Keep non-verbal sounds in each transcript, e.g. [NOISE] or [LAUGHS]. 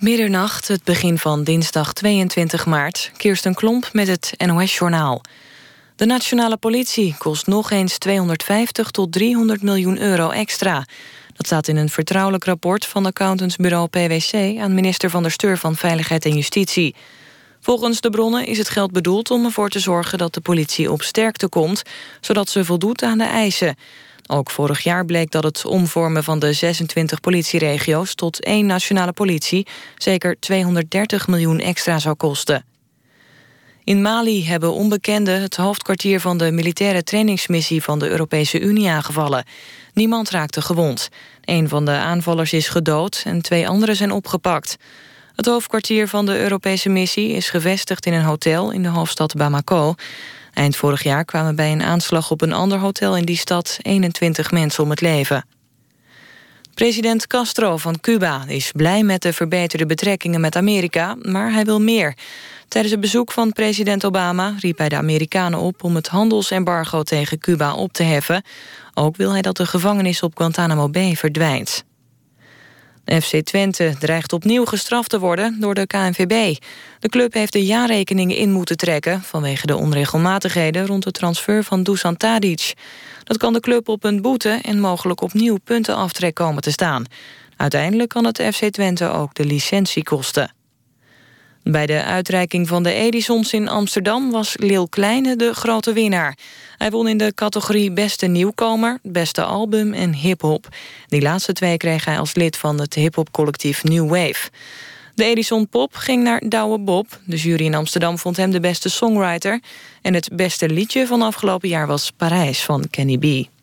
Middernacht, het begin van dinsdag 22 maart. Kirsten Klomp met het NOS-journaal. De nationale politie kost nog eens 250 tot 300 miljoen euro extra. Dat staat in een vertrouwelijk rapport van accountantsbureau PwC... aan minister Van der Steur van Veiligheid en Justitie. Volgens de bronnen is het geld bedoeld om ervoor te zorgen... dat de politie op sterkte komt, zodat ze voldoet aan de eisen... Ook vorig jaar bleek dat het omvormen van de 26 politieregio's... tot één nationale politie zeker 230 miljoen extra zou kosten. In Mali hebben onbekenden het hoofdkwartier van de militaire trainingsmissie van de Europese Unie aangevallen. Niemand raakte gewond. Een van de aanvallers is gedood en twee anderen zijn opgepakt. Het hoofdkwartier van de Europese missie is gevestigd in een hotel in de hoofdstad Bamako. Eind vorig jaar kwamen bij een aanslag op een ander hotel in die stad 21 mensen om het leven. President Castro van Cuba is blij met de verbeterde betrekkingen met Amerika, maar hij wil meer. Tijdens het bezoek van president Obama riep hij de Amerikanen op om het handelsembargo tegen Cuba op te heffen. Ook wil hij dat de gevangenis op Guantanamo Bay verdwijnt. FC Twente dreigt opnieuw gestraft te worden door de KNVB. De club heeft de jaarrekeningen in moeten trekken... vanwege de onregelmatigheden rond de transfer van Dusan Tadic. Dat kan de club op een boete en mogelijk opnieuw puntenaftrek komen te staan. Uiteindelijk kan het FC Twente ook de licentie kosten. Bij de uitreiking van de Edisons in Amsterdam was Lil Kleine de grote winnaar. Hij won in de categorie Beste Nieuwkomer, Beste Album en Hip-Hop. Die laatste twee kreeg hij als lid van het hip-hop collectief New Wave. De Edison Pop ging naar Douwe Bob. De jury in Amsterdam vond hem de beste songwriter. En het beste liedje van afgelopen jaar was Parijs van Kenny B.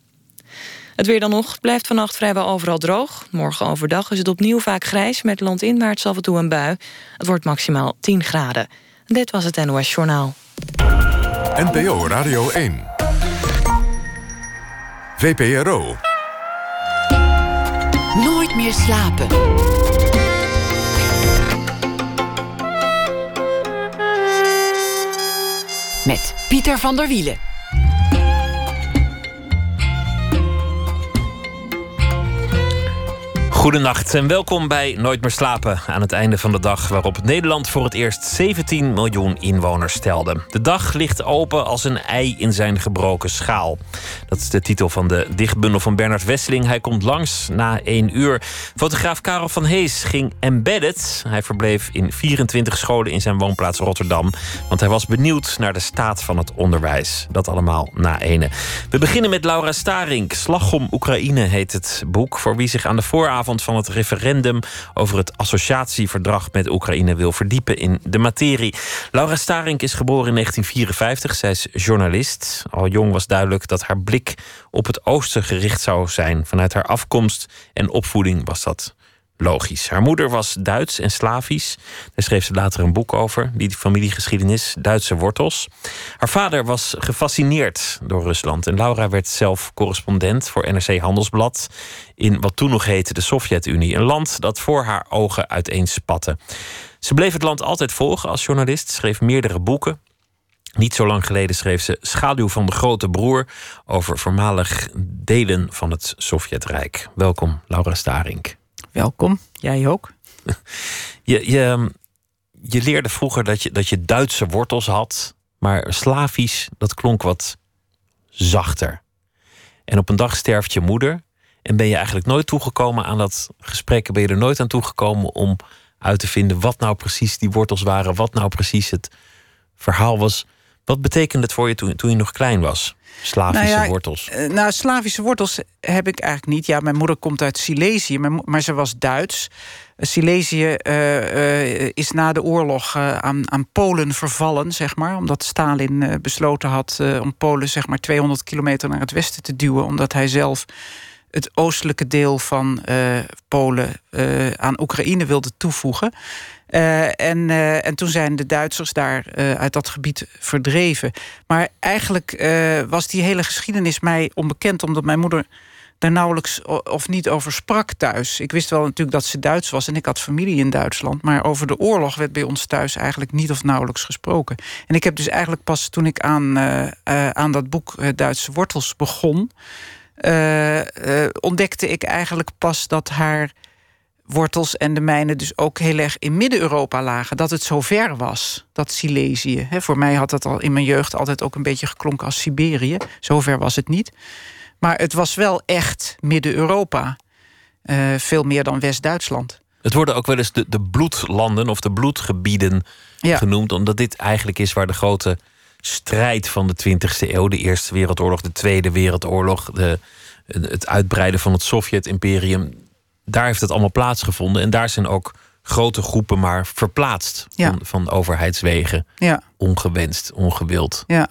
Het weer dan nog blijft vannacht vrijwel overal droog. Morgen overdag is het opnieuw vaak grijs... met landinwaarts af en toe een bui. Het wordt maximaal 10 graden. Dit was het NOS Journaal. NPO Radio 1. VPRO. Nooit meer slapen. Met Pieter van der Wielen. Goedenacht en welkom bij Nooit meer slapen. Aan het einde van de dag waarop Nederland voor het eerst 17 miljoen inwoners stelde. De dag ligt open als een ei in zijn gebroken schaal. Dat is de titel van de dichtbundel van Bernard Wesseling. Hij komt langs na één uur. Fotograaf Karel van Hees ging embedded. Hij verbleef in 24 scholen in zijn woonplaats Rotterdam. Want hij was benieuwd naar de staat van het onderwijs. Dat allemaal na ene. We beginnen met Laura Starink. Slag om Oekraïne heet het boek. Voor wie zich aan de vooravond van het referendum over het associatieverdrag met Oekraïne wil verdiepen in de materie. Laura Starink is geboren in 1954. Zij is journalist. Al jong was duidelijk dat haar blik op het oosten gericht zou zijn. Vanuit haar afkomst en opvoeding was dat logisch. Haar moeder was Duits en Slavisch. Daar schreef ze later een boek over, die familiegeschiedenis, Duitse wortels. Haar vader was gefascineerd door Rusland en Laura werd zelf correspondent voor NRC Handelsblad in wat toen nog heette de Sovjet-Unie, een land dat voor haar ogen uiteenspatte. Ze bleef het land altijd volgen als journalist, schreef meerdere boeken. Niet zo lang geleden schreef ze Schaduw van de Grote Broer over voormalig delen van het Sovjetrijk. Welkom, Laura Starink. Welkom, jij ook. [LAUGHS] Je, je, je leerde vroeger dat je, dat je Duitse wortels had, maar Slavisch, dat klonk wat zachter. En op een dag sterft je moeder en ben je eigenlijk nooit toegekomen aan dat gesprek, ben je er nooit aan toegekomen om uit te vinden wat nou precies die wortels waren, wat nou precies het verhaal was. Wat betekende het voor je toen, toen je nog klein was? Slavische nou ja, wortels. eh, Nou, Slavische wortels heb ik eigenlijk niet. Ja, mijn moeder komt uit Silesië, maar, maar ze was Duits. Silesië eh, eh, is na de oorlog aan, aan Polen vervallen, zeg maar. Omdat Stalin besloten had om Polen zeg maar 200 kilometer naar het westen te duwen. Omdat hij zelf het oostelijke deel van Polen aan Oekraïne wilde toevoegen. Eh, en, eh, en toen zijn de Duitsers daar eh, uit dat gebied verdreven. Maar eigenlijk was die hele geschiedenis mij onbekend, omdat mijn moeder daar nauwelijks of niet over sprak thuis. Ik wist wel natuurlijk dat ze Duits was en ik had familie in Duitsland. Maar over de oorlog werd bij ons thuis eigenlijk niet of nauwelijks gesproken. En ik heb dus eigenlijk pas toen ik aan, aan dat boek Duitse Wortels begon. ontdekte ik eigenlijk pas dat haar wortels en de mijnen dus ook heel erg in Midden-Europa lagen. Dat het zo ver was, dat Silesië. He, voor mij had dat al in mijn jeugd altijd ook een beetje geklonken als Siberië. Zover was het niet. Maar het was wel echt Midden-Europa. Uh, veel meer dan West-Duitsland. Het worden ook wel eens de, de bloedlanden of de bloedgebieden genoemd, omdat dit eigenlijk is waar de grote strijd van de 20e eeuw, de Eerste Wereldoorlog, de Tweede Wereldoorlog, de, het uitbreiden van het Sovjet-imperium, daar heeft het allemaal plaatsgevonden. En daar zijn ook grote groepen maar verplaatst van, van overheidswegen. Ja. Ongewenst, ongewild. Ja.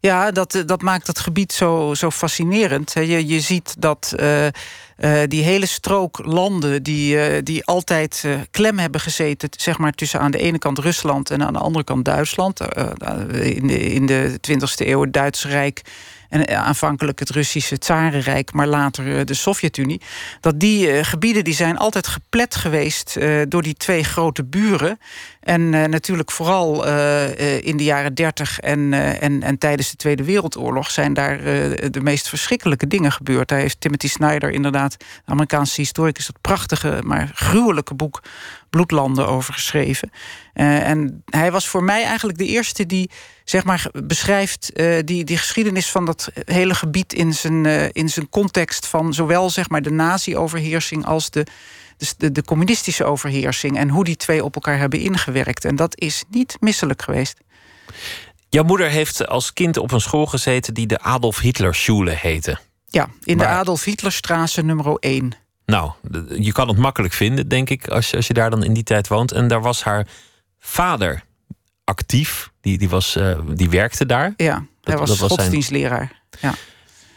Ja, dat, eh, dat maakt het gebied zo, zo fascinerend. Je, je ziet dat uh, die hele strook landen die, die altijd klem hebben gezeten, zeg maar tussen aan de ene kant Rusland en aan de andere kant Duitsland. in, de, in de 20e eeuw het Duitse Rijk en eh, aanvankelijk het Russische Tsarenrijk, maar later eh, de Sovjet-Unie. Dat die eh, gebieden die zijn altijd geplet geweest door die twee grote buren. En natuurlijk vooral in de jaren 30 en, en, en tijdens de Tweede Wereldoorlog zijn daar de meest verschrikkelijke dingen gebeurd. Daar heeft Timothy Snyder inderdaad, de Amerikaanse historicus, dat prachtige, maar gruwelijke boek Bloedlanden over geschreven. en hij was voor mij eigenlijk de eerste die zeg maar, beschrijft die, die geschiedenis van dat hele gebied in zijn, in zijn context van zowel zeg maar, de nazi-overheersing als de, de, de, communistische overheersing en hoe die twee op elkaar hebben ingewerkt. En dat is niet misselijk geweest. Jouw moeder heeft als kind op een school gezeten die de Adolf Hitler Schule heette. Ja, in de Adolf Hitlerstraße nummer 1. Nou, je kan het makkelijk vinden, denk ik, als je, als je daar dan in die tijd woont. En daar was haar vader actief. Die, die, was, uh, die werkte daar. Ja, hij was, dat was godsdienstleraar. Ja.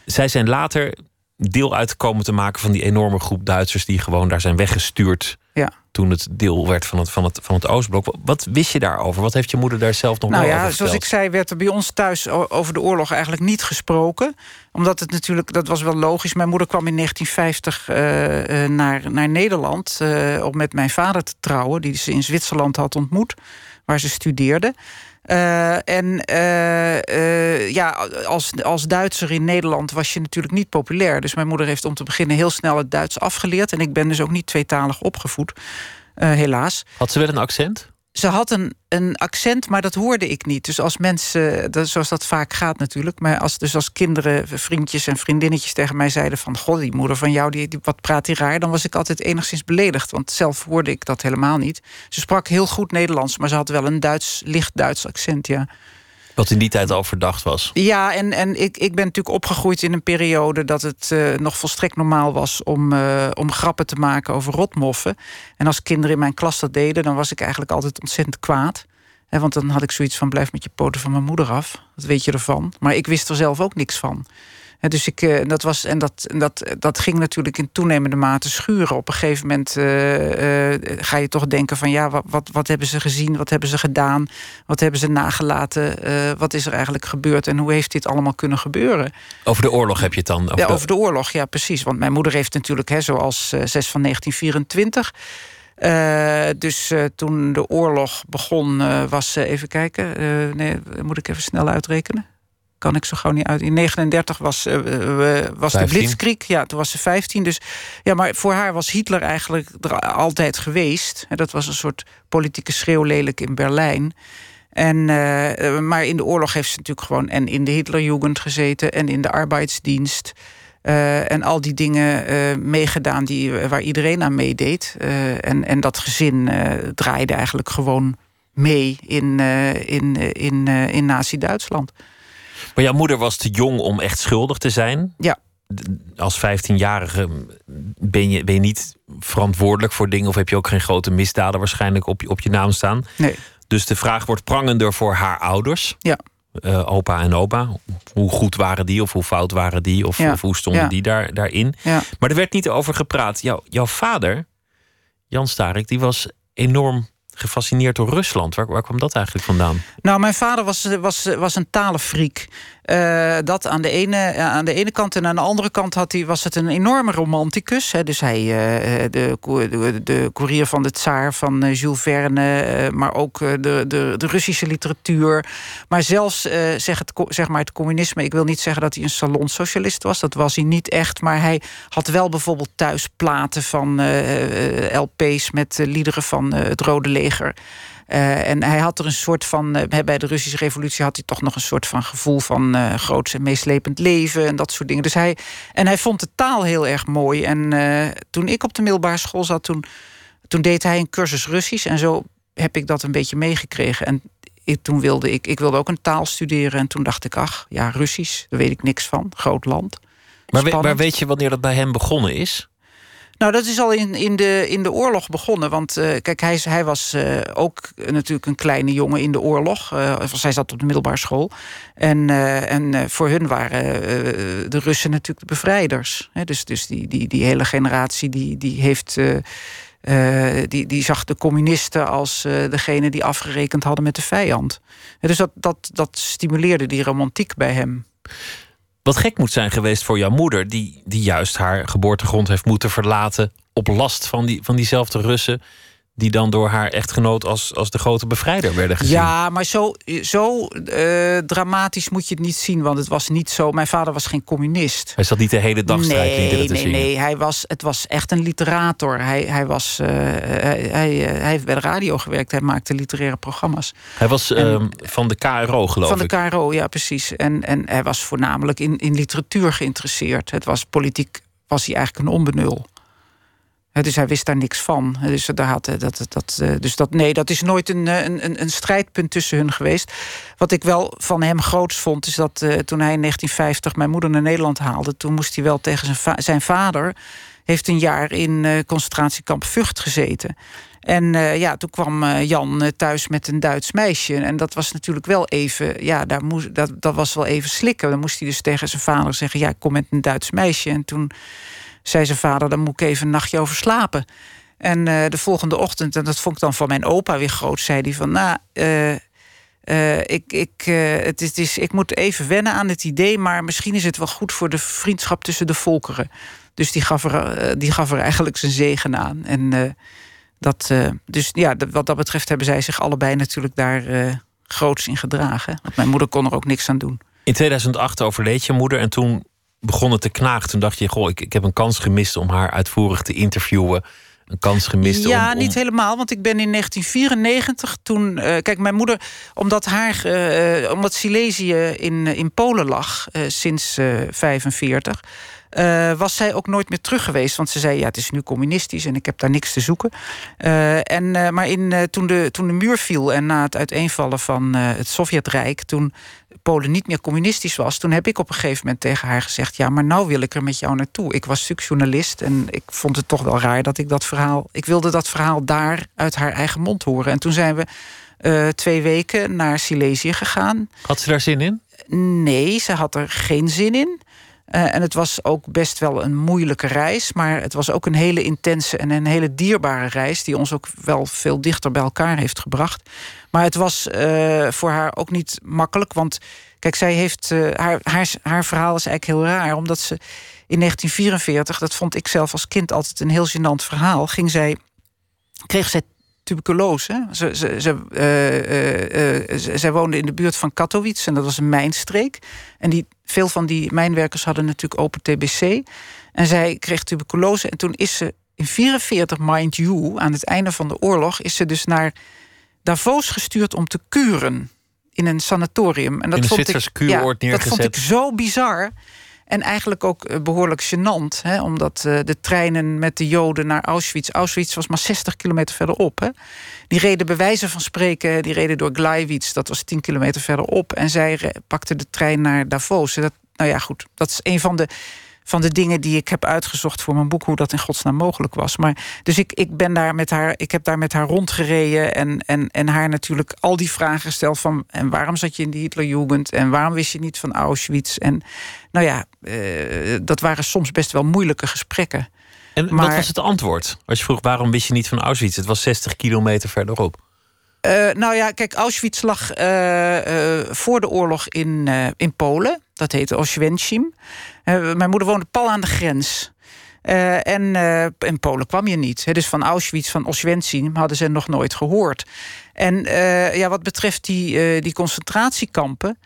Zij zijn later deel uitgekomen te maken van die enorme groep Duitsers die gewoon daar zijn weggestuurd. Ja. Toen het deel werd van het, van, het, van het Oostblok. Wat wist je daarover? Wat heeft je moeder daar zelf nog nou ja, Zoals ik zei, werd er bij ons thuis over de oorlog eigenlijk niet gesproken. Omdat het natuurlijk, dat was wel logisch. Mijn moeder kwam in 1950 uh, uh, naar, naar Nederland uh, om met mijn vader te trouwen, die ze in Zwitserland had ontmoet waar ze studeerde. Uh, en uh, uh, ja, als, als Duitser in Nederland was je natuurlijk niet populair. Dus mijn moeder heeft om te beginnen heel snel het Duits afgeleerd. En ik ben dus ook niet tweetalig opgevoed, helaas. Had ze wel een accent? Ze had een, een accent, maar dat hoorde ik niet. Dus als mensen, dat, zoals dat vaak gaat natuurlijk... maar als, dus als kinderen, vriendjes en vriendinnetjes tegen mij zeiden... van, god, die moeder van jou, die, die, wat praat die raar... dan was ik altijd enigszins beledigd, want zelf hoorde ik dat helemaal niet. Ze sprak heel goed Nederlands, maar ze had wel een Duits, licht Duits accent, ja. Wat in die tijd al verdacht was. Ja, en, en ik, ik ben natuurlijk opgegroeid in een periode dat het uh, nog volstrekt normaal was om, uh, om grappen te maken over rotmoffen. En als kinderen in mijn klas dat deden, dan was ik eigenlijk altijd ontzettend kwaad. Want dan had ik zoiets van: blijf met je poten van mijn moeder af. Dat weet je ervan. Maar ik wist er zelf ook niks van dus ik, uh, dat, was, en dat, dat, dat ging natuurlijk in toenemende mate schuren. Op een gegeven moment uh, uh, ga je toch denken van... ja, wat, wat, wat, hebben ze gezien, wat hebben ze gedaan... wat hebben ze nagelaten, wat is er eigenlijk gebeurd... en hoe heeft dit allemaal kunnen gebeuren? Over de oorlog heb je het dan? Over ja, over de oorlog, ja, precies. Want mijn moeder heeft natuurlijk, hè, zoals 6 van 1924... Uh, dus uh, toen de oorlog begon, uh, was even kijken. nee, moet ik even snel uitrekenen kan ik zo gauw niet uit. In 39 was, uh, was de Blitzkrieg. Ja, toen was ze 15. Dus ja, maar voor haar was Hitler eigenlijk er altijd geweest. Dat was een soort politieke schreeuwlelijk in Berlijn. En, uh, maar in de oorlog heeft ze natuurlijk gewoon en in de Hitlerjugend gezeten en in de arbeidsdienst. Uh, en al die dingen uh, meegedaan die, waar iedereen aan meedeed. en, en dat gezin draaide eigenlijk gewoon mee in, in, in, in Nazi-Duitsland. Maar jouw moeder was te jong om echt schuldig te zijn. Ja. Als 15-jarige ben je, ben je niet verantwoordelijk voor dingen... of heb je ook geen grote misdaden waarschijnlijk op je, op je naam staan. Nee. Dus de vraag wordt prangender voor haar ouders. Ja. Uh, opa en opa. Hoe goed waren die of hoe fout waren die of, of hoe stonden die daar, daarin. Ja. Maar er werd niet over gepraat. Jouw, jouw vader, Jan Starik, die was enorm gefascineerd door Rusland. Waar, waar kwam dat eigenlijk vandaan? Nou, mijn vader was, was, was een talenfreak. Uh, dat aan de, ene, aan de ene kant. En aan de andere kant had hij, was het een enorme romanticus. Hè. Dus hij, uh, de, de, de courier van de tsaar van Jules Verne... maar ook de, de, de Russische literatuur. Maar zelfs zeg, het, zeg maar het communisme... ik wil niet zeggen dat hij een salonsocialist was. Dat was hij niet echt. Maar hij had wel bijvoorbeeld thuis platen van LP's... met liederen van het Rode Leger... Uh, en hij had er een soort van. Uh, bij de Russische revolutie had hij toch nog een soort van gevoel van uh, groots en meeslepend leven en dat soort dingen. Dus hij, en hij vond de taal heel erg mooi. En toen ik op de middelbare school zat, toen, toen deed hij een cursus Russisch. En zo heb ik dat een beetje meegekregen. En ik, toen wilde ik, ik wilde ook een taal studeren. En toen dacht ik, ach ja, Russisch, daar weet ik niks van. Groot land. Maar, maar weet je wanneer dat bij hem begonnen is? Nou, dat is al in, in, de, in de oorlog begonnen. Want uh, kijk, hij, hij was uh, ook natuurlijk een kleine jongen in de oorlog. Uh, zij zat op de middelbare school. En, en voor hun waren de Russen natuurlijk de bevrijders. Dus, dus die, die, die hele generatie die, die heeft. die, die zag de communisten als degene die afgerekend hadden met de vijand. Dus dat, dat, dat stimuleerde die romantiek bij hem. Wat gek moet zijn geweest voor jouw moeder, die, die juist haar geboortegrond heeft moeten verlaten op last van, die, van diezelfde Russen die dan door haar echtgenoot als, als de grote bevrijder werden gezien. Ja, maar zo, zo uh, dramatisch moet je het niet zien. Want het was niet zo... Mijn vader was geen communist. Hij zat niet de hele dag strijdliederen nee, te nee, zingen. Nee, hij was, het was echt een literator. Hij, hij, was, uh, hij, hij, hij, heeft bij de radio gewerkt. Hij maakte literaire programma's. Hij was en, uh, van de KRO, geloof van ik. Van de KRO, ja, precies. En, en hij was voornamelijk in, in literatuur geïnteresseerd. Het was politiek was hij eigenlijk een onbenul dus hij wist daar niks van. Dus, daar had, dat, dat, dus dat, nee, dat is nooit een, een, een strijdpunt tussen hun geweest. Wat ik wel van hem groots vond, is dat toen hij in 1950 mijn moeder naar Nederland haalde, toen moest hij wel tegen zijn, zijn vader. Heeft een jaar in concentratiekamp Vught gezeten. En ja, toen kwam Jan thuis met een Duits meisje. En dat was natuurlijk wel even, ja, daar moest, dat, dat was wel even slikken. Dan moest hij dus tegen zijn vader zeggen: Ja, ik kom met een Duits meisje. En toen zei zijn vader, dan moet ik even een nachtje over slapen. En uh, de volgende ochtend, en dat vond ik dan van mijn opa weer groot, zei hij van, nou, uh, uh, ik, ik, het is, het is, ik moet even wennen aan het idee, maar misschien is het wel goed voor de vriendschap tussen de volkeren. Dus die gaf er, die gaf er eigenlijk zijn zegen aan. En dat, dus ja, wat dat betreft hebben zij zich allebei natuurlijk daar groots in gedragen. Want mijn moeder kon er ook niks aan doen. In 2008 overleed je moeder en toen begonnen te knagen. Toen dacht je, goh, ik, ik heb een kans gemist om haar uitvoerig te interviewen. Een kans gemist ja, om, niet helemaal. Want ik ben in 1994 toen. Uh, kijk, mijn moeder, omdat haar. Uh, omdat Silesië in, in Polen lag uh, sinds 45. Uh, was zij ook nooit meer terug geweest. Want ze zei, ja, het is nu communistisch en ik heb daar niks te zoeken. En, maar in, toen, de, toen de muur viel en na het uiteenvallen van het Sovjetrijk... toen Polen niet meer communistisch was... toen heb ik op een gegeven moment tegen haar gezegd... ja, maar nou wil ik er met jou naartoe. Ik was journalist en ik vond het toch wel raar dat ik dat verhaal... ik wilde dat verhaal daar uit haar eigen mond horen. En toen zijn we twee weken naar Silesië gegaan. Had ze daar zin in? Nee, ze had er geen zin in. Uh, en het was ook best wel een moeilijke reis. Maar het was ook een hele intense en een hele dierbare reis. Die ons ook wel veel dichter bij elkaar heeft gebracht. Maar het was uh, voor haar ook niet makkelijk. Want kijk, zij heeft. Uh, haar, haar, haar verhaal is eigenlijk heel raar. Omdat ze in 1944, dat vond ik zelf als kind altijd een heel gênant verhaal. Ging zij. Kreeg zij tuberculose. Ze, ze, ze, zij woonde in de buurt van Katowice en dat was een mijnstreek. En die, veel van die mijnwerkers hadden natuurlijk open TBC. En zij kreeg tuberculose en toen is ze in 44, mind you, aan het einde van de oorlog, is ze dus naar Davos gestuurd om te kuren in een sanatorium. En dat in vond ik, ja, Dat vond ik zo bizar. En eigenlijk ook eh, behoorlijk gênant. Hè, omdat uh, de treinen met de Joden naar Auschwitz... Auschwitz was maar 60 kilometer verderop. Hè. Die reden bij wijze van spreken... die reden door Gleiwitz, dat was 10 kilometer verderop. En zij pakten de trein naar Davos. Dat, nou ja, goed, dat is een van de van de dingen die ik heb uitgezocht voor mijn boek, hoe dat in godsnaam mogelijk was. Maar, dus ik, ik ben daar met haar, ik heb daar met haar rondgereden en, en, en haar natuurlijk al die vragen gesteld van en waarom zat je in die Hitlerjugend en waarom wist je niet van Auschwitz? En nou ja, uh, dat waren soms best wel moeilijke gesprekken. En maar, wat was het antwoord? Als je vroeg waarom wist je niet van Auschwitz? Het was 60 kilometer verderop. Uh, nou ja, kijk, Auschwitz lag uh, uh, voor de oorlog in, in Polen. Dat heette Oświęcim. Mijn moeder woonde pal aan de grens. en in Polen kwam je niet. dus van Auschwitz, van Oświęcim hadden ze nog nooit gehoord. En ja, wat betreft die, die concentratiekampen...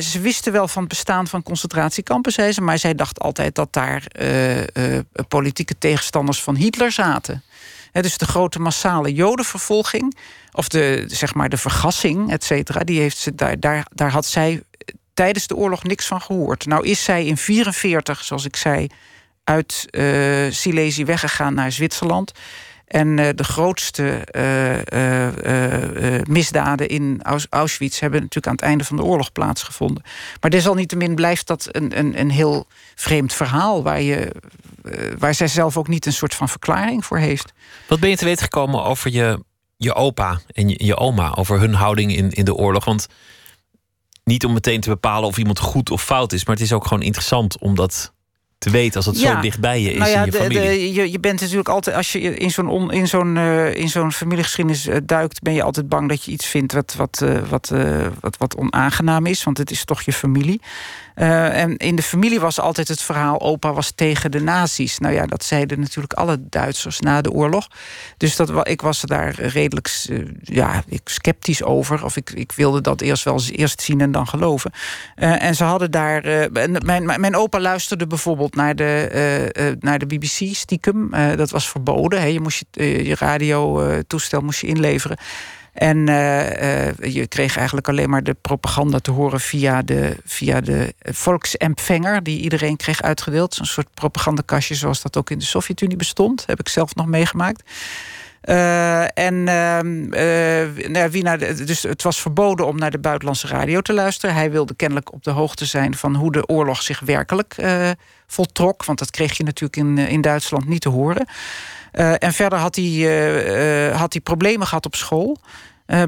ze wisten wel van het bestaan van concentratiekampen, zei ze... maar zij dacht altijd dat daar politieke tegenstanders van Hitler zaten dus de grote massale jodenvervolging, of de, zeg maar de vergassing, et cetera, die heeft ze, daar, daar, daar had zij tijdens de oorlog niks van gehoord. Nou is zij in 1944, zoals ik zei, uit uh, Silesië weggegaan naar Zwitserland. En uh, de grootste uh, misdaden in Auschwitz hebben natuurlijk aan het einde van de oorlog plaatsgevonden. Maar desalniettemin blijft dat een, een, een heel vreemd verhaal waar, je, waar zij zelf ook niet een soort van verklaring voor heeft. Wat ben je te weten gekomen over je, je opa en je, je oma, over hun houding in, in de oorlog? Want niet om meteen te bepalen of iemand goed of fout is, maar het is ook gewoon interessant om dat te weten als het zo dichtbij je is nou ja, in je familie. De, je, je bent natuurlijk altijd, als je in zo'n in zo'n uh, in zo'n familiegeschiedenis uh, duikt, ben je altijd bang dat je iets vindt wat, wat, uh, wat, wat, wat onaangenaam is, want het is toch je familie. Uh, en in de familie was altijd het verhaal... opa was tegen de nazi's. Nou ja, dat zeiden natuurlijk alle Duitsers na de oorlog. Dus dat, ik was daar redelijk uh, ja, sceptisch over. Of ik, ik wilde dat eerst wel eerst zien en dan geloven. Uh, en ze hadden daar... mijn, mijn opa luisterde bijvoorbeeld naar de, naar de BBC stiekem. dat was verboden. Je moest je, je radiotoestel moest je inleveren. En uh, uh, je kreeg eigenlijk alleen maar de propaganda te horen via de, via de volksempfänger, die iedereen kreeg uitgedeeld. Zo'n soort propagandakastje zoals dat ook in de Sovjet-Unie bestond. Heb ik zelf nog meegemaakt. Uh, en uh, wie naar dus het was verboden om naar de buitenlandse radio te luisteren. Hij wilde kennelijk op de hoogte zijn van hoe de oorlog zich werkelijk voltrok. Want dat kreeg je natuurlijk in, in Duitsland niet te horen. Uh, en verder had hij, uh, had hij problemen gehad op school.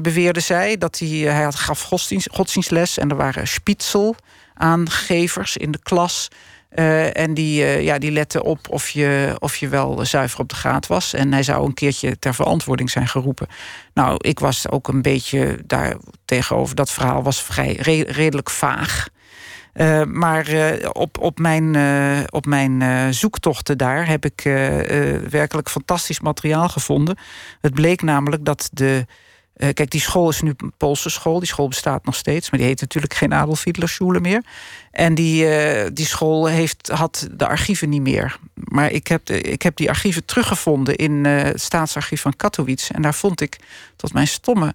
Beweerde zij dat hij, hij had, gaf godsdienst, godsdienstles en er waren spitzel aangevers in de klas. en die, ja, die letten op of je, of je wel zuiver op de graad was. En hij zou een keertje ter verantwoording zijn geroepen. Nou, ik was ook een beetje daar tegenover. Dat verhaal was vrij redelijk vaag. Uh, maar uh, op, op mijn, uh, op mijn zoektochten daar heb ik werkelijk fantastisch materiaal gevonden. Het bleek namelijk dat de. kijk, die school is nu een Poolse school. Die school bestaat nog steeds, maar die heet natuurlijk geen Adolf Schule meer. En die, die school heeft, had de archieven niet meer. Maar ik heb, ik heb die archieven teruggevonden in het staatsarchief van Katowice. En daar vond ik, tot mijn stomme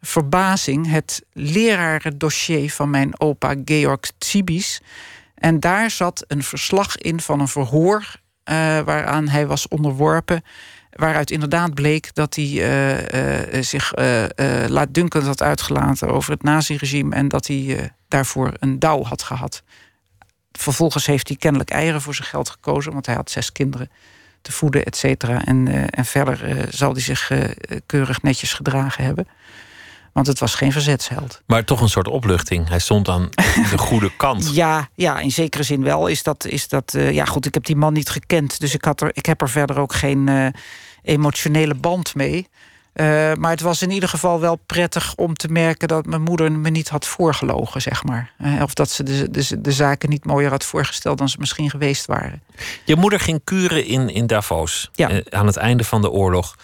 verbazing het lerarendossier van mijn opa Georg Tsibis. En daar zat een verslag in van een verhoor uh, waaraan hij was onderworpen. Waaruit inderdaad bleek dat hij uh, uh, zich laatdunkend had uitgelaten over het naziregime en dat hij daarvoor een douw had gehad. Vervolgens heeft hij kennelijk eieren voor zijn geld gekozen, want hij had zes kinderen te voeden, et cetera. En, en verder zal hij zich keurig netjes gedragen hebben. Want het was geen verzetsheld. Maar toch een soort opluchting. Hij stond aan de [LAUGHS] goede kant. Ja, ja, in zekere zin wel. Is dat, is dat, uh, ja, goed, ik heb die man niet gekend. Dus ik, had er, ik heb er verder ook geen uh, emotionele band mee. Uh, maar het was in ieder geval wel prettig om te merken dat mijn moeder me niet had voorgelogen, zeg maar. of dat ze de, de, de, zaken niet mooier had voorgesteld dan ze misschien geweest waren. Je moeder ging kuren in, in Davos ja. aan het einde van de oorlog.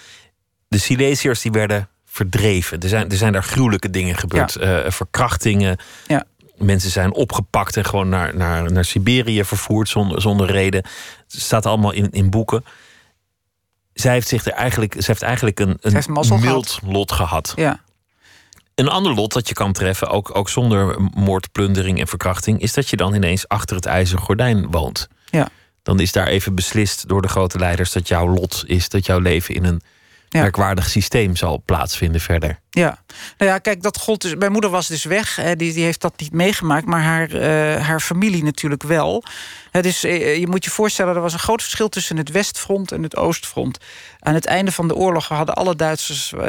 De Silesiërs die werden verdreven. Er zijn, er zijn daar gruwelijke dingen gebeurd. Ja. Uh, verkrachtingen. Ja. Mensen zijn opgepakt en gewoon naar, naar, naar Siberië vervoerd zonder, zonder reden. Het staat allemaal in, in boeken. Zij heeft, zich er eigenlijk, zij heeft eigenlijk een, een mild lot gehad. Ja. Een ander lot dat je kan treffen, ook, ook zonder moord, plundering en verkrachting, is dat je dan ineens achter het ijzeren gordijn woont. Ja. Dan is daar even beslist door de grote leiders dat jouw lot is, dat jouw leven in een ja. merkwaardig systeem zal plaatsvinden verder. Ja, nou ja, kijk, dat gold dus. Mijn moeder was dus weg, hè, die, die heeft dat niet meegemaakt, maar haar, uh, haar familie natuurlijk wel. Het is, uh, je moet je voorstellen, er was een groot verschil tussen het Westfront en het Oostfront. Aan het einde van de oorlog hadden alle Duitsers uh,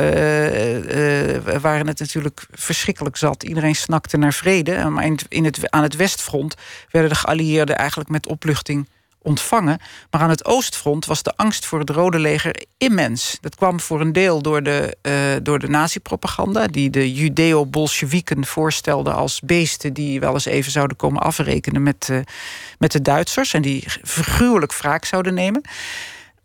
waren het natuurlijk verschrikkelijk zat. Iedereen snakte naar vrede. Maar in, in het, aan het Westfront werden de geallieerden eigenlijk met opluchting ontvangen. Maar aan het oostfront was de angst voor het Rode Leger immens. Dat kwam voor een deel door de, uh, door de nazi-propaganda... die de judeo-bolsjewieken voorstelden als beesten... die wel eens even zouden komen afrekenen met, uh, met de Duitsers... en die figuurlijk wraak zouden nemen...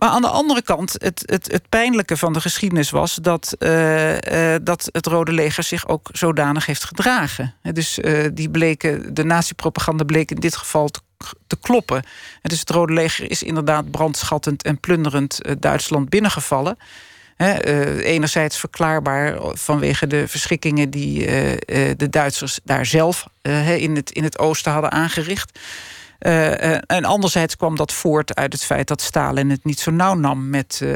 Maar aan de andere kant, het, het, het pijnlijke van de geschiedenis was dat, uh, uh, dat het Rode Leger zich ook zodanig heeft gedragen. Dus uh, die bleken, de nazi-propaganda bleek in dit geval te, kloppen. Dus het Rode Leger is inderdaad brandschattend en plunderend Duitsland binnengevallen. enerzijds verklaarbaar vanwege de verschrikkingen die de Duitsers daar zelf in, het, in het oosten hadden aangericht. Uh, en anderzijds kwam dat voort uit het feit dat Stalin het niet zo nauw nam met, uh,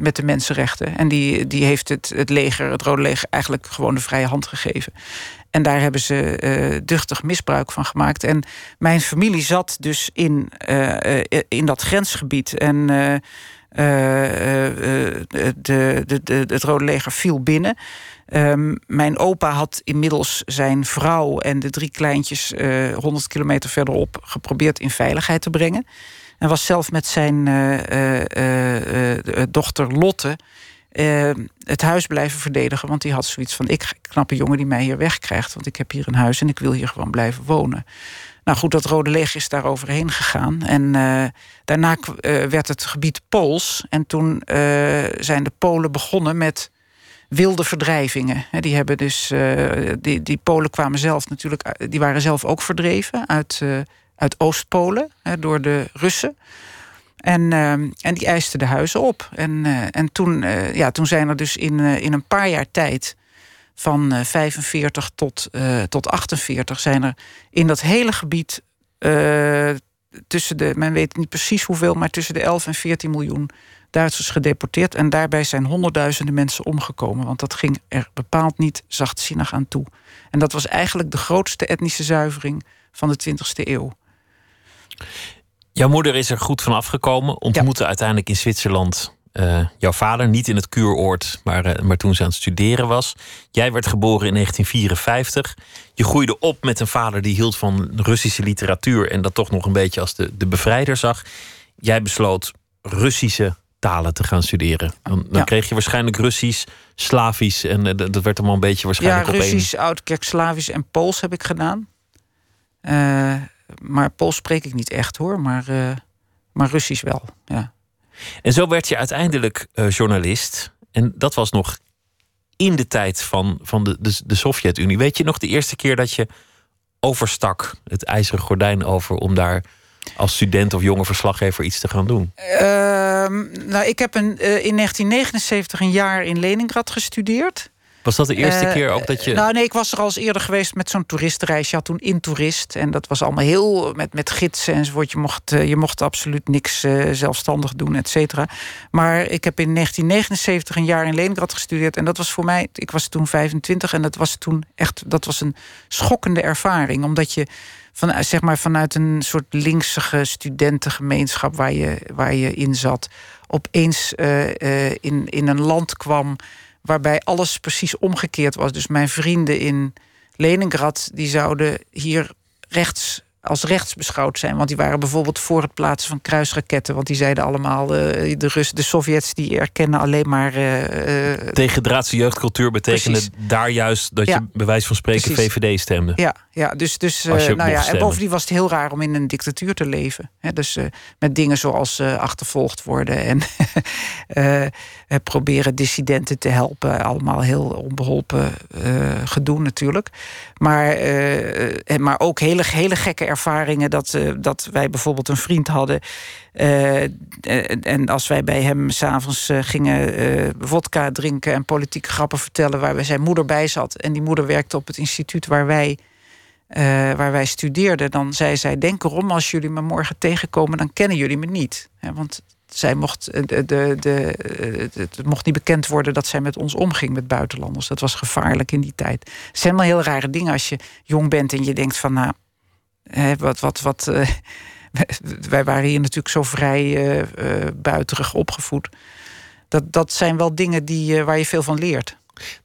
met de mensenrechten. En die, die heeft het, het leger, het Rode Leger, eigenlijk gewoon de vrije hand gegeven. En daar hebben ze duchtig misbruik van gemaakt. En mijn familie zat dus in, in dat grensgebied. En de, de, de, het Rode Leger viel binnen. Um, mijn opa had inmiddels zijn vrouw en de drie kleintjes uh, eh, 100 kilometer verderop geprobeerd in veiligheid te brengen. En was zelf met zijn uh, uh, dochter Lotte het huis blijven verdedigen. Want die had zoiets van: ik knappe jongen die mij hier wegkrijgt. Want ik heb hier een huis en ik wil hier gewoon blijven wonen. Nou goed, dat Rode Leger is daar overheen gegaan. En daarna werd het gebied Pools. En toen zijn de Polen begonnen met wilde verdrijvingen. Die, hebben dus, uh, die, die Polen kwamen zelf natuurlijk, eh, die waren zelf ook verdreven uit, uh, uit Oost-Polen door de Russen. En, en die eisten de huizen op. En, en toen, ja, toen zijn er dus in, in een paar jaar tijd, van 45 tot, tot 48, zijn er in dat hele gebied tussen de, men weet niet precies hoeveel, maar tussen de 11 en 14 miljoen Duitsers gedeporteerd. En daarbij zijn honderdduizenden mensen omgekomen. Want dat ging er bepaald niet zachtzinnig aan toe. En dat was eigenlijk de grootste etnische zuivering van de 20e eeuw. Jouw moeder is er goed van afgekomen. Ontmoette uiteindelijk in Zwitserland uh, jouw vader. Niet in het kuuroord, maar, uh, maar toen ze aan het studeren was. Jij werd geboren in 1954. Je groeide op met een vader die hield van Russische literatuur. En dat toch nog een beetje als de, de bevrijder zag. Jij besloot Russische talen te gaan studeren. Dan, dan kreeg je waarschijnlijk Russisch, Slavisch en uh, dat werd allemaal een beetje waarschijnlijk ja, Russisch, Oud-Kerk, Slavisch en Pools heb ik gedaan. Uh, maar Pools spreek ik niet echt hoor, maar, uh, maar Russisch wel. Ja. En zo werd je uiteindelijk journalist. En dat was nog in de tijd van, van de, de, de Sovjet-Unie. Weet je nog de eerste keer dat je overstak het ijzeren gordijn over om daar als student of jonge verslaggever iets te gaan doen? Uh, nou, ik heb een, uh, in 1979 een jaar in Leningrad gestudeerd. Was dat de eerste uh, keer ook dat je. Nou, nee, ik was er al eens eerder geweest met zo'n toeristenreis. Je had toen in toerist. En dat was allemaal heel met, met gidsen enzovoort. Je mocht, uh, je mocht absoluut niks uh, zelfstandig doen, et cetera. Maar ik heb in 1979 een jaar in Leningrad gestudeerd. En dat was voor mij. Ik was toen 25 en dat was toen echt. Dat was een schokkende ervaring. Omdat je van, zeg maar vanuit een soort linksige studentengemeenschap waar je, waar je in zat, opeens uh, uh, in, in een land kwam waarbij alles precies omgekeerd was. Dus mijn vrienden in Leningrad, die zouden hier rechts als rechts beschouwd zijn. Want die waren bijvoorbeeld voor het plaatsen van kruisraketten. Want die zeiden allemaal, uh, de, Rus, de Sovjets die erkennen alleen maar... Uh, Tegendraadse jeugdcultuur betekende precies. daar juist... dat ja, je bij wijze van spreken precies. VVD stemde. Ja, ja dus, dus nou ja, en bovendien was het heel raar om in een dictatuur te leven. He, dus met dingen zoals achtervolgd worden... en [LAUGHS] proberen dissidenten te helpen. Allemaal heel onbeholpen gedoe natuurlijk. Maar, maar ook hele, hele gekke ervaringen dat, dat wij bijvoorbeeld een vriend hadden. En als wij bij hem s'avonds gingen vodka drinken en politieke grappen vertellen, waar wij zijn moeder bij zat. En die moeder werkte op het instituut waar wij, waar wij studeerden. Dan zei zij: Denk erom, als jullie me morgen tegenkomen, dan kennen jullie me niet. want zij mocht, de, de, de, het mocht niet bekend worden dat zij met ons omging, met buitenlanders. Dat was gevaarlijk in die tijd. Het zijn wel heel rare dingen als je jong bent en je denkt van, nou, wat, wat, wat, [LAUGHS] wij waren hier natuurlijk zo vrij uh, uh, buiterig opgevoed. Dat, dat zijn wel dingen die, waar je veel van leert.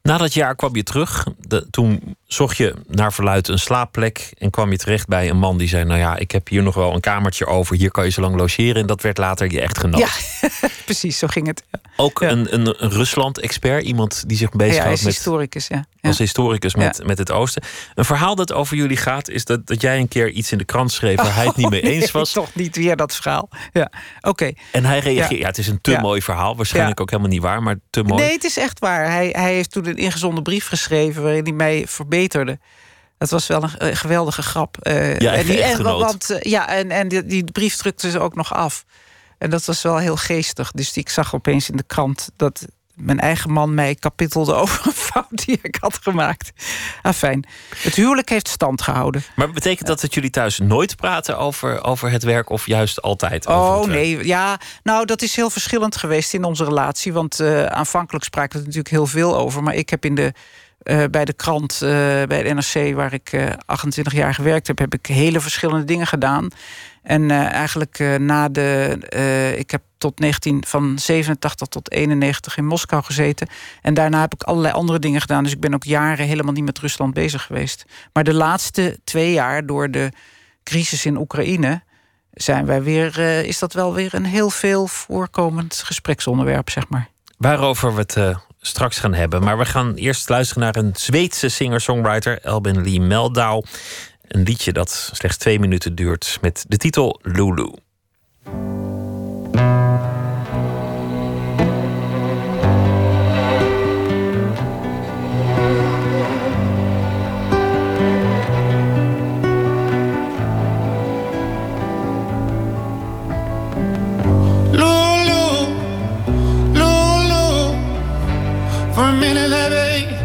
Na dat jaar kwam je terug. Toen zocht je naar verluid een slaapplek en kwam je terecht bij een man die zei: Nou ja, ik heb hier nog wel een kamertje over, hier kan je zo lang logeren. En dat werd later je echtgenoot. Ja, [LAUGHS] precies, zo ging het. Ook een, een, een Rusland-expert, iemand die zich bezighoudt ja, met. historicus, ja. Als historicus met, met het Oosten. Een verhaal dat over jullie gaat, is dat, dat jij een keer iets in de krant schreef waar hij het niet mee Oh, [LAUGHS] eens nee, was. toch niet weer dat verhaal. Ja, oké. En hij reageert. Ja. Ja. het is een te Ja. mooi verhaal. Waarschijnlijk Ja. ook helemaal niet waar, maar te mooi. Nee, het is echt waar. Hij, hij heeft toen een ingezonden brief geschreven waarin hij mij verbeterde. Dat was wel een eh, geweldige grap. Eh, Ja, en, die, en, want, eh, ja, en, en die, die brief drukte ze ook nog af. En dat was wel heel geestig. Dus die, ik zag opeens in de krant dat mijn eigen man mij kapitelde [LAUGHS] over een fout die ik had gemaakt. Ah, fijn. Het huwelijk heeft stand gehouden. Maar betekent dat dat jullie thuis nooit praten over, over het werk of juist altijd over Oh het nee, ja. Nou, dat is heel verschillend geweest in onze relatie. Want aanvankelijk spraken we er natuurlijk heel veel over. Maar ik heb in de, eh, bij de krant, eh, bij de NRC, waar ik eh 28 jaar gewerkt heb, heb ik hele verschillende dingen gedaan. En eh, eigenlijk eh, na de. eh, ik heb tot 19, van 87 tot 91 in Moskou gezeten. En daarna heb ik allerlei andere dingen gedaan. Dus ik ben ook jaren helemaal niet met Rusland bezig geweest. Maar de laatste twee jaar, door de crisis in Oekraïne zijn wij weer, eh, is dat wel weer een heel veel voorkomend gespreksonderwerp, zeg maar. Waarover we het eh, straks gaan hebben. Maar we gaan eerst luisteren naar een Zweedse singer-songwriter, Elbin Lee Meldau. Een liedje dat slechts twee minuten duurt met de titel Lulu. Lulu, for a minute, baby,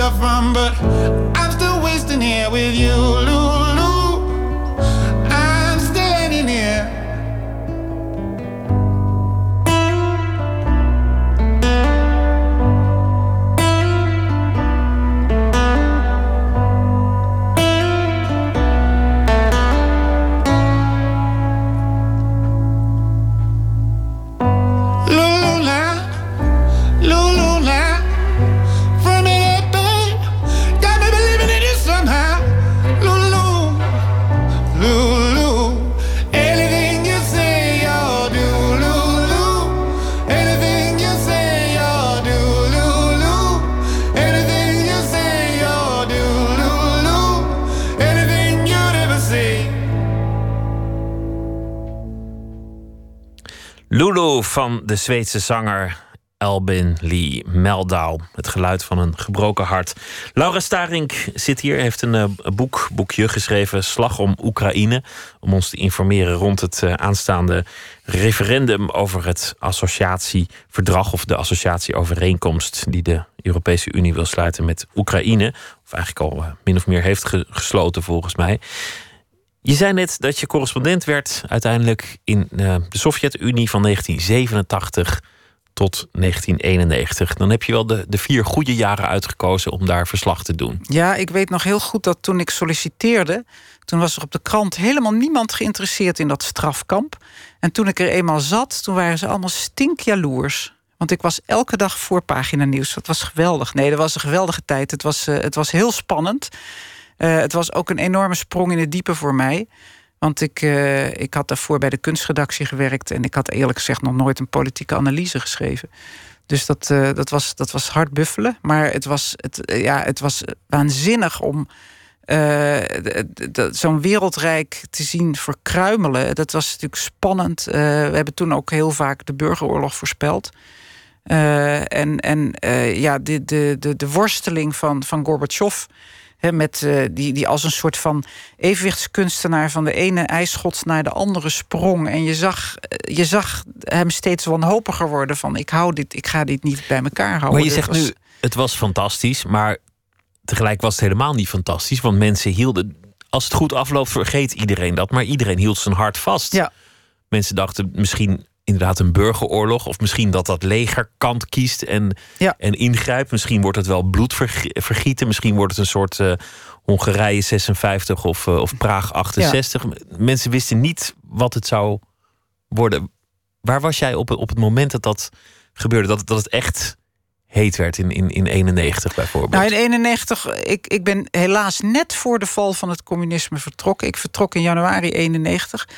off like a bit of fun, but I'm still wasting here with you, van de Zweedse zanger Albin Lee Meldau. Het geluid van een gebroken hart. Laura Starink zit hier, heeft een eh, boek, boekje geschreven... Slag om Oekraïne. Om ons te informeren rond het eh, aanstaande referendum... over het associatieverdrag of de associatieovereenkomst... die de Europese Unie wil sluiten met Oekraïne. Of eigenlijk al eh, min of meer heeft ge- gesloten volgens mij. Je zei net dat je correspondent werd uiteindelijk in eh, de Sovjet-Unie van 1987 tot 1991. Dan heb je wel de, de vier goede jaren uitgekozen om daar verslag te doen. Ja, ik weet nog heel goed dat toen ik solliciteerde, toen was er op de krant helemaal niemand geïnteresseerd in dat strafkamp. En toen ik er eenmaal zat, toen waren ze allemaal stinkjaloers. Want ik was elke dag voorpagina nieuws. Dat was geweldig. Nee, dat was een geweldige tijd. Het was, eh, het was heel spannend. Eh, het was ook een enorme sprong in het diepe voor mij. Want ik, eh, ik had daarvoor bij de kunstredactie gewerkt... en ik had eerlijk gezegd nog nooit een politieke analyse geschreven. Dus dat, eh, dat, was, dat was hard buffelen. Maar het was, het, ja, het was waanzinnig om zo'n wereldrijk te zien verkruimelen. Dat was natuurlijk spannend. We hebben toen ook heel vaak de burgeroorlog voorspeld. En en ja, de, de, de, de worsteling van, van Gorbachev. He, met, uh, die, die als een soort van evenwichtskunstenaar van de ene ijsschot naar de andere sprong. En je zag, je zag hem steeds wanhopiger worden van ik hou dit, ik ga dit niet bij elkaar houden. Maar je zegt nu, het was fantastisch, maar tegelijk was het helemaal niet fantastisch. Want mensen hielden. Als het goed afloopt, vergeet iedereen dat. Maar iedereen hield zijn hart vast. Ja. Mensen dachten misschien inderdaad een burgeroorlog. Of misschien dat dat leger kant kiest en, ja. en ingrijpt. Misschien wordt het wel bloedvergieten. Misschien wordt het een soort uh, Hongarije 56 of, uh, of Praag 68. Ja. Mensen wisten niet wat het zou worden. Waar was jij op, op het moment dat dat gebeurde? Dat, dat het echt heet werd in, in, in 91 bijvoorbeeld? Nou, in 91, ik, ik ben helaas net voor de val van het communisme vertrokken. Ik vertrok in januari 91.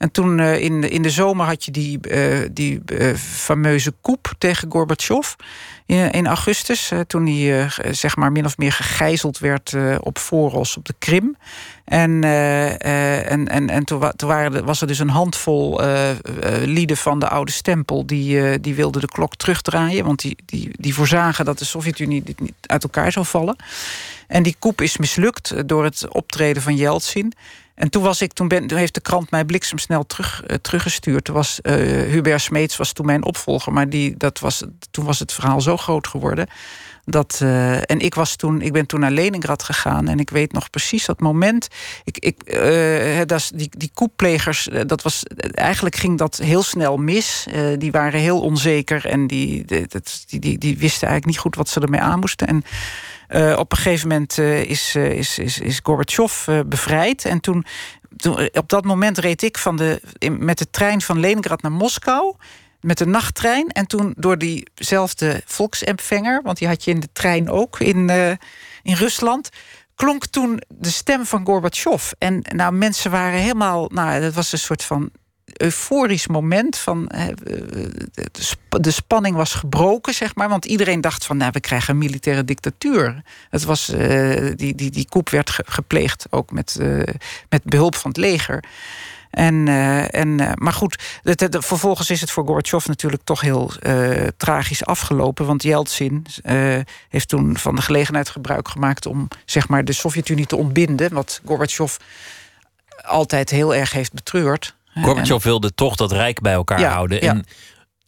En toen uh, in, in de zomer had je die, uh, die uh, fameuze koep tegen Gorbachev in, in augustus. toen hij zeg maar min of meer gegijzeld werd op Voros op de Krim. En, en, en, en toen, waren, was er dus een handvol lieden van de oude stempel... die, die wilden de klok terugdraaien. Want die, die, die voorzagen dat de Sovjet-Unie niet uit elkaar zou vallen. En die koep is mislukt door het optreden van Yeltsin... En toen, was ik, toen, ben, toen heeft de krant mij bliksemsnel terug, uh, teruggestuurd. Was, uh, Hubert Smeets was toen mijn opvolger. Maar die, dat was, toen was het verhaal zo groot geworden. Dat, uh, en ik, was toen, ik ben toen naar Leningrad gegaan. En ik weet nog precies dat moment. Ik, ik, die, die koepplegers, dat was, eigenlijk ging dat heel snel mis. die waren heel onzeker. En die, die, die, die wisten eigenlijk niet goed wat ze ermee aan moesten. En uh, op een gegeven moment uh, is, uh, is, is, is Gorbachev bevrijd. En toen, toen, op dat moment reed ik van de, met de trein van Leningrad naar Moskou. Met de nachttrein. En toen door diezelfde volksempfänger, want die had je in de trein ook in, in Rusland klonk toen de stem van Gorbachev. En nou, mensen waren helemaal. Nou, dat was een soort van euforisch moment van de spanning was gebroken, zeg maar. Want iedereen dacht van, nou, we krijgen een militaire dictatuur. Het was, uh, die, die, die koep werd gepleegd, ook met, uh, met behulp van het leger. En, en, maar goed, vervolgens is het voor Gorbachev natuurlijk toch heel tragisch afgelopen. Want Yeltsin heeft toen van de gelegenheid gebruik gemaakt om zeg maar, de Sovjet-Unie te ontbinden. Wat Gorbachev altijd heel erg heeft betreurd. Gorbachev wilde toch dat rijk bij elkaar ja, houden. En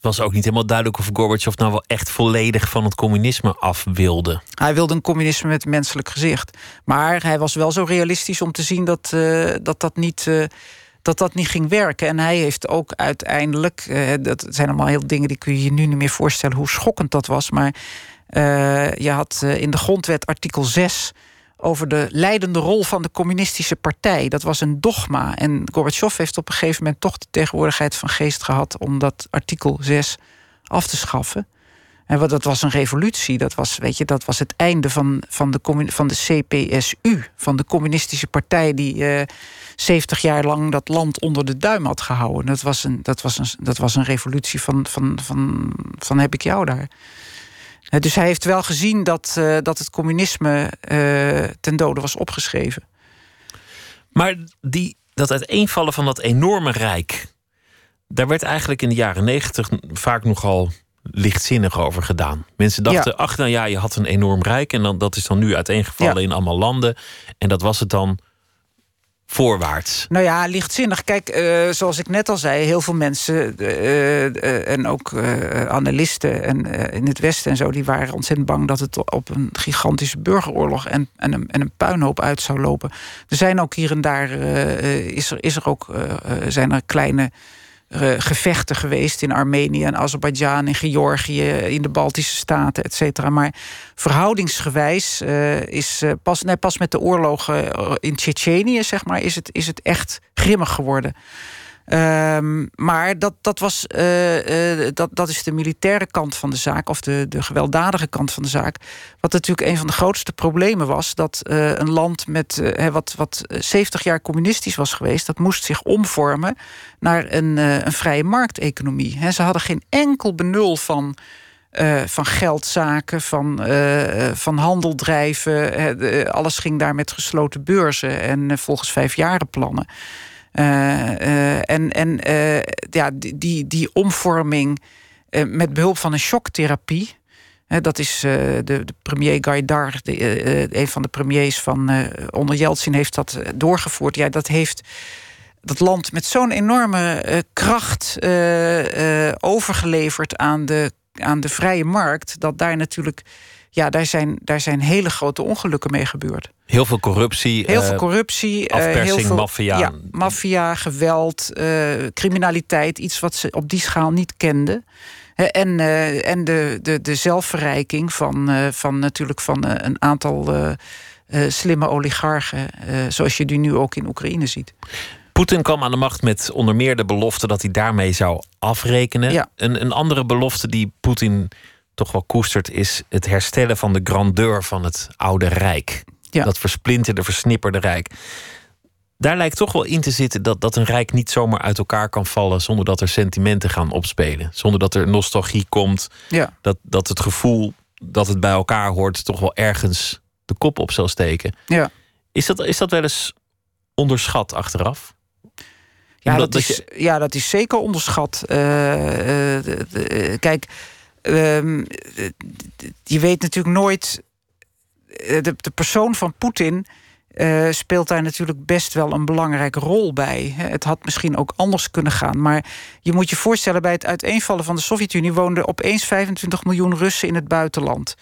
het was ook niet helemaal duidelijk of Gorbachev nou wel echt volledig van het communisme af wilde. Hij wilde een communisme met menselijk gezicht. Maar hij was wel zo realistisch om te zien dat uh, dat, dat niet. Uh, dat dat niet ging werken. En hij heeft ook uiteindelijk. Uh, dat zijn allemaal heel dingen die kun je je nu niet meer voorstellen hoe schokkend dat was. Maar je had in de grondwet artikel 6 over de leidende rol van de communistische partij. Dat was een dogma. En Gorbachev heeft op een gegeven moment toch de tegenwoordigheid van geest gehad om dat artikel 6 af te schaffen. En dat was een revolutie. Dat was, weet je, dat was het einde van, van, de, van de CPSU, van de communistische partij die uh, 70 jaar lang dat land onder de duim had gehouden. Dat was een, dat was een, dat was een revolutie van, van, van, van heb ik jou daar. Dus hij heeft wel gezien dat, uh, dat het communisme uh, ten dode was opgeschreven. Maar die, dat uiteenvallen van dat enorme rijk, daar werd eigenlijk in de jaren negentig vaak nogal lichtzinnig over gedaan. Mensen dachten, ja. ach nou ja, je had een enorm rijk en dan, dat is dan nu uiteengevallen ja. in allemaal landen. En dat was het dan voorwaarts? Nou ja, lichtzinnig. Kijk, uh, zoals ik net al zei, heel veel mensen uh, uh, en ook analisten en, in het Westen en zo, die waren ontzettend bang dat het op een gigantische burgeroorlog en, en, een, en een puinhoop uit zou lopen. Er zijn ook hier en daar is er, is er ook zijn er kleine gevechten geweest in Armenië en Azerbeidzjan, in Georgië, in de Baltische Staten, et cetera. Maar verhoudingsgewijs uh, is uh, pas, nee, pas met de oorlogen in Tsjetsjenië, zeg maar, is het, is het echt grimmig geworden. Um, maar dat, dat, was, uh, uh, dat, dat is de militaire kant van de zaak, of de, de gewelddadige kant van de zaak. Wat natuurlijk een van de grootste problemen was: dat uh, een land met wat, wat 70 jaar communistisch was geweest, dat moest zich omvormen naar een, een vrije markteconomie. Ze hadden geen enkel benul van. Van geldzaken, van, van handel alles ging daar met gesloten beurzen en volgens vijfjarenplannen. Uh, uh, en en uh, ja, die, die omvorming eh, met behulp van een shocktherapie. Dat is eh, de, premier Gaidar, eh, eh, een van de premiers van eh, onder Yeltsin, heeft dat eh, doorgevoerd. Ja, dat heeft dat land met zo'n enorme eh, kracht eh, eh, overgeleverd aan de, aan de vrije markt. Dat daar natuurlijk, ja, daar zijn, daar zijn hele grote ongelukken mee gebeurd. Heel veel corruptie. Heel eh, veel corruptie, eh, afpersing, maffia. Ja, maffia, geweld, eh, criminaliteit, iets wat ze op die schaal niet kenden. En, eh, en de, de, de zelfverrijking van, eh, van natuurlijk van eh, een aantal eh, eh, slimme oligarchen, eh, zoals je die nu ook in Oekraïne ziet. Poetin kwam aan de macht met onder meer de belofte dat hij daarmee zou afrekenen. Ja. Een, een andere belofte die Poetin toch wel koestert, is het herstellen van de grandeur van het oude Rijk. Ja. Dat versplinterde, versnipperde Rijk. Daar lijkt toch wel in te zitten dat, dat een Rijk niet zomaar uit elkaar kan vallen zonder dat er sentimenten gaan opspelen. Zonder dat er nostalgie komt. Ja. Dat, dat het gevoel dat het bij elkaar hoort toch wel ergens de kop op zal steken. Ja. Is dat, is dat wel eens onderschat achteraf? Ja, Omdat dat, is, ja, dat is zeker onderschat. Eh, eh, kijk, ehm, eh, je weet natuurlijk nooit. eh, De, de persoon van Poetin eh, speelt daar natuurlijk best wel een belangrijke rol bij. Het had misschien ook anders kunnen gaan. Maar je moet je voorstellen, bij het uiteenvallen van de Sovjet-Unie woonden opeens 25 miljoen Russen in het buitenland.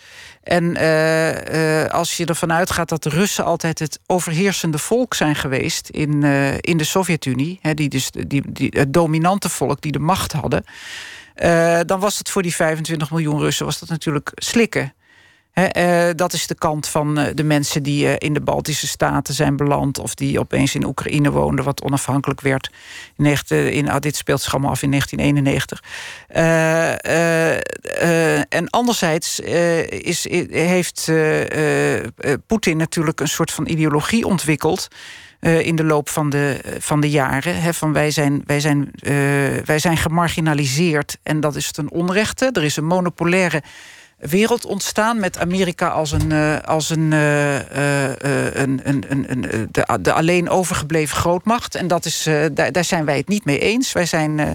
En eh, als je ervan uitgaat dat de Russen altijd het overheersende volk zijn geweest in, in de Sovjet-Unie, die dus die, die, het dominante volk die de macht hadden, eh, dan was het voor die 25 miljoen Russen was dat natuurlijk slikken. Eh, dat is de kant van eh, de mensen die in de Baltische Staten zijn beland... of die opeens in Oekraïne woonden, wat onafhankelijk werd. In, in, ah, dit speelt zich allemaal af in 1991. Eh, eh, eh, en anderzijds is, heeft Poetin natuurlijk een soort van ideologie ontwikkeld... eh, in de loop van de, van de jaren. Van wij, zijn, wij, zijn, eh, wij zijn gemarginaliseerd en dat is ten onrechte. Er is een monopolaire wereld ontstaan met Amerika als een, eh, als een, eh, eh, eh, een, een, een, eh, de, de alleen overgebleven grootmacht. En dat is, eh, daar, daar zijn wij het niet mee eens. Wij zijn, eh,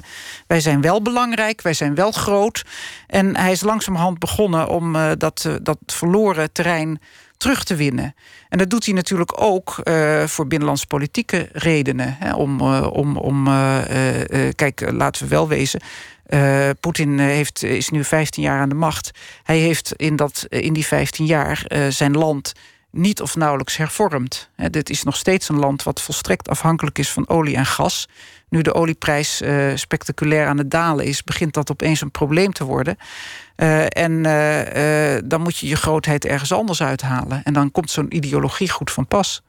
wij zijn wel belangrijk, wij zijn wel groot. En hij is langzamerhand begonnen om eh, dat, eh, dat verloren terrein terug te winnen. En dat doet hij natuurlijk ook eh, voor binnenlands politieke redenen. Hè, om, eh, om, om eh, kijk, laten we wel wezen. Poetin heeft, is nu 15 jaar aan de macht. Hij heeft in, dat, in die 15 jaar zijn land niet of nauwelijks hervormd. Hè, dit is nog steeds een land wat volstrekt afhankelijk is van olie en gas. Nu de olieprijs spectaculair aan het dalen is, begint dat opeens een probleem te worden. Eh, en eh, eh, dan moet je je grootheid ergens anders uithalen. En dan komt zo'n ideologie goed van pas.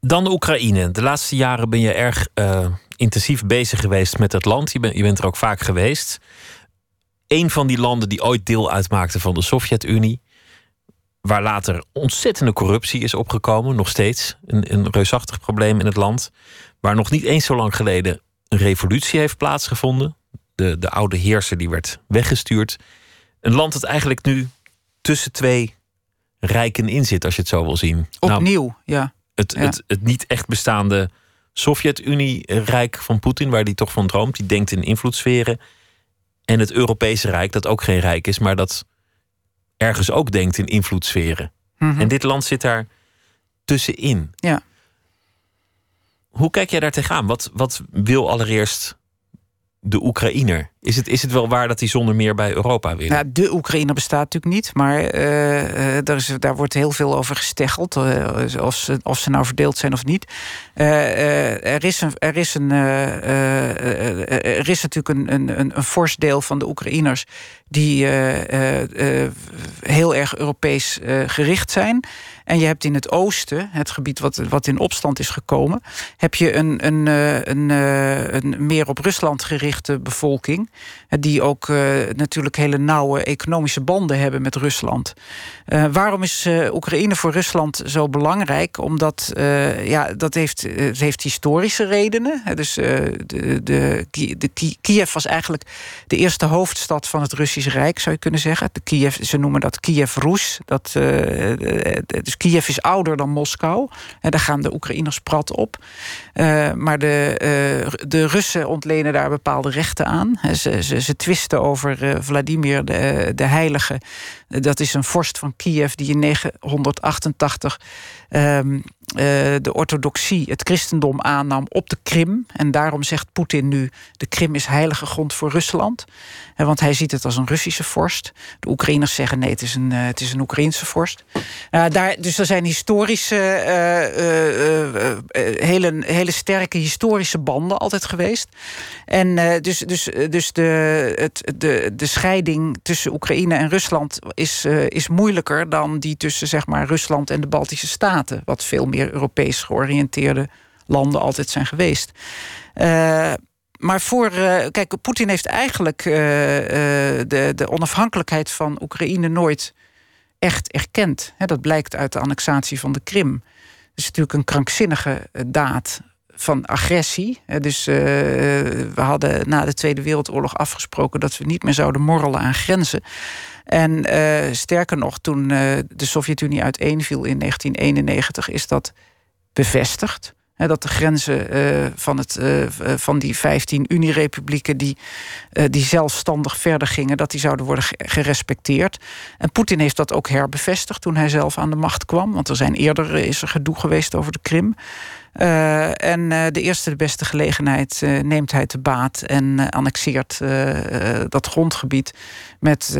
Dan de Oekraïne. De laatste jaren ben je erg intensief bezig geweest met het land. Je, bent je bent er ook vaak geweest. Een van die landen die ooit deel uitmaakte van de Sovjet-Unie. Waar later ontzettende corruptie is opgekomen. Nog steeds een, een reusachtig probleem in het land. Waar nog niet eens zo lang geleden een revolutie heeft plaatsgevonden. De, de oude heerser die werd weggestuurd. Een land dat eigenlijk nu tussen twee rijken in zit, als je het zo wil zien. Nou, Opnieuw, ja. het, Ja. het, het niet echt bestaande Sovjet-Unie-rijk van Poetin, waar hij toch van droomt. Die denkt in invloedssferen. En het Europese Rijk, dat ook geen rijk is, maar dat ergens ook denkt in invloedssferen. Mhm. En dit land zit daar tussenin. Ja. Hoe kijk jij daar tegenaan? Wat, wat wil allereerst de Oekraïner? Is het, is het wel waar dat hij zonder meer bij Europa wil? Ja, de Oekraïne bestaat natuurlijk niet, maar eh, eh, daar, is, daar wordt heel veel over gesteggeld. eh, of, ze, of ze nou verdeeld zijn of niet. Eh, eh, er, is een, er, is een, eh, eh, eh, er is natuurlijk een, een, een, fors deel van de Oekraïners die eh, eh, eh, heel erg Europees eh, gericht zijn. En je hebt in het oosten, het gebied wat, wat in opstand is gekomen, heb je een, een, eh, een, eh, een meer op Rusland gerichte bevolking. Eh, Die ook eh, natuurlijk hele nauwe economische banden hebben met Rusland. Eh, waarom is Oekraïne voor Rusland zo belangrijk? Omdat ja, dat heeft, het heeft historische redenen. Dus de, de, de Ki- Kiev was eigenlijk de eerste hoofdstad van het Russisch Rijk, zou je kunnen zeggen. De Kiev, ze noemen dat Kiev Rus. Dat, dus Kiev is ouder dan Moskou. En daar gaan de Oekraïners prat op. Maar de, de Russen ontlenen daar bepaalde rechten aan. Ze, ze twisten over uh, Vladimir de, de Heilige. Dat is een vorst van Kiev die in 988 um, uh, de orthodoxie, het christendom aannam op de Krim. En daarom zegt Poetin nu: de Krim is heilige grond voor Rusland. Uh, want hij ziet het als een Russische vorst. De Oekraïners zeggen: nee, het is een, uh, het is een Oekraïnse vorst. daar, dus er zijn historische, hele, hele sterke historische banden altijd geweest. En dus, dus, dus de, het, de, de scheiding tussen Oekraïne en Rusland is, is moeilijker dan die tussen zeg maar, Rusland en de Baltische Staten. Wat veel meer meer Europees georiënteerde landen altijd zijn geweest. Uh, maar voor. Uh, kijk, Poetin heeft eigenlijk uh, de, de onafhankelijkheid van Oekraïne nooit echt erkend. dat blijkt uit de annexatie van de Krim. Het is natuurlijk een krankzinnige daad van agressie. Dus we hadden na de Tweede Wereldoorlog afgesproken dat we niet meer zouden morrelen aan grenzen. En uh, sterker nog, toen uh, de Sovjet-Unie uiteenviel in 1991, is dat bevestigd. Dat de grenzen uh, van, het, van die 15 Unierepublieken die, die zelfstandig verder gingen, dat die zouden worden gerespecteerd. En Poetin heeft dat ook herbevestigd toen hij zelf aan de macht kwam. Want er zijn eerder is er gedoe geweest over de Krim. Uh, en uh, de eerste de beste gelegenheid uh, neemt hij te baat en annexeert dat grondgebied met,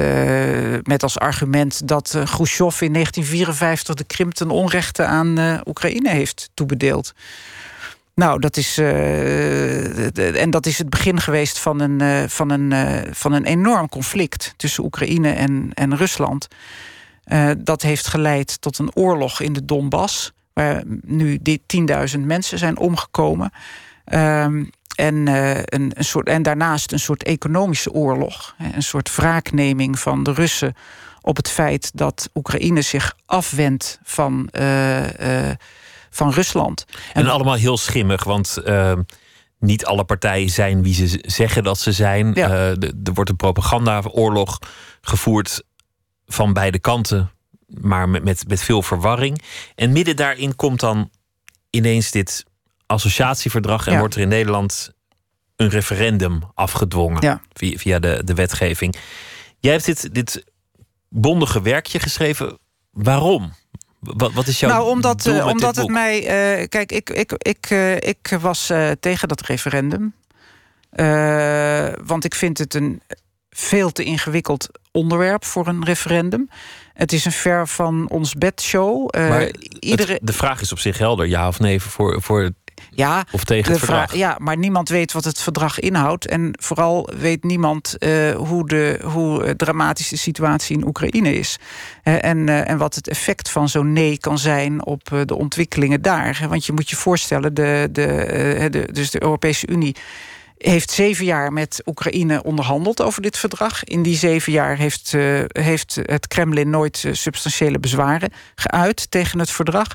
met als argument dat Khrushchev in 1954 de Krim ten onrechte aan Oekraïne heeft toebedeeld. Nou, dat is, en dat is het begin geweest van een, van een, van een enorm conflict tussen Oekraïne en, en Rusland. dat heeft geleid tot een oorlog in de Donbass waar nu 10.000 mensen zijn omgekomen. Um, en, uh, een, een, soort, en daarnaast een soort economische oorlog. Een soort wraakneming van de Russen op het feit dat Oekraïne zich afwendt van, uh, uh, van Rusland. En, en, allemaal heel schimmig, want ehm, niet alle partijen zijn wie ze zeggen dat ze zijn. Ja. er wordt een propagandaoorlog gevoerd van beide kanten maar met, met, met veel verwarring. En midden daarin komt dan ineens dit associatieverdrag en wordt er in Nederland een referendum afgedwongen via, via de, de wetgeving. Jij hebt dit, dit bondige werkje geschreven. Waarom? Wat, wat is jouw nou, omdat, met omdat het mij. Uh, kijk, ik, ik, ik, uh, ik was tegen dat referendum. want ik vind het een veel te ingewikkeld onderwerp voor een referendum. Het is een ver van ons bedshow. Uh, maar iedere... de vraag is op zich helder, ja of nee, voor, voor ja, of tegen het verdrag. ja, maar niemand weet wat het verdrag inhoudt. En vooral weet niemand uh, hoe, de, hoe dramatisch de situatie in Oekraïne is. Uh, en, uh, en wat het effect van zo'n nee kan zijn op de ontwikkelingen daar. Want je moet je voorstellen, de, de, de, dus de Europese Unie heeft zeven jaar met Oekraïne onderhandeld over dit verdrag. In die zeven jaar heeft, uh, heeft het Kremlin nooit uh, substantiële bezwaren geuit tegen het verdrag.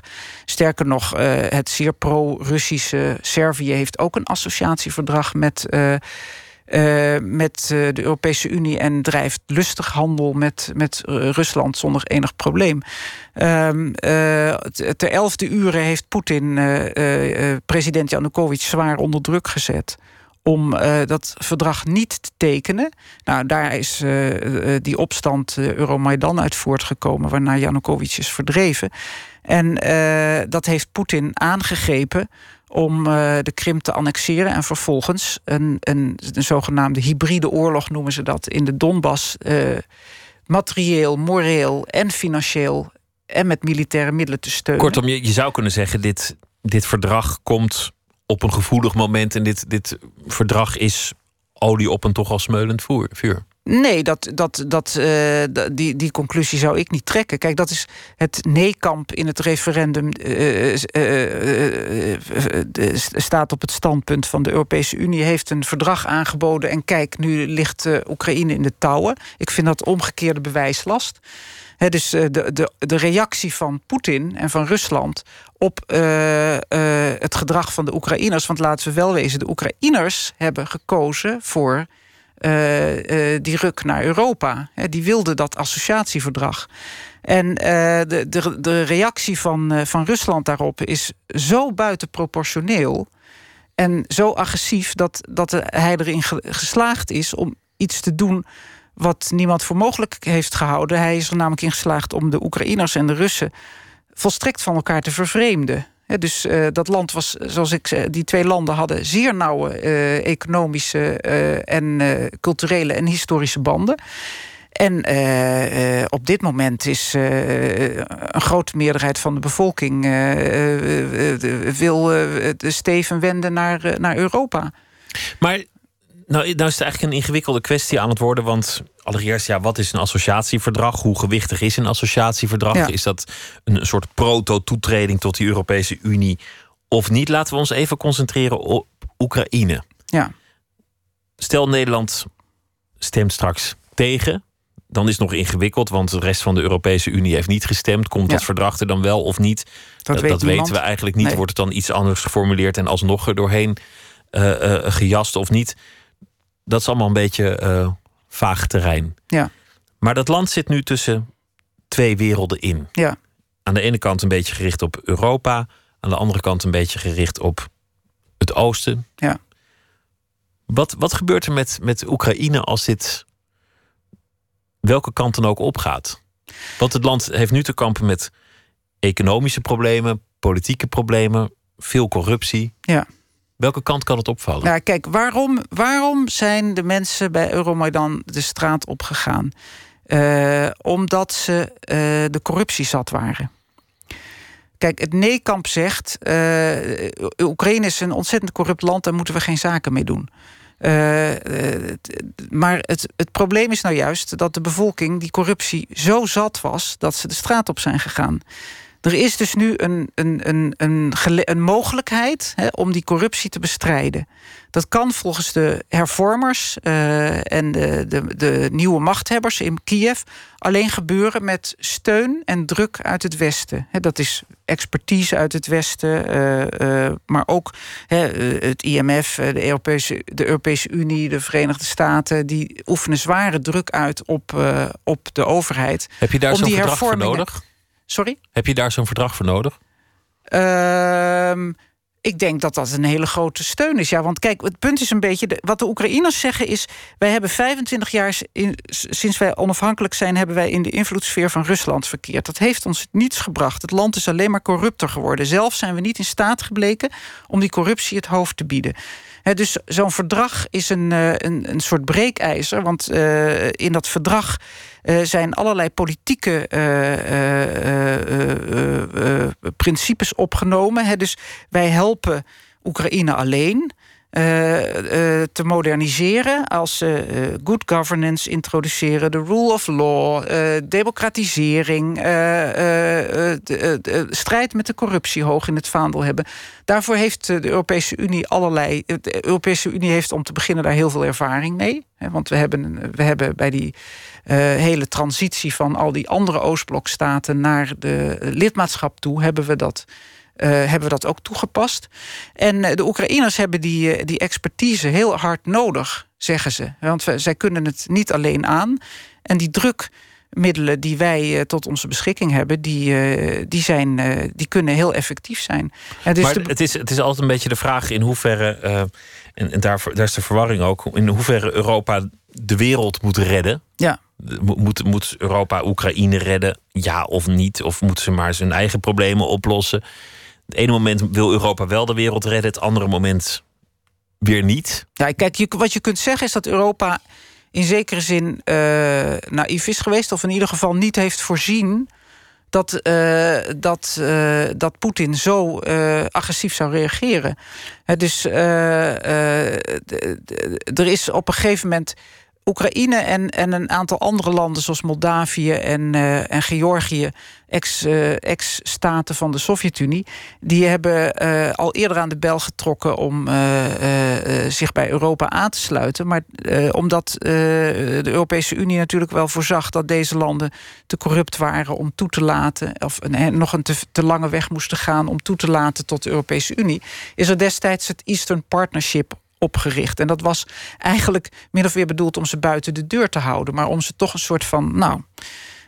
Sterker nog, uh, het zeer pro-Russische Servië heeft ook een associatieverdrag met. met de Europese Unie en drijft lustig handel met, met Rusland zonder enig probleem. Um, ter elfde uren heeft Poetin president Janukovic zwaar onder druk gezet om uh, dat verdrag niet te tekenen. Nou, daar is uh, die opstand Euromaidan uit voortgekomen... waarna Janukovic is verdreven. En dat heeft Poetin aangegrepen om de Krim te annexeren... en vervolgens een, een, een, zogenaamde hybride oorlog noemen ze dat... in de Donbass materieel, moreel en financieel... en met militaire middelen te steunen. Kortom, je, je zou kunnen zeggen... dit, dit verdrag komt op een gevoelig moment. En dit, dit verdrag is olie op een toch al smeulend vuur. Nee, dat, dat, dat, uh, die, die conclusie zou ik niet trekken. Kijk, dat is het nee-kamp in het referendum. Uh, uh, staat op het standpunt van de Europese Unie. Heeft een verdrag aangeboden. En kijk, nu ligt Oekraïne in de touwen. Ik vind dat omgekeerde bewijslast. He, dus de, de, de reactie van Poetin en van Rusland op uh, uh, het gedrag van de Oekraïners. Want laten we wel wezen, de Oekraïners hebben gekozen voor uh, die ruk naar Europa. Die wilden dat associatieverdrag. En de, de, de reactie van, van Rusland daarop is zo buitenproportioneel. En zo agressief dat, dat hij erin ge- geslaagd is om iets te doen wat niemand voor mogelijk heeft gehouden. Hij is er namelijk in geslaagd om de Oekraïners en de Russen volstrekt van elkaar te vervreemden. Dus eh, dat land was, zoals ik zei, die twee landen hadden zeer nauwe eh, economische eh, en eh, culturele en historische banden. En eh, eh, op dit moment is eh, een grote meerderheid van de bevolking eh, eh, eh, wil eh, de steven wenden naar, eh, naar Europa. Maar nou, nou is het eigenlijk een ingewikkelde kwestie aan het worden. Want allereerst, ja, wat is een associatieverdrag? Hoe gewichtig is een associatieverdrag? Ja. Is dat een soort proto-toetreding tot die Europese Unie of niet? Laten we ons even concentreren op Oekraïne. Ja. Stel Nederland stemt straks tegen. Dan is het nog ingewikkeld, want de rest van de Europese Unie heeft niet gestemd. Komt dat verdrag er dan wel of niet? Dat, weet dat niemand. weten we eigenlijk niet. Nee. Wordt het dan iets anders geformuleerd en alsnog er doorheen eh, eh, gejast of niet? Dat is allemaal een beetje eh, vaag terrein. Ja. Maar dat land zit nu tussen twee werelden in. Ja. Aan de ene kant een beetje gericht op Europa, aan de andere kant een beetje gericht op het oosten. Ja. Wat, wat gebeurt er met, met Oekraïne als dit welke kant dan ook opgaat? Want het land heeft nu te kampen met economische problemen, politieke problemen, veel corruptie. Ja. Welke kant kan het opvallen? Nou, kijk, waarom, waarom zijn de mensen bij Euromaidan de straat opgegaan? Eh, omdat ze eh, de corruptie zat waren. Kijk, het nee-kamp zegt... eh, Oekraïne is een ontzettend corrupt land... daar moeten we geen zaken mee doen. Maar het, het probleem is nou juist dat de bevolking die corruptie zo zat was... dat ze de straat op zijn gegaan. Er is dus nu een, een, een, een, een mogelijkheid hè, om die corruptie te bestrijden. Dat kan volgens de hervormers eh, en de, de, de nieuwe machthebbers in Kiev alleen gebeuren met steun en druk uit het Westen. Dat is expertise uit het Westen, eh, eh, maar ook het IMF, de Europese, de Europese Unie, de Verenigde Staten, die oefenen zware druk uit op, op de overheid. Heb je daar zo'n verdrag voor nodig? Sorry? Heb je daar zo'n verdrag voor nodig? Ehm, ik denk dat dat een hele grote steun is. Ja, want kijk, het punt is een beetje... wat de Oekraïners zeggen is... wij hebben 25 jaar in- sinds wij onafhankelijk zijn... hebben wij in de invloedssfeer van Rusland verkeerd. Dat heeft ons niets gebracht. Het land is alleen maar corrupter geworden. Zelf zijn we niet in staat gebleken... om die corruptie het hoofd te bieden. Dus zo'n verdrag is een, eh, een, een soort breekijzer. Want eh, in dat verdrag zijn allerlei politieke eh, eh, eh, eh, eh, principes opgenomen. Hè. Dus wij helpen Oekraïne alleen. eh, eh, te moderniseren als ze eh, good governance introduceren, de rule of law, eh, democratisering, eh, eh, eh, de- eh, de strijd met de corruptie hoog in het vaandel hebben. Daarvoor heeft eh, de Europese Unie allerlei. De Europese Unie heeft om te beginnen daar heel veel ervaring mee. Hè, want we hebben, we hebben bij die eh, hele transitie van al die andere Oostblokstaten naar de lidmaatschap toe, hebben we dat. eh, hebben we dat ook toegepast. En eh, de Oekraïners hebben die, eh, die expertise heel hard nodig, zeggen ze. Want we- zij kunnen het niet alleen aan. En die drukmiddelen die wij eh, tot onze beschikking hebben, die, eh, die, zijn, eh, die kunnen heel effectief zijn. En dus maar de- het, is, het is altijd een beetje de vraag in hoeverre, eh, en, en daar, daar is de verwarring ook, in hoeverre Europa de wereld moet redden. ja. Mo- Moet, moet Europa Oekraïne redden, ja of niet? Of moeten ze maar zijn eigen problemen oplossen? Het ene moment wil Europa wel de wereld redden, het andere moment weer niet. Ja, kijk, wat je kunt zeggen is dat Europa in zekere zin eh naïef is geweest, of in ieder geval niet heeft voorzien dat, eh, dat, eh, dat Poetin zo agressief zou reageren. Hè, dus er is op een gegeven moment. Oekraïne en, en een aantal andere landen, zoals Moldavië en, eh, en Georgië, eh, ex-staten van de Sovjet-Unie, die hebben eh, al eerder aan de bel getrokken om zich bij Europa aan te sluiten. Maar omdat de Europese Unie natuurlijk wel voorzag dat deze landen te corrupt waren om toe te laten, of een, nog een te, te lange weg moesten gaan om toe te laten tot de Europese Unie, is er destijds het Eastern Partnership opgericht. En dat was eigenlijk min of meer bedoeld om ze buiten de deur te houden, maar om ze toch een soort van, nou,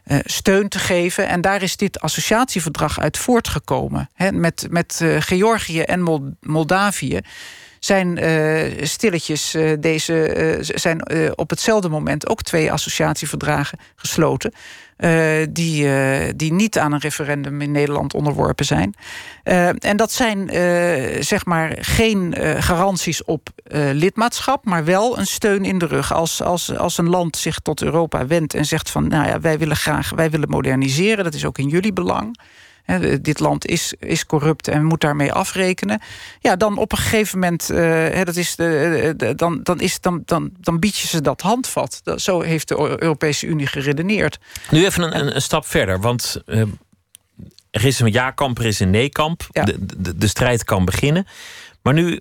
eh, steun te geven. En daar is dit associatieverdrag uit voortgekomen. Hè, met met eh, Georgië en Mol- Moldavië zijn eh, stilletjes eh, deze, eh, zijn op hetzelfde moment ook twee associatieverdragen gesloten. die, die niet aan een referendum in Nederland onderworpen zijn. En dat zijn zeg maar geen garanties op lidmaatschap, maar wel een steun in de rug. Als, als, als een land zich tot Europa wendt en zegt van nou ja, wij willen graag, wij willen moderniseren, dat is ook in jullie belang. Dit land is, is corrupt en moet daarmee afrekenen. Ja, dan op een gegeven moment, eh, dat is de, de- dan, dan, is, dan, dan, dan bied je ze dat handvat. Dat, zo heeft de Eu- Europese Unie geredeneerd. Nu even een, een, een stap verder, want eh, er is een ja-kamp, er is een nee-kamp. Ja. De, de, de strijd kan beginnen. Maar nu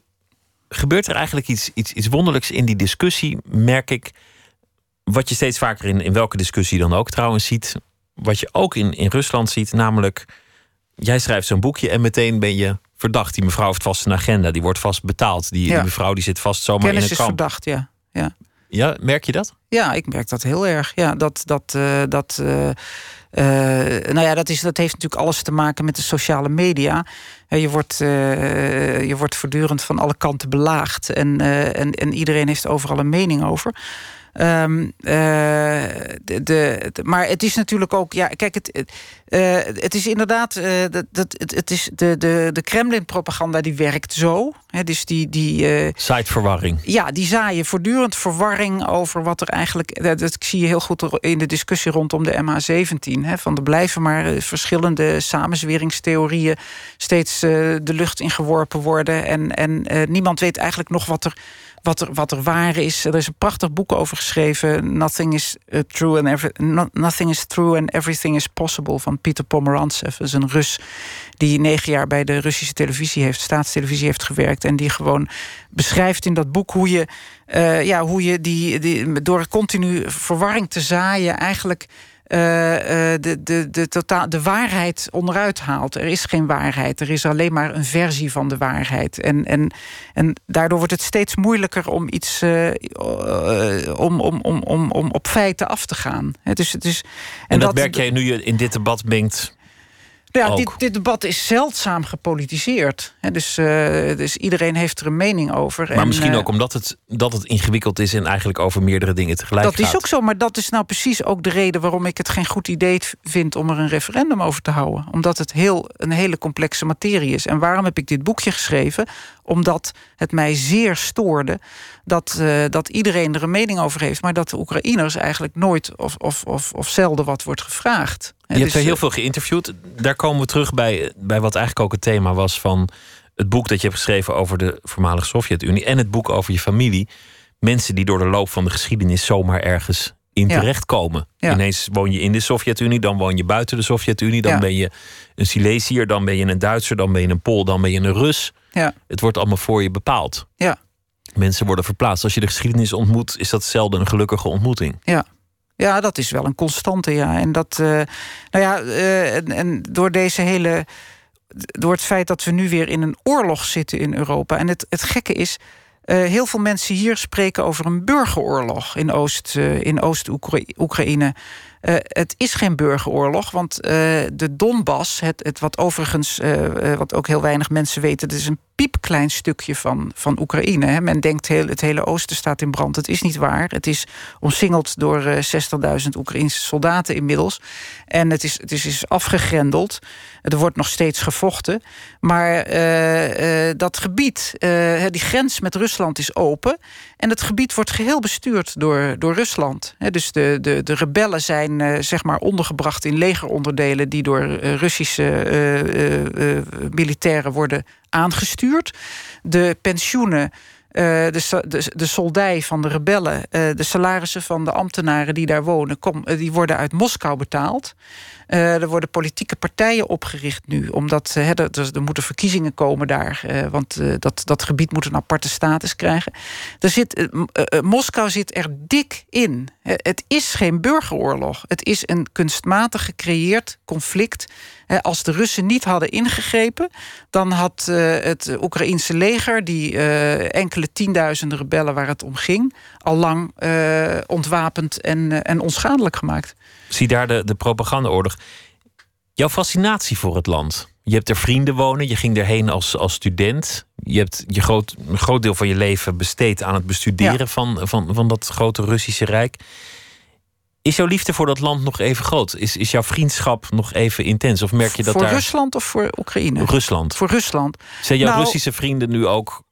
gebeurt er eigenlijk iets, iets, iets wonderlijks in die discussie, merk ik. Wat je steeds vaker in, in welke discussie dan ook trouwens ziet. Wat je ook in, in Rusland ziet, namelijk. Jij schrijft zo'n boekje en meteen ben je verdacht. Die mevrouw heeft vast een agenda, die wordt vast betaald. Die, Ja. die mevrouw die zit vast zomaar Kennis in is een kamp. verdacht, ja. ja. Ja, merk je dat? Ja, ik merk dat heel erg. Ja, dat, dat, eh, dat, eh, eh, nou ja, dat, is, dat heeft natuurlijk alles te maken met de sociale media. Je, wordt, je wordt voortdurend van alle kanten belaagd. En, en, en iedereen heeft overal een mening over. Ehm, eh, de, maar het is natuurlijk ook, ja, kijk, het, het, eh, het is inderdaad, eh, dat, dat, het, het is de, de, de Kremlin-propaganda die werkt zo. Hè, dus die, die, eh, Siteverwarring. ja, die zaaien voortdurend verwarring over wat er eigenlijk. Dat, dat zie je heel goed in de discussie rondom de MH17. Hè, van er blijven maar verschillende samenzweringstheorieën steeds de lucht ingeworpen worden. En, en niemand weet eigenlijk nog wat er. Wat er, wat er waar is. Er is een prachtig boek over geschreven. Nothing is, eh, true and every, no- nothing is true and everything is possible. Van Peter Pomerantsev. Dat is een Rus die negen jaar bij de Russische televisie heeft, staatstelevisie heeft gewerkt. En die gewoon beschrijft in dat boek hoe je, eh, ja, hoe je die, die, door continu verwarring te zaaien, eigenlijk. Eh, eh, de, de, de, totaal, de waarheid onderuit haalt. Er is geen waarheid. Er is alleen maar een versie van de waarheid. En, en, en daardoor wordt het steeds moeilijker om iets eh, eh, om, om, om, om, om op feiten af te gaan. Het is, het is, En, dat, merk jij nu je in dit debat mengt. Ja, dit, dit debat is zeldzaam gepolitiseerd. Hè, dus, eh, dus iedereen heeft er een mening over. Maar En, misschien eh, ook omdat het, dat het ingewikkeld is en eigenlijk over meerdere dingen tegelijk Dat is gaat. ook zo, maar dat is nou precies ook de reden waarom ik het geen goed idee vind om er een referendum over te houden. Omdat het heel, een hele complexe materie is. En waarom heb ik dit boekje geschreven? Omdat het mij zeer stoorde dat, eh, dat iedereen er een mening over heeft, maar dat de Oekraïners eigenlijk nooit of, of, of, of zelden wat wordt gevraagd. Je hebt Dus, er heel eh, veel geïnterviewd. Daar komen we terug bij, bij wat eigenlijk ook het thema was van het boek dat je hebt geschreven over de voormalige Sovjet-Unie en het boek over je familie. Mensen die door de loop van de geschiedenis zomaar ergens in Ja. terechtkomen. Ja. Ineens woon je in de Sovjet-Unie, dan woon je buiten de Sovjet-Unie, dan Ja. ben je een Silesiër, dan ben je een Duitser, dan ben je een Pool, dan ben je een Rus. Ja. Het wordt allemaal voor je bepaald. Ja. Mensen worden verplaatst. Als je de geschiedenis ontmoet, is dat zelden een gelukkige ontmoeting. Ja. Ja, dat is wel een constante, ja. En dat, eh, nou ja, eh, en, en door deze hele. Door het feit dat we nu weer in een oorlog zitten in Europa. En het, het gekke is. eh, heel veel mensen hier spreken over een burgeroorlog in Oost- eh, het is geen burgeroorlog, want eh, de Donbass, het, het wat overigens, eh, wat ook heel weinig mensen weten, het is een piepklein stukje van, van Oekraïne. Hè. Men denkt heel, het hele oosten staat in brand. Het is niet waar. Het is omsingeld door eh 60.000 Oekraïnse soldaten inmiddels. En het is, het is, is afgegrendeld. Er wordt nog steeds gevochten. Maar dat gebied, die grens met Rusland is open. En het gebied wordt geheel bestuurd door, door Rusland. Dus de, de, de rebellen zijn eh, zeg maar ondergebracht in legeronderdelen... die door eh, Russische eh, militairen worden aangestuurd. De pensioenen... de, de, de soldij van de rebellen, de salarissen van de ambtenaren die daar wonen, die worden uit Moskou betaald. Eh, er worden politieke partijen opgericht nu, omdat eh, er, er- er moeten verkiezingen komen daar, eh, want eh, dat, dat gebied moet een aparte status krijgen. Zit, eh, eh, eh, Moskou zit er dik in. Eh, het is geen burgeroorlog. Het is een kunstmatig gecreëerd conflict. Eh, als de Russen niet hadden ingegrepen, dan had eh, het Oekraïense leger, die eh, enkele tienduizenden rebellen waar het om ging, al lang eh, ontwapend en, eh, en onschadelijk gemaakt. Zie daar de, de propagandaoorlog. Jouw fascinatie voor het land. Je hebt er vrienden wonen. Je ging erheen als, als student. Je hebt je groot, een groot deel van je leven besteed aan het bestuderen Ja. van, van, van dat grote Russische Rijk. Is jouw liefde voor dat land nog even groot? Is, is jouw vriendschap nog even intens? Of merk je dat voor daar. Rusland of voor Oekraïne? Rusland. Voor Rusland. Zijn jouw Nou- Russische vrienden nu ook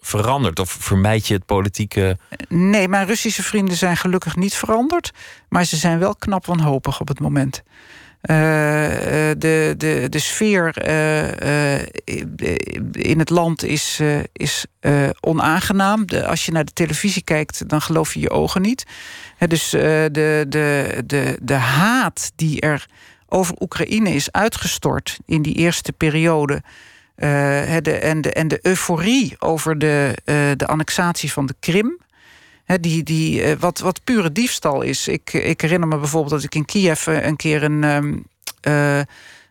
veranderd? Of vermijd je het politieke. Nee, mijn Russische vrienden zijn gelukkig niet veranderd. Maar ze zijn wel knap wanhopig op het moment. Eh, eh, de, de, de sfeer eh, in het land is, is onaangenaam. Als je naar de televisie kijkt, dan geloof je je ogen niet. Dus de, de, de, de haat die er over Oekraïne is uitgestort in die eerste periode. Eh, de, en, de, en de euforie over de, eh, de annexatie van de Krim. Die, die, eh, wat, wat pure diefstal is. Ik, ik herinner me bijvoorbeeld dat ik in Kiev een keer een, ehm, eh,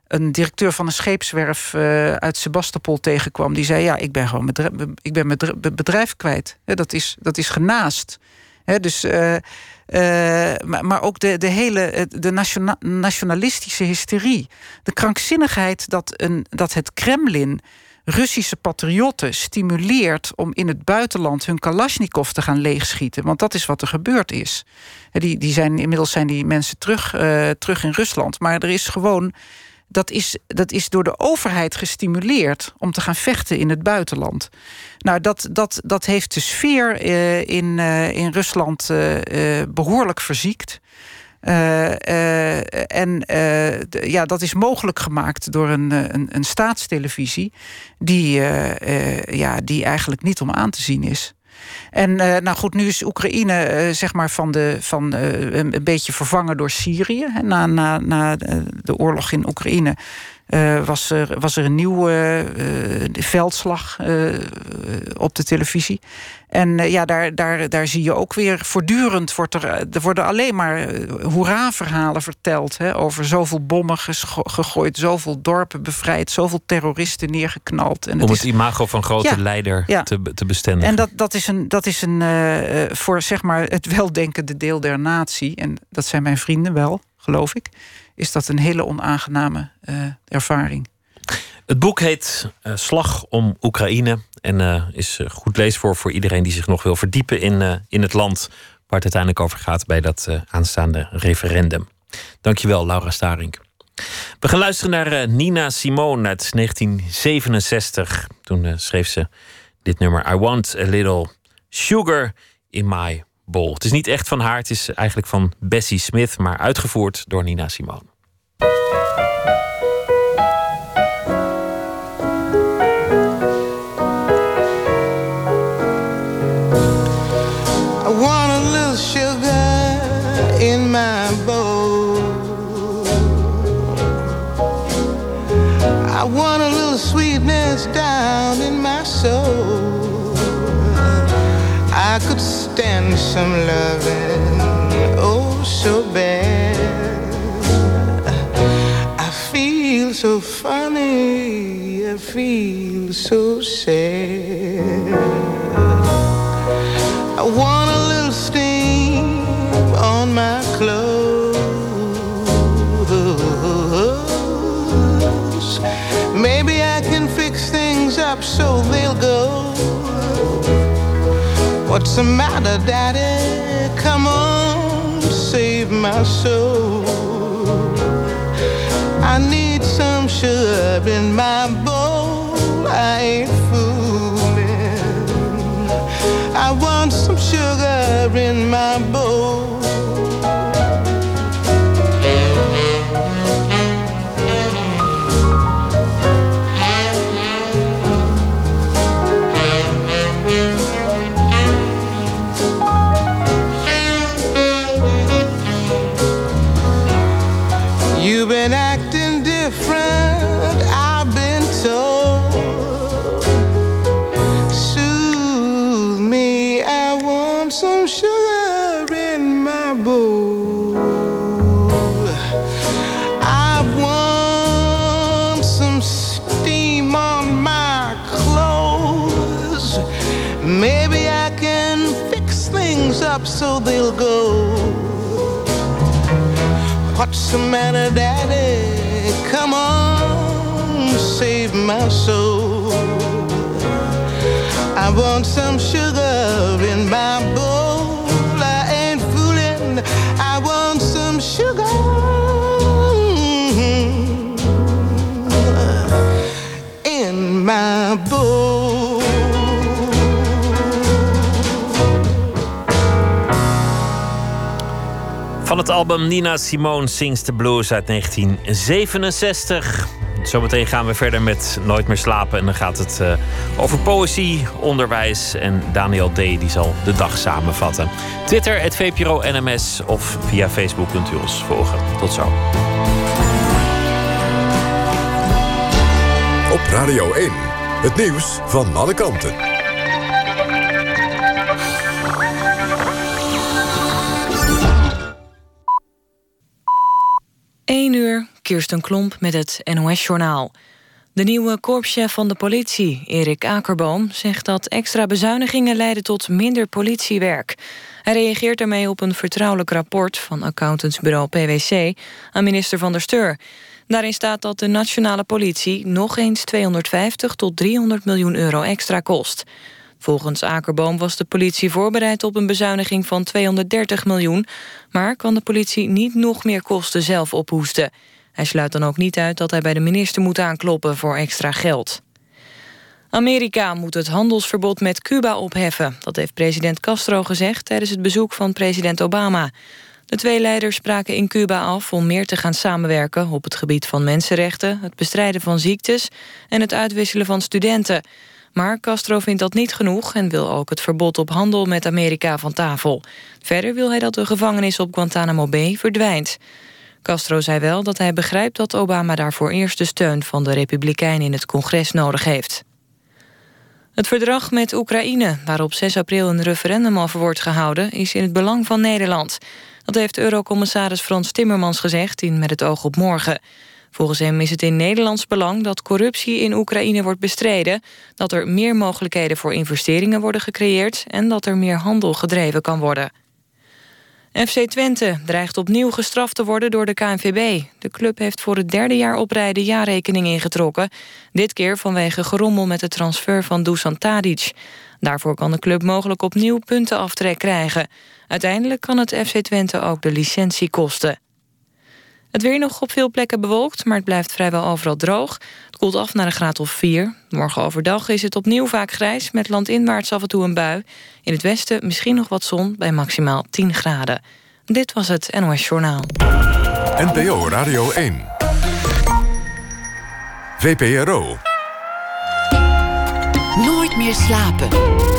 een directeur van een scheepswerf uit Sebastopol tegenkwam. Die zei: Ja, ik ben gewoon bedrijf, ik ben bedrijf kwijt. Dat, is, dat is genaast. Dus, eh, maar, maar ook de, de hele eh, de nationa- nationalistische hysterie. De krankzinnigheid dat, een, dat het Kremlin Russische patriotten stimuleert om in het buitenland hun Kalashnikov te gaan leegschieten. Want dat is wat er gebeurd is. Hè, Die, die zijn, inmiddels zijn die mensen terug, eh, terug in Rusland. Maar er is gewoon. Dat is, dat is door de overheid gestimuleerd om te gaan vechten in het buitenland. Nou, dat, dat, dat heeft de sfeer eh, in, eh, in Rusland eh, eh, behoorlijk verziekt. En ja, dat is mogelijk gemaakt door een, een, een staatstelevisie die, ja, die eigenlijk niet om aan te zien is. En eh, nou goed, nu is Oekraïne eh, zeg maar van de, van, eh, een, beetje vervangen door Syrië. Na, na, na de oorlog in Oekraïne eh, was, er, was er een nieuwe eh, veldslag eh, op de televisie. En ja, daar, daar, daar zie je ook weer voortdurend wordt er, er worden alleen maar hoera-verhalen verteld. Hè, over zoveel bommen gegooid, zoveel dorpen bevrijd, zoveel terroristen neergeknald. En om het het is, imago van grote Ja, leider ja. te, te bestendigen? en dat, dat is een, dat is een voor zeg maar het weldenkende deel der natie, en dat zijn mijn vrienden wel, geloof ik, is dat een hele onaangename eh, ervaring. Het boek heet eh, Slag om Oekraïne. En eh, is goed leesvoor voor iedereen die zich nog wil verdiepen in, in het land. Waar het uiteindelijk over gaat bij dat aanstaande referendum. Dankjewel, Laura Staring. We gaan luisteren naar Nina Simone uit 1967. Toen schreef ze dit nummer: I want a little sugar in my bowl. Het is niet echt van haar, het is eigenlijk van Bessie Smith, maar uitgevoerd door Nina Simone. Some loving, oh, so bad. I feel so funny, I feel so sad. I want a little steam on my clothes. The matter, Daddy? Come on, save my soul. I need some sugar in my bowl. I ain't fooling. I want some sugar in my bowl. What's the matter, Daddy? Come on, save my soul. I want some sugar in my bowl. I ain't fooling. I want some sugar in my bowl. Het album Nina Simone Sings the Blues uit 1967. Zometeen gaan we verder met Nooit meer slapen. En dan gaat het eh, over poëzie, onderwijs. En Daniel D. die zal de dag samenvatten. Twitter, het VPRO NMS of via Facebook kunt u ons volgen. Tot zo. Op Radio 1. Het nieuws van alle kanten. 1 uur, Kirsten Klomp met het NOS-journaal. De nieuwe korpschef van de politie, Erik Akerboom, zegt dat extra bezuinigingen leiden tot minder politiewerk. Hij reageert daarmee op een vertrouwelijk rapport van accountantsbureau PwC aan minister Van der Steur. Daarin staat dat de nationale politie nog eens 250 tot 300 miljoen euro extra kost. Volgens Akerboom was de politie voorbereid op een bezuiniging van 230 miljoen... maar kan de politie niet nog meer kosten zelf ophoesten. Hij sluit dan ook niet uit dat hij bij de minister moet aankloppen voor extra geld. Amerika moet het handelsverbod met Cuba opheffen. Dat heeft president Castro gezegd tijdens het bezoek van president Obama. De twee leiders spraken in Cuba af om meer te gaan samenwerken... op het gebied van mensenrechten, het bestrijden van ziektes... en het uitwisselen van studenten... Maar Castro vindt dat niet genoeg en wil ook het verbod op handel met Amerika van tafel. Verder wil hij dat de gevangenis op Guantanamo Bay verdwijnt. Castro zei wel dat hij begrijpt dat Obama daarvoor eerst de steun van de Republikeinen in het congres nodig heeft. Het verdrag met Oekraïne, waarop 6 april een referendum over wordt gehouden, is in het belang van Nederland. Dat heeft Eurocommissaris Frans Timmermans gezegd in Met het oog op morgen. Volgens hem is het in Nederlands belang dat corruptie in Oekraïne wordt bestreden, dat er meer mogelijkheden voor investeringen worden gecreëerd en dat er meer handel gedreven kan worden. FC Twente dreigt opnieuw gestraft te worden door de KNVB. De club heeft voor het derde jaar op rij de jaarrekening ingetrokken. Dit keer vanwege gerommel met de transfer van Dusan Tadic. Daarvoor kan de club mogelijk opnieuw puntenaftrek krijgen. Uiteindelijk kan het FC Twente ook de licentie kosten. Het weer nog op veel plekken bewolkt, maar het blijft vrijwel overal droog. Het koelt af naar een graad of 4. Morgen overdag is het opnieuw vaak grijs, met landinwaarts af en toe een bui. In het westen misschien nog wat zon, bij maximaal 10 graden. Dit was het NOS Journaal. NPO Radio 1. VPRO. Nooit meer slapen.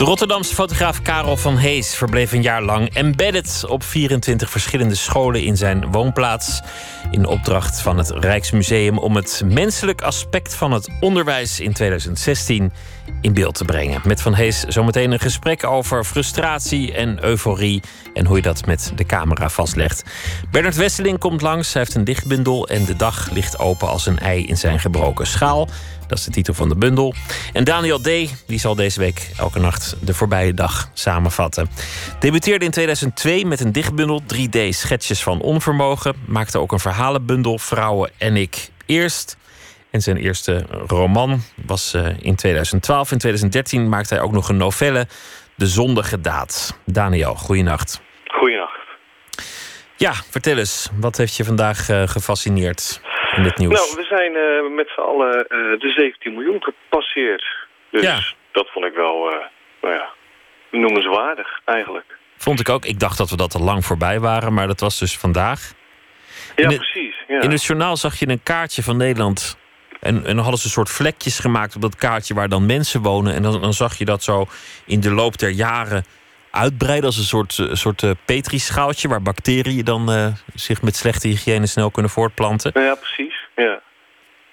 De Rotterdamse fotograaf Karel van Hees verbleef een jaar lang embedded op 24 verschillende scholen in zijn woonplaats. In opdracht van het Rijksmuseum om het menselijk aspect van het onderwijs in 2016 in beeld te brengen. Met Van Hees zometeen een gesprek over frustratie en euforie en hoe je dat met de camera vastlegt. Bernard Wesseling komt langs. Hij heeft een dichtbundel en de dag ligt open als een ei in zijn gebroken schaal. Dat is de titel van de bundel. En Daniel D. die zal deze week elke nacht de voorbije dag samenvatten. Debuteerde in 2002 met een dichtbundel 3D Schetsjes van Onvermogen. Maakte ook een verhalenbundel Vrouwen en ik eerst. En zijn eerste roman was eh, in 2012. In 2013 maakte hij ook nog een novelle, De Zondige Daad. Daniel, goeienacht. Goeienacht. Ja, vertel eens, wat heeft je vandaag eh, gefascineerd in dit nieuws? Nou, we zijn eh, met z'n allen eh, de 17 miljoen gepasseerd. Dus Ja. dat vond ik wel, eh, nou ja, noemenswaardig eigenlijk. Vond ik ook. Ik dacht dat we dat al lang voorbij waren, maar dat was dus vandaag. Ja, precies. Ja. In het journaal zag je een kaartje van Nederland. En, en dan hadden ze een soort vlekjes gemaakt op dat kaartje waar dan mensen wonen. En dan, dan zag je dat zo in de loop der jaren uitbreiden als een soort, eh, soort eh, petrischaaltje... waar bacteriën dan eh, zich met slechte hygiëne snel kunnen voortplanten. Ja, precies. Ja.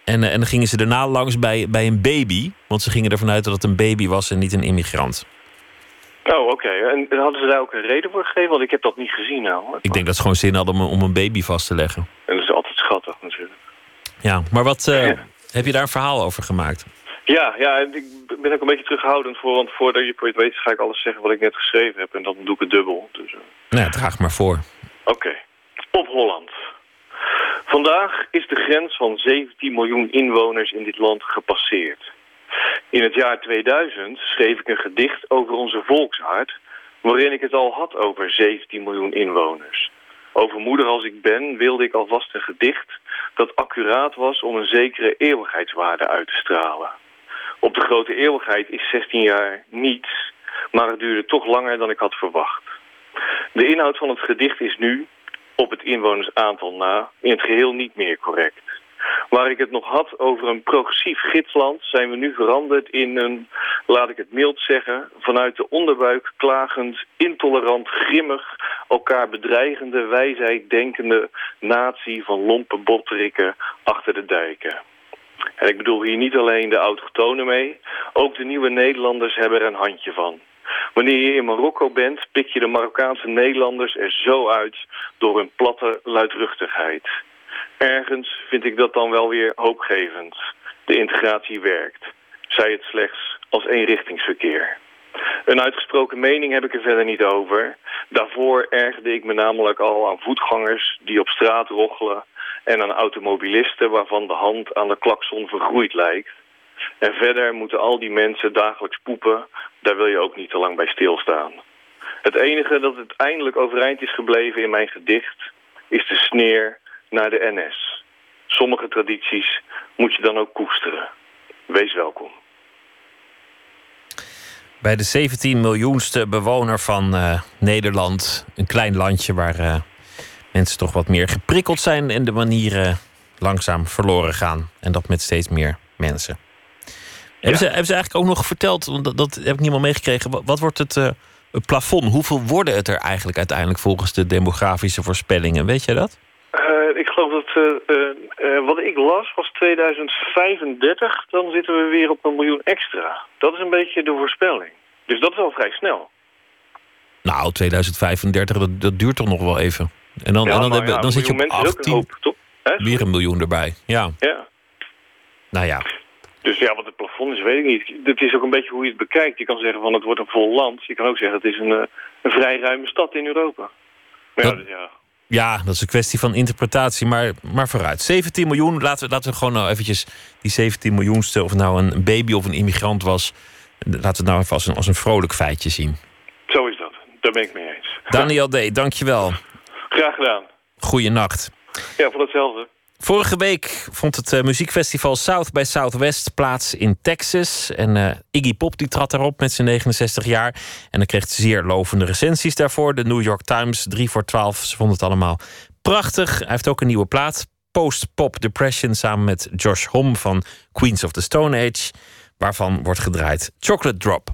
En, en dan gingen ze daarna langs bij, bij een baby. Want ze gingen ervan uit dat het een baby was en niet een immigrant. Oh, oké. En hadden ze daar ook een reden voor gegeven? Want ik heb dat niet gezien nou. Ik denk dat ze gewoon zin hadden om, om een baby vast te leggen. En dat is altijd schattig natuurlijk. Ja, maar wat Ja. heb je daar een verhaal over gemaakt? Ja, ja, en ik ben ook een beetje terughoudend voor, want voordat je het weet ga ik alles zeggen wat ik net geschreven heb en dan doe ik het dubbel. Dus, eh, Nou draag maar voor. Oké. Op Holland. Vandaag is de grens van 17 miljoen inwoners in dit land gepasseerd. In het jaar 2000 schreef ik een gedicht over onze volksaard... waarin ik het al had over 17 miljoen inwoners. Over moeder als ik ben wilde ik alvast een gedicht... dat accuraat was om een zekere eeuwigheidswaarde uit te stralen. Op de grote eeuwigheid is 16 jaar niets... maar het duurde toch langer dan ik had verwacht. De inhoud van het gedicht is nu, op het inwonersaantal na, in het geheel niet meer correct. Waar ik het nog had over een progressief gidsland... zijn we nu veranderd in een, laat ik het mild zeggen... vanuit de onderbuik klagend, intolerant, grimmig... elkaar bedreigende, wijsheid denkende natie van lompe botterikken achter de dijken. En ik bedoel hier niet alleen de autochtonen mee... ook de nieuwe Nederlanders hebben er een handje van. Wanneer je in Marokko bent, pik je de Marokkaanse Nederlanders er zo uit... door hun platte luidruchtigheid. Ergens vind ik dat dan wel weer hoopgevend. De integratie werkt. Zij het slechts als eenrichtingsverkeer. Een uitgesproken mening heb ik er verder niet over. Daarvoor ergerde ik me namelijk al aan voetgangers die op straat roggelen... en aan automobilisten waarvan de hand aan de klakson vergroeid lijkt. En verder moeten al die mensen dagelijks poepen. Daar wil je ook niet te lang bij stilstaan. Het enige dat het eindelijk overeind is gebleven in mijn gedicht... is de sneer naar de NS. Sommige tradities moet je dan ook koesteren. Wees welkom. Bij de 17 miljoenste bewoner van eh, Nederland. Een klein landje waar eh, mensen toch wat meer geprikkeld zijn en de manieren langzaam verloren gaan. En dat met steeds meer mensen. Hebben, ze, hebben ze eigenlijk ook nog verteld, want dat, dat heb ik niet meer meegekregen. Wat, wat wordt het, eh, het plafond? Hoeveel worden het er eigenlijk uiteindelijk volgens de demografische voorspellingen? Weet jij dat? Eh, ik geloof dat eh, eh, eh, wat ik las was 2035. Dan zitten we weer op een miljoen extra. Dat is een beetje de voorspelling. Dus dat is al vrij snel. Nou, 2035, dat, dat duurt toch nog wel even. En dan, Ja, en dan, maar hebben, ja, dan zit je op miljoen mensen is ook een 18, hoop, toch? Weer een miljoen erbij. Ja, Ja. nou ja. Dus ja, wat het plafond is, weet ik niet. Het is ook een beetje hoe je het bekijkt. Je kan zeggen van het wordt een vol land. Je kan ook zeggen het is een, eh, een vrij ruime stad in Europa. Maar ja, Dat- dus ja. Ja, dat is een kwestie van interpretatie, maar, maar vooruit. 17 miljoen, laten we, laten we gewoon nou eventjes die 17 miljoenste... of het nou een baby of een immigrant was... laten we het nou even als een, als een vrolijk feitje zien. Zo is dat. Daar ben ik mee eens. Daniel D., dankjewel. Graag gedaan. Goeienacht. Ja, voor hetzelfde. Vorige week vond het eh, muziekfestival South by Southwest plaats in Texas. En eh, Iggy Pop die trad daarop met zijn 69 jaar. En dan kreeg zeer lovende recensies daarvoor. De New York Times, 3 voor 12, ze vonden het allemaal prachtig. Hij heeft ook een nieuwe plaat, Post Pop Depression... samen met Josh Homme van Queens of the Stone Age... waarvan wordt gedraaid Chocolate Drop.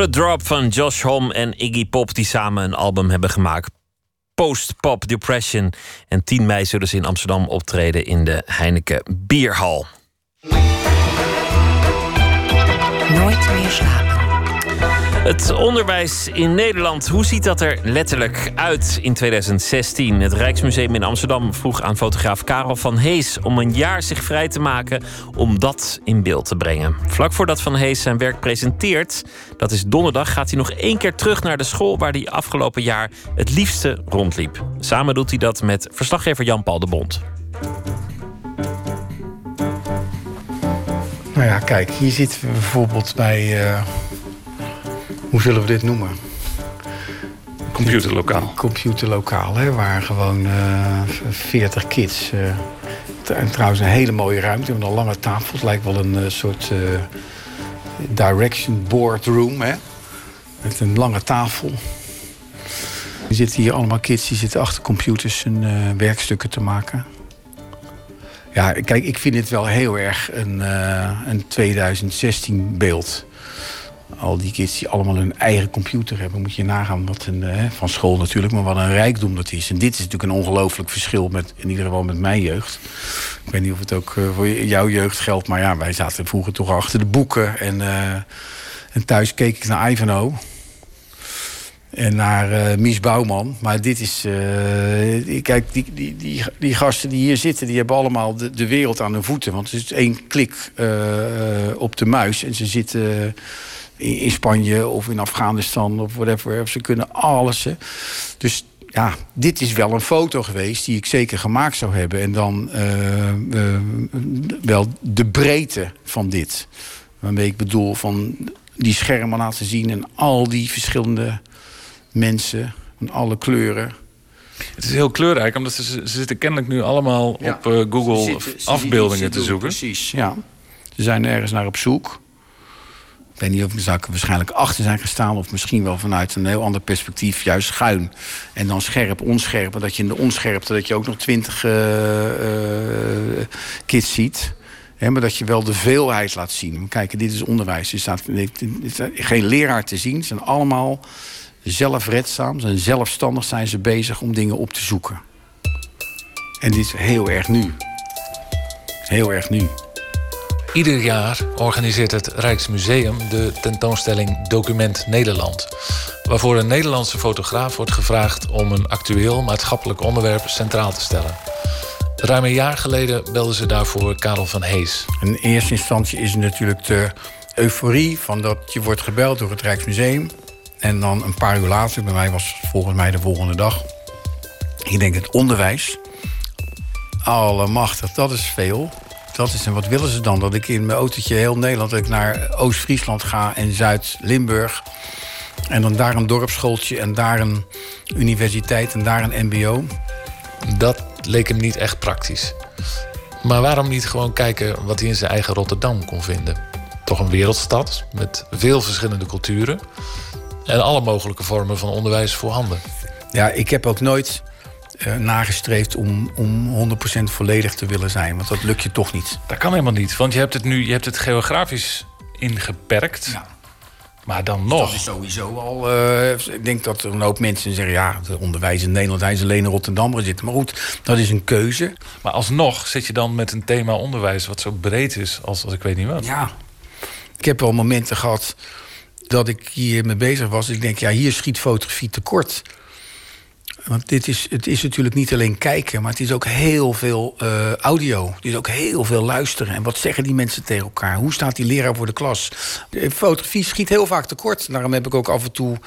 Chocolate Drop van Josh Homme en Iggy Pop... die samen een album hebben gemaakt. Post-Pop Depression. En 10 mei zullen ze in Amsterdam optreden in de Heineken Bierhal. Nooit meer. Het onderwijs in Nederland, hoe ziet dat er letterlijk uit in 2016? Het Rijksmuseum in Amsterdam vroeg aan fotograaf Karel van Hees om een jaar zich vrij te maken om dat in beeld te brengen. Vlak voordat Van Hees zijn werk presenteert, dat is donderdag, gaat hij nog één keer terug naar de school waar hij afgelopen jaar het liefste rondliep. Samen doet hij dat met verslaggever Jan-Paul de Bond. Nou ja, kijk, hier zitten we bijvoorbeeld bij. eh, hoe zullen we dit noemen? Computerlokaal. Computerlokaal, hè, waar gewoon eh 40 kids. eh, en trouwens, een hele mooie ruimte met een lange tafel. Het lijkt wel een eh, soort direction board room, hè? Met een lange tafel. Er zitten hier allemaal kids die zitten achter computers hun werkstukken te maken. Ja, kijk, ik vind het wel heel erg een, een 2016 beeld. Al die kids die allemaal hun eigen computer hebben, moet je nagaan wat een, eh, van school natuurlijk, maar wat een rijkdom dat is. En dit is natuurlijk een ongelooflijk verschil met, in ieder geval met mijn jeugd. Ik weet niet of het ook eh, voor jouw jeugd geldt, maar ja, wij zaten vroeger toch achter de boeken. En, eh, en thuis keek ik naar Ivanhoe. En naar eh, Mies Bouwman. Maar dit is. kijk, die, die, die, die gasten die hier zitten, die hebben allemaal de, de wereld aan hun voeten. Want het is één klik op de muis. En ze zitten in, Spanje of in Afghanistan of whatever. Ze kunnen alles. Hè. Dus ja, dit is wel een foto geweest die ik zeker gemaakt zou hebben. En dan eh, eh, wel de breedte van dit. Waarmee ik bedoel van die schermen laten zien en al die verschillende mensen van alle kleuren. Het is heel kleurrijk, omdat ze, ze zitten kennelijk nu allemaal Ja. op eh, Google Ze zitten- ze afbeeldingen te zoeken. Precies, ja. Ze zijn ergens naar op zoek. Ik weet niet of ik waarschijnlijk achter zijn gestaan... of misschien wel vanuit een heel ander perspectief, juist schuin. En dan scherp, onscherp. Dat je in de onscherpte dat je ook nog twintig eh, kids ziet... Maar dat je wel de veelheid laat zien. Kijk, dit is onderwijs. Er staat geen leraar te zien. Ze zijn allemaal zelfredzaam. Zijn zelfstandig zijn ze bezig om dingen op te zoeken. En dit is heel erg nu. Heel erg nu. Ieder jaar organiseert het Rijksmuseum de tentoonstelling Document Nederland. Waarvoor een Nederlandse fotograaf wordt gevraagd om een actueel maatschappelijk onderwerp centraal te stellen. Ruim een jaar geleden belden ze daarvoor Karel van Hees. In eerste instantie is natuurlijk de euforie van dat je wordt gebeld door het Rijksmuseum. En dan een paar uur later, bij mij was volgens mij de volgende dag. Ik denk het onderwijs. Allemachtig, dat is veel. Dat is, en wat willen ze dan? Dat ik in mijn autootje heel Nederland... dat ik naar Oost-Friesland ga en Zuid-Limburg. En dan daar een dorpsschooltje en daar een universiteit en daar een mbo. Dat leek hem niet echt praktisch. Maar waarom niet gewoon kijken wat hij in zijn eigen Rotterdam kon vinden? Toch een wereldstad met veel verschillende culturen en alle mogelijke vormen van onderwijs voorhanden. Ja, ik heb ook nooit eh, nagestreefd om, om 100% volledig te willen zijn. Want dat lukt je toch niet. Dat kan helemaal niet, want je hebt het nu je hebt het geografisch ingeperkt. Maar dan nog. Dat is sowieso al... eh, ik denk dat er een hoop mensen zeggen... ja, het onderwijs in Nederland, hij is alleen in Rotterdam zitten. Maar goed, dat is een keuze. Maar alsnog zit je dan met een thema onderwijs wat zo breed is als, als ik weet niet wat. Ja. Ik heb wel momenten gehad dat ik hier mee bezig was. Ik denk, ja, hier schiet fotografie tekort. Want dit is, het is natuurlijk niet alleen kijken, maar het is ook heel veel eh, audio. Het is ook heel veel luisteren. En wat zeggen die mensen tegen elkaar? Hoe staat die leraar voor de klas? De fotografie schiet heel vaak tekort. Daarom heb ik ook af en toe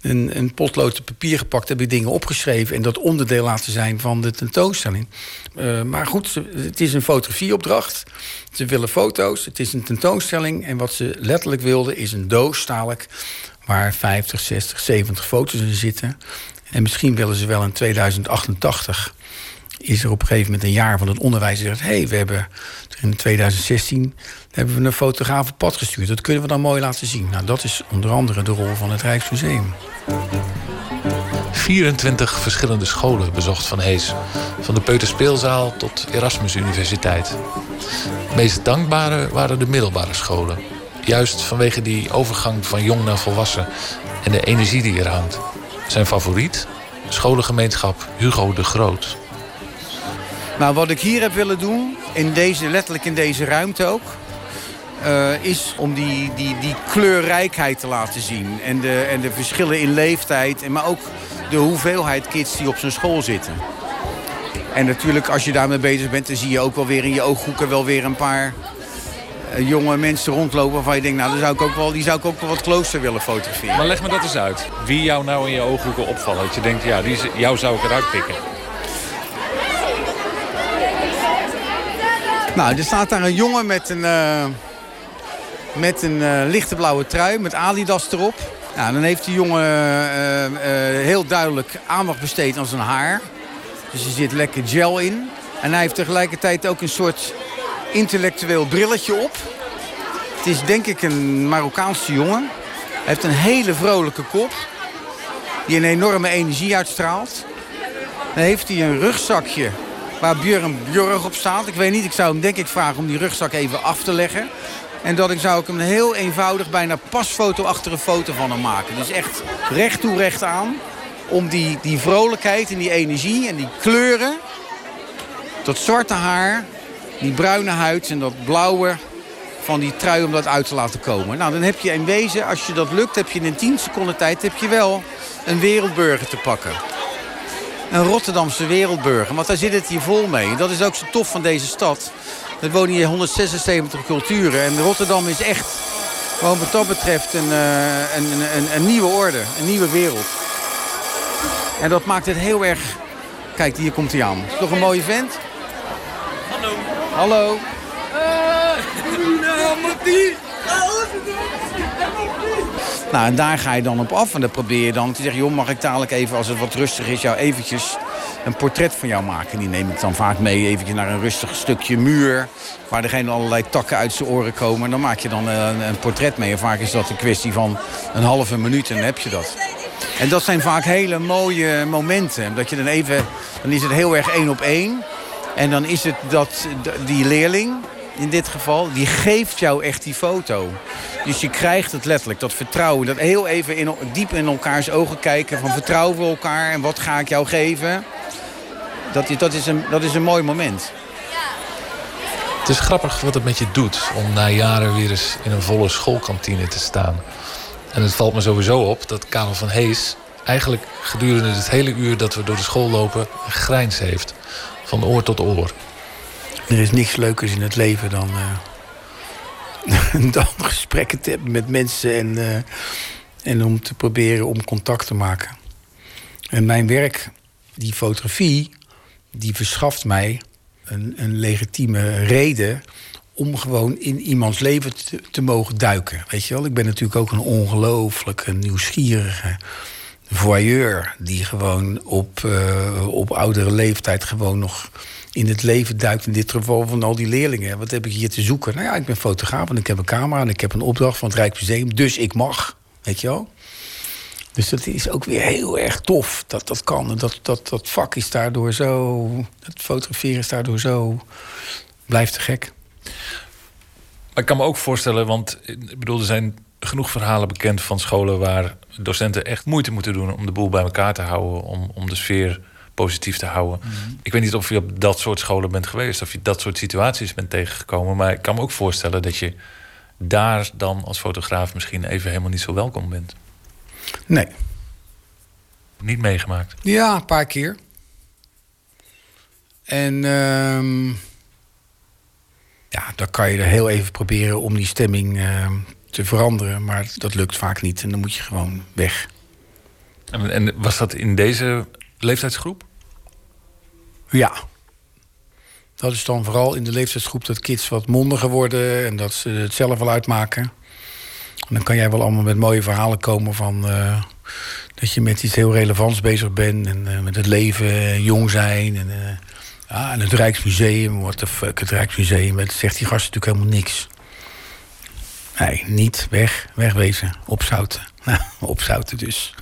een, een potlood papier gepakt, heb ik dingen opgeschreven en dat onderdeel laten zijn van de tentoonstelling. Eh, maar goed, het is een fotografieopdracht. Ze willen foto's, het is een tentoonstelling. En wat ze letterlijk wilden is een doos, dadelijk, waar 50, 60, 70 foto's in zitten. En misschien willen ze wel in 2088 is er op een gegeven moment een jaar van het onderwijs die zegt... hé, hey, we hebben in 2016 hebben we een fotograaf op pad gestuurd. Dat kunnen we dan mooi laten zien. Nou, dat is onder andere de rol van het Rijksmuseum. 24 verschillende scholen bezocht Van Hees. Van de Peuterspeelzaal tot Erasmus Universiteit. Meest dankbare waren de middelbare scholen. Juist vanwege die overgang van jong naar volwassen en de energie die er hangt. Zijn favoriet? Scholengemeenschap Hugo de Groot. Nou, wat ik hier heb willen doen, in deze, letterlijk in deze ruimte ook... eh, is om die, die, die kleurrijkheid te laten zien. En de, en de verschillen in leeftijd, maar ook de hoeveelheid kids die op zijn school zitten. En natuurlijk, als je daarmee bezig bent, dan zie je ook wel weer in je ooghoeken wel weer een paar jonge mensen rondlopen waarvan je denkt, nou, dan zou ik ook wel, die zou ik ook wel wat closer willen fotograferen. Maar leg me dat eens uit. Wie jou nou in je ooghoeken opvallen? Dat je denkt, ja, die, jou zou ik eruit pikken. Nou, er staat daar een jongen met een, eh, met een eh, lichte blauwe trui met Adidas erop. Nou, dan heeft die jongen eh, eh, heel duidelijk aandacht besteed aan zijn haar. Dus er zit lekker gel in. En hij heeft tegelijkertijd ook een soort intellectueel brilletje op. Het is denk ik een Marokkaanse jongen. Hij heeft een hele vrolijke kop. Die een enorme energie uitstraalt. Dan heeft hij een rugzakje waar Björn Björg op staat. Ik weet niet, ik zou hem denk ik vragen om die rugzak even af te leggen. En dat ik zou ik hem heel eenvoudig bijna pasfoto achter een foto van hem maken. Dus echt recht toe recht aan. Om die, die vrolijkheid en die energie en die kleuren. Dat zwarte haar, die bruine huid en dat blauwe van die trui om dat uit te laten komen. Nou, dan heb je in wezen, als je dat lukt, heb je in 10 seconden tijd heb je wel een wereldburger te pakken. Een Rotterdamse wereldburger, want daar zit het hier vol mee. Dat is ook zo tof van deze stad. Er wonen hier 176 culturen en Rotterdam is echt, gewoon wat dat betreft, een, eh, een, een, een, een nieuwe orde, een nieuwe wereld. En dat maakt het heel erg... Kijk, hier komt hij aan. Is toch een mooie vent? Hallo. Hallo. Nou, en daar ga je dan op af. En dan probeer je dan te zeggen... joh, mag ik dadelijk even, als het wat rustig is... jou eventjes een portret van jou maken. Die neem ik dan vaak mee eventjes naar een rustig stukje muur... waar er geen allerlei takken uit zijn oren komen. En dan maak je dan eh, een, een portret mee. En vaak is dat een kwestie van een halve minuut en dan heb je dat. En dat zijn vaak hele mooie momenten. Dat je dan even... Dan is het heel erg één op één. En dan is het dat die leerling in dit geval, die geeft jou echt die foto. Dus je krijgt het letterlijk, dat vertrouwen. Dat heel even in, diep in elkaars ogen kijken. Van vertrouwen we elkaar en wat ga ik jou geven? Dat, dat, is, een, dat is een mooi moment. Het is grappig wat het met je doet om na jaren weer eens in een volle schoolkantine te staan. En het valt me sowieso op dat Karel van Hees eigenlijk gedurende het hele uur dat we door de school lopen een grijns heeft. Van oor tot oor. Er is niks leukers in het leven dan, eh, [LAUGHS] dan gesprekken te hebben met mensen en, eh, en om te proberen om contact te maken. En mijn werk, die fotografie, die verschaft mij een, een legitieme reden om gewoon in iemands leven te, te mogen duiken. Weet je wel, ik ben natuurlijk ook een ongelooflijke nieuwsgierige voyeur die gewoon op, eh, op oudere leeftijd gewoon nog in het leven duikt. In dit geval van al die leerlingen. Wat heb ik hier te zoeken? Nou ja, ik ben fotograaf en ik heb een camera en ik heb een opdracht van het Rijksmuseum, dus ik mag. Weet je wel? Dus dat is ook weer heel erg tof dat dat kan. En dat, dat, dat vak is daardoor zo. Het fotograferen is daardoor zo. Blijft te gek. Ik kan me ook voorstellen, want ik bedoel, er zijn genoeg verhalen bekend van scholen waar docenten echt moeite moeten doen om de boel bij elkaar te houden, om, om de sfeer positief te houden. Ik weet niet of je op dat soort scholen bent geweest, of je dat soort situaties bent tegengekomen, maar ik kan me ook voorstellen dat je daar dan als fotograaf misschien even helemaal niet zo welkom bent. Nee. Niet meegemaakt. Ja, een paar keer. En ehm, ja, dan kan je er heel even proberen om die stemming ehm, te veranderen. Maar dat lukt vaak niet en dan moet je gewoon weg. En, en was dat in deze leeftijdsgroep? Ja. Dat is dan vooral in de leeftijdsgroep dat kids wat mondiger worden en dat ze het zelf wel uitmaken. En dan kan jij wel allemaal met mooie verhalen komen van eh, dat je met iets heel relevants bezig bent en eh, met het leven, jong zijn en, eh, ja, en het Rijksmuseum, what the fuck, het Rijksmuseum, dat zegt die gast natuurlijk helemaal niks. Nee, niet weg, wegwezen, opzouten. Nou, [LAUGHS] opzouten dus.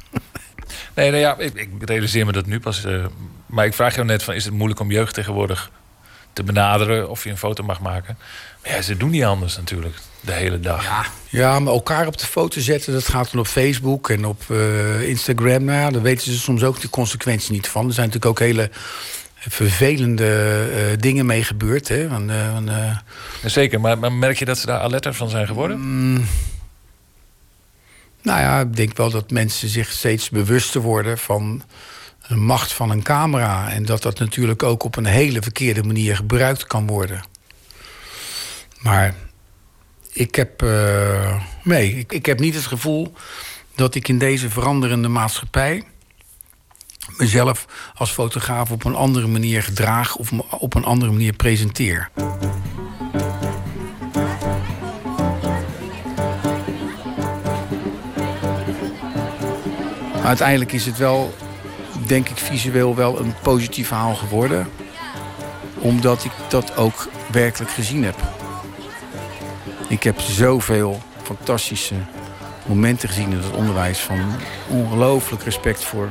Nee, nou ja, ik, ik realiseer me dat nu pas. eh, maar ik vraag jou net van, is het moeilijk om jeugd tegenwoordig te benaderen of je een foto mag maken. Maar ja, ze doen niet anders natuurlijk de hele dag. Ja, ja maar elkaar op de foto zetten, dat gaat dan op Facebook en op eh, Instagram. Nou ja, daar weten ze soms ook de consequenties niet van. Er zijn natuurlijk ook hele vervelende eh, dingen mee gebeurd. Hè? Van, eh, van, eh, Zeker, maar, maar merk je dat ze daar alerter van zijn geworden? Mm. nou ja, ik denk wel dat mensen zich steeds bewuster worden van de macht van een camera. En dat dat natuurlijk ook op een hele verkeerde manier gebruikt kan worden. Maar ik heb, nee, ik, ik heb niet het gevoel dat ik in deze veranderende maatschappij mezelf als fotograaf op een andere manier gedraag of op een andere manier presenteer. Uiteindelijk is het wel, denk ik, visueel wel een positief verhaal geworden. Omdat ik dat ook werkelijk gezien heb. Ik heb zoveel fantastische momenten gezien in het onderwijs. Van ongelooflijk respect voor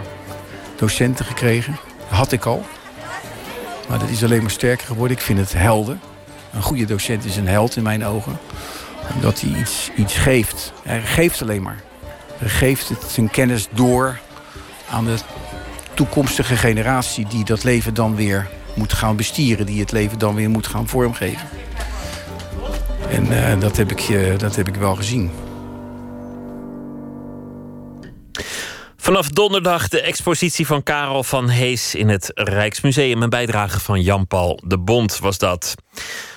docenten gekregen. Had ik al. Maar dat is alleen maar sterker geworden. Ik vind het helden. Een goede docent is een held in mijn ogen. Omdat hij iets, iets geeft. Hij geeft alleen maar. Hij geeft zijn kennis door aan de toekomstige generatie... die dat leven dan weer moet gaan bestieren. Die het leven dan weer moet gaan vormgeven. En eh, dat, heb ik, eh, dat heb ik wel gezien. Vanaf donderdag de expositie van Karel van Hees in het Rijksmuseum. Een bijdrage van Jan-Paul de Bond was dat.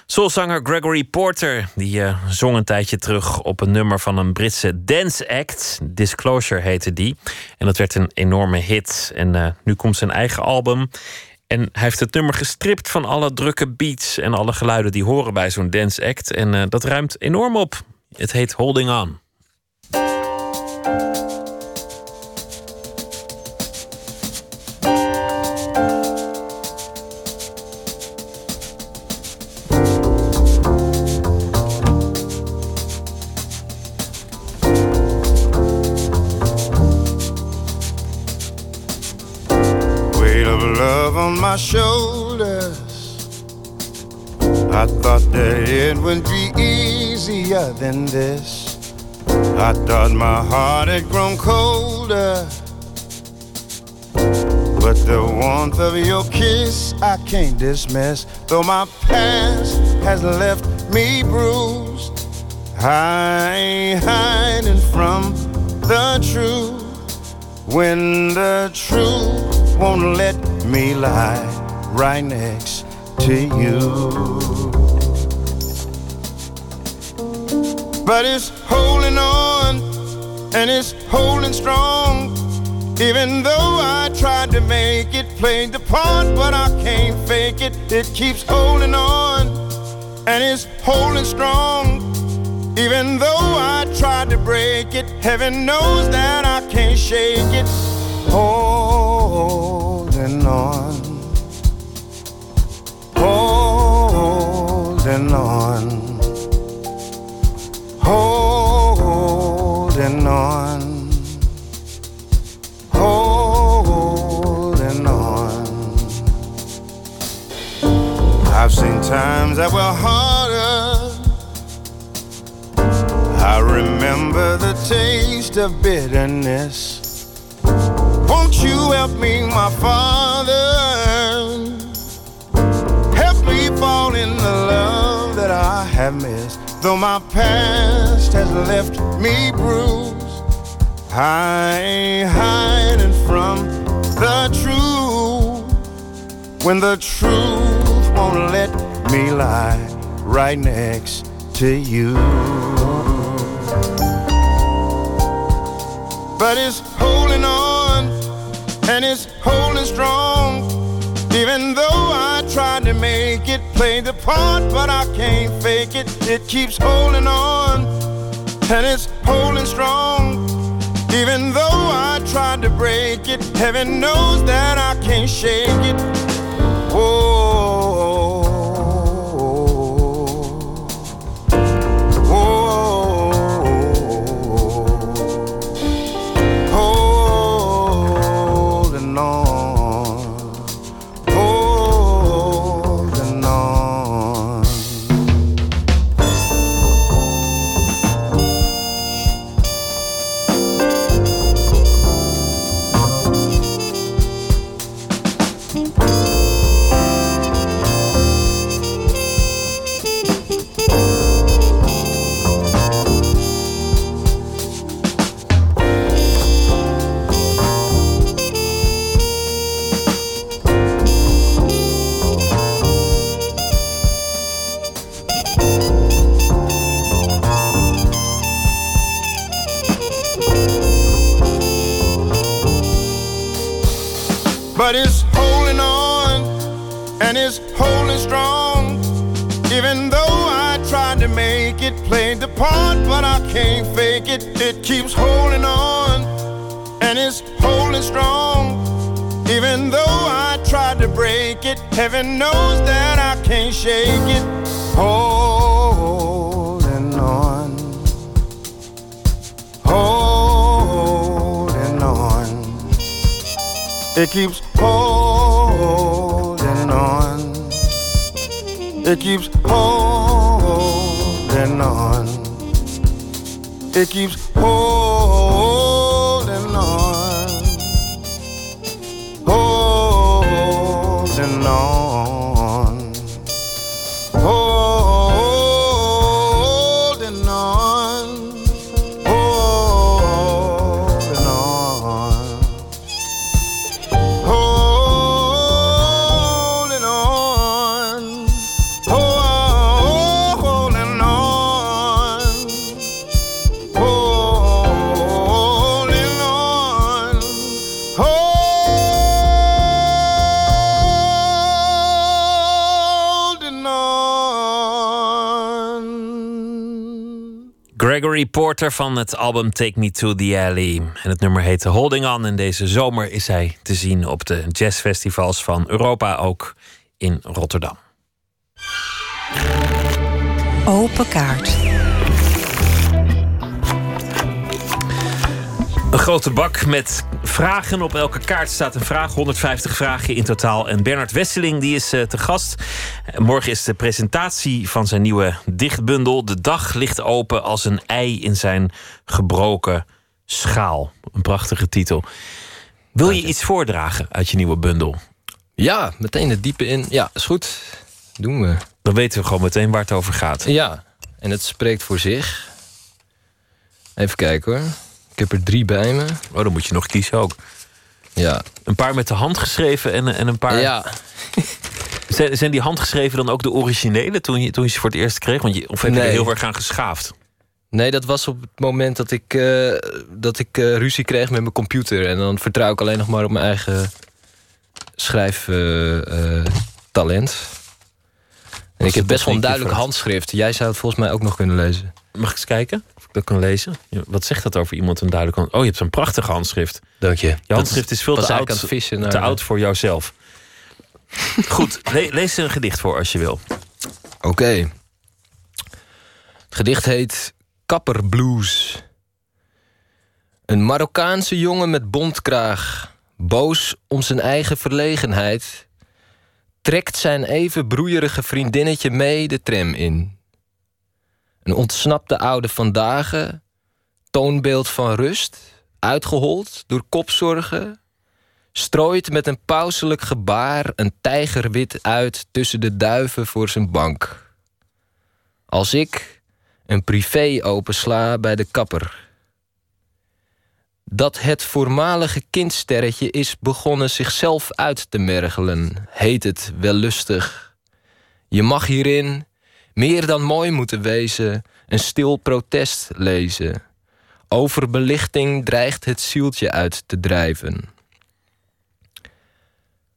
Soulzanger Gregory Porter die, eh, zong een tijdje terug op een nummer van een Britse dance act. Disclosure heette die. En dat werd een enorme hit. En eh, nu komt zijn eigen album. En hij heeft het nummer gestript van alle drukke beats en alle geluiden die horen bij zo'n dance act. En eh, dat ruimt enorm op. Het heet Holding On. My shoulders. I thought that it would be easier than this. I thought my heart had grown colder. But the warmth of your kiss I can't dismiss. Though my past has left me bruised, I ain't hiding from the truth. When the truth won't let me lie right next to you. But it's holding on and it's holding strong. Even though I tried to make it, played the part, but I can't fake it. It keeps holding on and it's holding strong. Even though I tried to break it, heaven knows that I can't shake it. Oh. Holding on, holding on, holding on, holding on. I've seen times that were harder. I remember the taste of bitterness. Won't you help me, my father? Help me fall in the love that I have missed. Though my past has left me bruised, I ain't hiding from the truth. When the truth won't let me lie right next to you. but it's holding on and it's holding strong. Even though I tried to make it, play the part, but I can't fake it. It keeps holding on and it's holding strong. Even though I tried to break it, heaven knows that I can't shake it. Whoa. Keeps holding on and it's holding strong. Even though I tried to break it, heaven knows that I can't shake it. Holding on, holding on. It keeps holding on. It keeps holding on. It keeps Porter van het album Take Me to the Alley. En het nummer heette Holding On. En deze zomer is hij te zien op de jazzfestivals van Europa, ook in Rotterdam. Open kaart. Een grote bak met vragen. Op elke kaart staat een vraag. 150 vragen in totaal. En Bernard Wesseling die is eh, te gast. Morgen is de presentatie van zijn nieuwe dichtbundel. De dag ligt open als een ei in zijn gebroken schaal. Een prachtige titel. Wil je iets voordragen uit je nieuwe bundel? Ja, meteen het diepe in. Ja, is goed. Doen we. Dan weten we gewoon meteen waar het over gaat. Ja, en het spreekt voor zich. Even kijken hoor. Ik heb er drie bij me. Oh, dan moet je nog kiezen ook. Ja. Een paar met de hand geschreven en, en een paar... Ja. [LAUGHS] Zijn, zijn die handgeschreven dan ook de originele toen je, toen je ze voor het eerst kreeg? Want je, of heb je er heel erg aan geschaafd? Nee, dat was op het moment dat ik, eh, dat ik eh, ruzie kreeg met mijn computer. En dan vertrouw ik alleen nog maar op mijn eigen schrijftalent. en ik heb best wel een duidelijk handschrift. Jij zou het volgens mij ook nog kunnen lezen. Mag ik eens kijken dat kan lezen? Wat zegt dat over iemand een duidelijk hand? Oh, je hebt zo'n prachtig handschrift. Dank je. Je handschrift is veel te oud, vissen te oud voor jouzelf. [LAUGHS] Goed, le- lees er een gedicht voor als je wil. Oké. Het gedicht heet Kapperblues. Een Marokkaanse jongen met bontkraag, boos om zijn eigen verlegenheid, trekt zijn even broeierige vriendinnetje mee de tram in. Een ontsnapte oude vandaag, toonbeeld van rust, uitgehold door kopzorgen, strooit met een pauselijk gebaar een tijgerwit uit tussen de duiven voor zijn bank. Als ik een privé opensla bij de kapper. Dat het voormalige kindsterretje is begonnen zichzelf uit te mergelen, heet het wellustig. Je mag hierin, meer dan mooi moeten wezen, een stil protest lezen. Overbelichting dreigt het zieltje uit te drijven.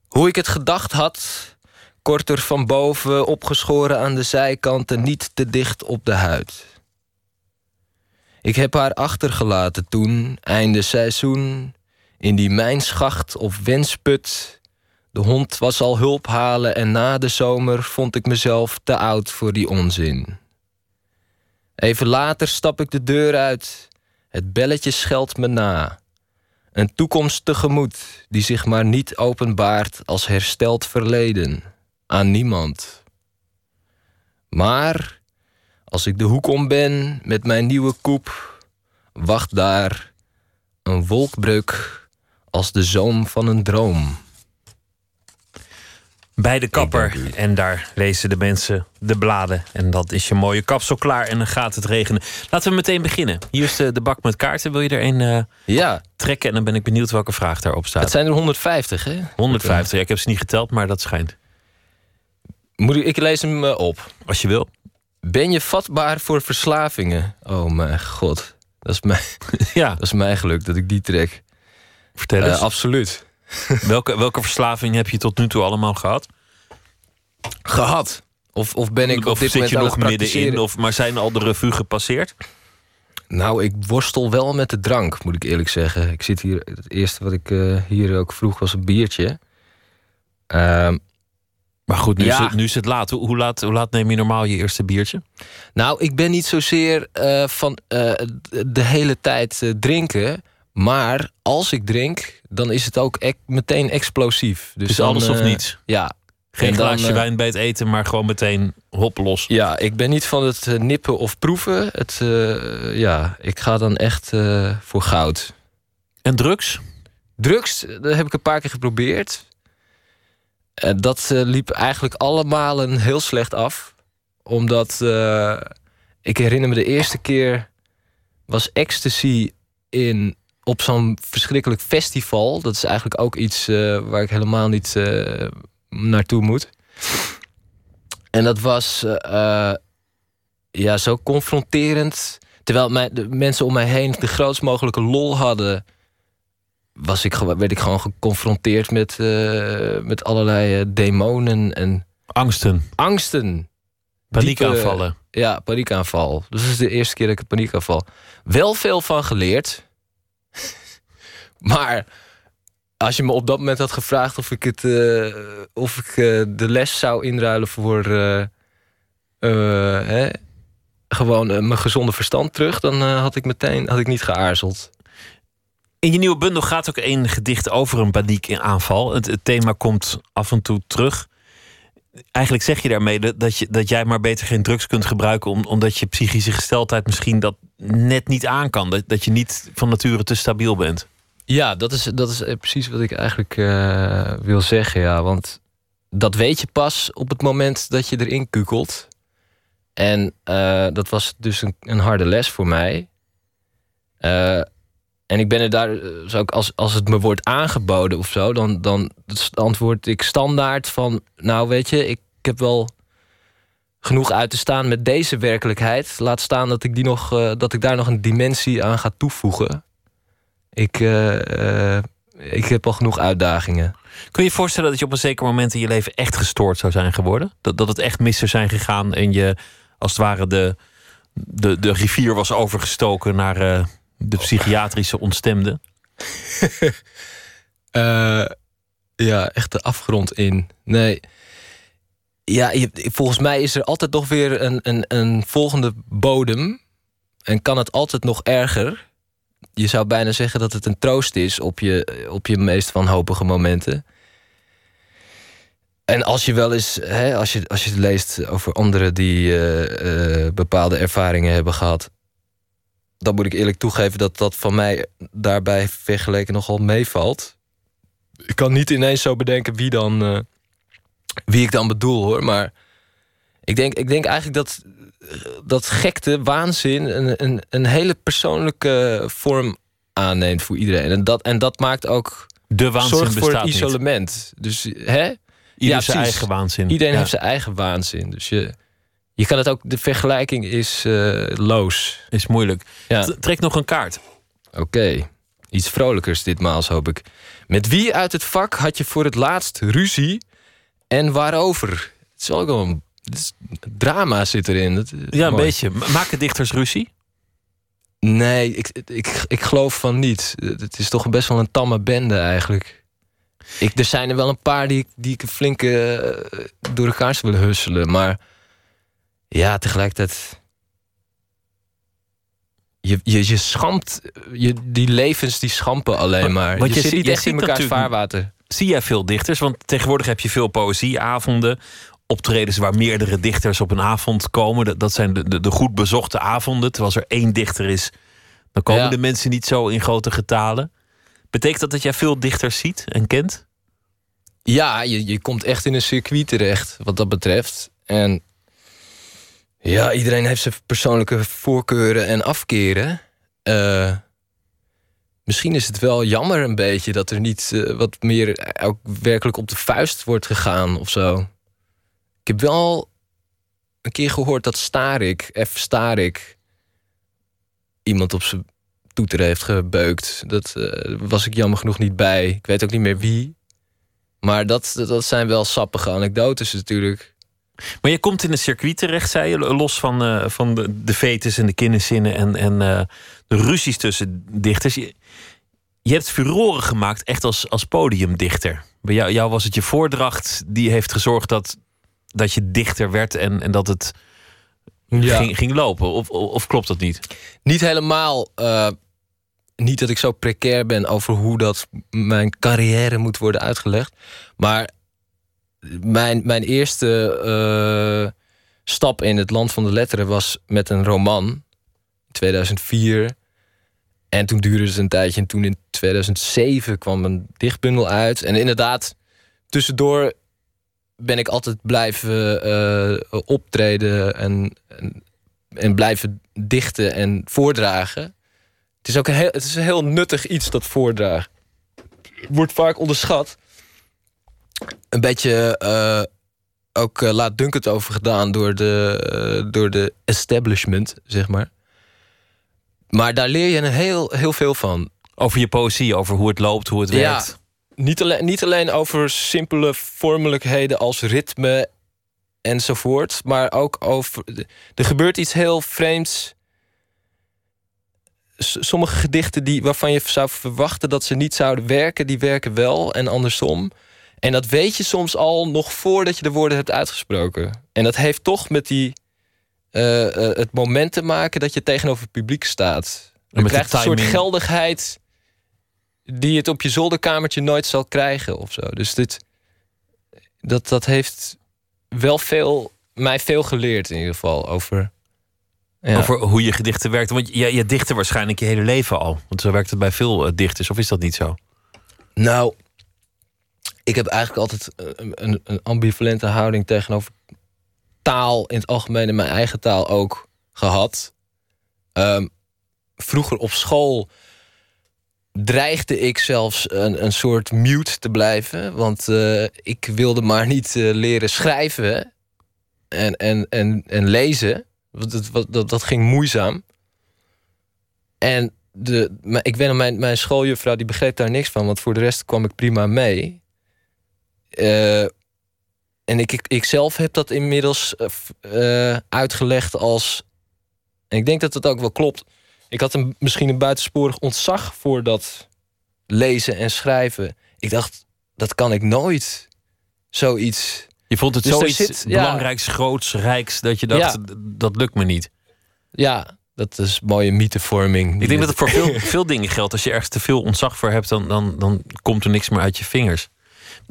Hoe ik het gedacht had, korter van boven, opgeschoren aan de zijkanten, niet te dicht op de huid. Ik heb haar achtergelaten toen, einde seizoen, in die mijnschacht of wensput. De hond was al hulp halen en na de zomer vond ik mezelf te oud voor die onzin. Even later stap ik de deur uit, het belletje scheldt me na. Een toekomst tegemoet die zich maar niet openbaart als hersteld verleden. Aan niemand. Maar als ik de hoek om ben met mijn nieuwe koep, wacht daar een wolkbreuk als de zoom van een droom. Bij de kapper. En daar lezen de mensen de bladen. En dat is je mooie kapsel klaar. En dan gaat het regenen. Laten we meteen beginnen. Hier is de, de bak met kaarten. Wil je er een eh, ja. trekken? En dan ben ik benieuwd welke vraag daarop staat. Het zijn er 150, hè? 150. Ja, ik heb ze niet geteld, maar dat schijnt. Moet ik, ik lees hem eh, op. Als je wil. Ben je vatbaar voor verslavingen? Oh mijn god. Dat is mijn, [LAUGHS] ja. dat is mijn geluk dat ik die trek. Vertel eens. absoluut. [LAUGHS] welke, welke verslaving heb je tot nu toe allemaal gehad? Gehad. Of, of ben ik op dit zit moment je nog middenin? Of, maar zijn al de revue gepasseerd? Nou, ik worstel wel met de drank, moet ik eerlijk zeggen. Ik zit hier, het eerste wat ik eh, hier ook vroeg was een biertje. Ehm, Maar goed, nu, Ja. is, het, nu is het laat. Hoe, hoe laat. hoe laat neem je normaal je eerste biertje? nou, ik ben niet zozeer eh, van eh, de hele tijd drinken. Maar als ik drink, dan is het ook meteen explosief. Dus, Dus dan, alles of eh, niets? Ja. Geen En glaasje eh, wijn bij het eten, maar gewoon meteen hop los. Ja, ik ben niet van het eh, nippen of proeven. Het, ja, ik ga dan echt voor goud. En drugs? Drugs, dat heb ik een paar keer geprobeerd. Dat liep eigenlijk allemaal een heel slecht af. Omdat, ik herinner me de eerste keer... was ecstasy in, op zo'n verschrikkelijk festival. Dat is eigenlijk ook iets eh, waar ik helemaal niet eh, naartoe moet. En dat was eh, ja, zo confronterend. Terwijl mijn, de mensen om mij heen de grootst mogelijke lol hadden... Was ik, werd ik gewoon geconfronteerd met, met allerlei demonen en... Angsten. Angsten. Paniekaanvallen. Diepe- ja, paniekaanval. Dus dat is de eerste keer dat ik een paniekaanval... Wel veel van geleerd. [LAUGHS] maar als je me op dat moment had gevraagd of ik, het, eh, of ik eh, de les zou inruilen voor eh, hè, gewoon mijn gezonde verstand terug, dan had ik meteen had ik niet geaarzeld. In je nieuwe bundel gaat ook één gedicht over een paniekaanval. Het, het thema komt af en toe terug. Eigenlijk zeg je daarmee dat, je, dat jij maar beter geen drugs kunt gebruiken... Om, omdat je psychische gesteldheid misschien dat net niet aan kan. Dat je niet van nature te stabiel bent. Ja, dat is, dat is eh, precies wat ik eigenlijk eh, wil zeggen. Ja. Want dat weet je pas op het moment dat je erin kukelt. En eh, dat was dus een, een harde les voor mij. En ik ben er daar, eh, zo ook als, als het me wordt aangeboden of zo, dan, dan antwoord ik standaard van: Nou, weet je, ik, heb wel genoeg uit te staan met deze werkelijkheid. Laat staan dat ik, die nog, dat ik daar nog een dimensie aan ga toevoegen. Ik, eh, eh, ik heb al genoeg uitdagingen. Kun je je voorstellen dat je op een zeker moment in je leven echt gestoord zou zijn geworden? Dat, dat het echt mis zou zijn gegaan en je als het ware de, de, de rivier was overgestoken naar eh, de psychiatrische ontstemde? [LAUGHS] Ja, echt de afgrond in. Nee. Ja, je- volgens mij is er altijd nog weer een, een, een volgende bodem. En kan het altijd nog erger. Je zou bijna zeggen dat het een troost is op je, op je meest wanhopige momenten. En als je wel eens, hè, als, je, als je leest over anderen die eh, eh, bepaalde ervaringen hebben gehad, dan moet ik eerlijk toegeven dat dat van mij daarbij vergeleken nogal meevalt. Ik kan niet ineens zo bedenken wie dan eh, wie ik dan bedoel hoor, maar ik denk, ik denk eigenlijk dat dat gekte, waanzin, een, een, een hele persoonlijke vorm aanneemt voor iedereen. En dat, en dat maakt ook De waanzin voor het niet. isolement. Dus hè? Ieder zijn precies. eigen waanzin. Iedereen Ja. heeft zijn eigen waanzin. Dus je, je kan het ook, de vergelijking is eh, loos. Is moeilijk. Ja. Trek nog een kaart. Oké, iets vrolijkers ditmaal hoop ik. Met wie uit het vak had je voor het laatst ruzie en waarover? Het is ook wel een drama zit erin. Dat Ja, een mooi. beetje. Ma- Maken dichters ruzie? Nee, ik, ik, ik geloof van niet. Het is toch best wel een tamme bende eigenlijk. Ik, er zijn er wel een paar die, ik- die ik een flinke eh, door elkaar zou willen husselen. Maar ja, tegelijkertijd... Je, je, je schampt... Je, die levens die schampen alleen maar. Want je, je zit niet echt in ziet elkaars vaarwater. Zie jij veel dichters? Want tegenwoordig heb je veel poëzieavonden. Optredens waar meerdere dichters op een avond komen. Dat, dat zijn de, de, de goed bezochte avonden. Terwijl er één dichter is, dan komen Ja. de mensen niet zo in grote getalen. Betekent dat dat jij veel dichters ziet en kent? Ja, je, je komt echt in een circuit terecht wat dat betreft. En ja, iedereen heeft zijn persoonlijke voorkeuren en afkeren. Eh, misschien is het wel jammer een beetje dat er niet eh, wat meer ook werkelijk op de vuist wordt gegaan of zo. Ik heb wel een keer gehoord dat Starik, F. Starik, iemand op zijn toeter heeft gebeukt. Dat eh, was ik jammer genoeg niet bij. Ik weet ook niet meer wie. Maar dat, dat zijn wel sappige anekdotes natuurlijk. Maar je komt in een circuit terecht, zei je, los van, eh, van de, de fetes en de kinderzinnen en, en eh, de ruzies tussen dichters. Je, je hebt furoren gemaakt echt als, als podiumdichter. Bij jou, jou was het je voordracht die heeft gezorgd dat, dat je dichter werd en, en dat het Ja. ging, ging lopen. Of, of, of klopt dat niet? Niet helemaal. eh, niet dat ik zo precair ben over hoe dat mijn carrière moet worden uitgelegd. Maar mijn, mijn eerste eh, stap in het land van de letteren was met een roman. In 2004. En toen duurde het een tijdje. En toen in 2007 kwam een dichtbundel uit. En inderdaad, tussendoor ben ik altijd blijven eh, optreden en, en, en blijven dichten en voordragen. Het is ook een heel, het is een heel nuttig iets, dat voordragen. Wordt vaak onderschat. Een beetje eh, ook eh, laat Dunk het over gedaan door de, door de establishment, zeg maar. Maar daar leer je een heel, heel veel van. Over je poëzie, over hoe het loopt, hoe het Ja, werkt. Niet alleen, niet alleen over simpele vormelijkheden als ritme enzovoort, maar ook over. Er gebeurt iets heel vreemds. S- Sommige gedichten die, waarvan je zou verwachten dat ze niet zouden werken, die werken wel en andersom. En dat weet je soms al nog voordat je de woorden hebt uitgesproken. En dat heeft toch met die, eh, eh, het moment te maken dat je tegenover het publiek staat. Je krijgt een soort geldigheid die het op je zolderkamertje nooit zal krijgen of zo. Dus dit, dat, dat heeft wel veel, mij veel geleerd in ieder geval over. Ja. Over hoe je gedichten werkt. Want je, je dichtte waarschijnlijk je hele leven al. Want zo werkt het bij veel eh, dichters. Of is dat niet zo? Nou, ik heb eigenlijk altijd eh, een, een, een ambivalente houding tegenover taal in het algemeen en mijn eigen taal ook gehad. Ehm, vroeger op school dreigde ik zelfs een, een soort mute te blijven. Want eh, ik wilde maar niet eh, leren schrijven en, en, en, en lezen. Dat, dat, dat ging moeizaam. En de, ik nog, mijn, mijn schooljuffrouw die begreep daar niks van. Want voor de rest kwam ik prima mee. Eh, en ik, ik, ik zelf heb dat inmiddels uitgelegd als... En ik denk dat het ook wel klopt. Ik had een, misschien een buitensporig ontzag voor dat lezen en schrijven. Ik dacht, dat kan ik nooit. Zoiets. Je vond het Dus zoiets zit- ja. belangrijks, groots, rijks... dat je dacht, Ja. dat lukt me niet. Ja, dat is mooie mythevorming. Ik denk dat het voor veel, [LAUGHS] veel dingen geldt. Als je ergens te veel ontzag voor hebt... dan, dan, dan komt er niks meer uit je vingers.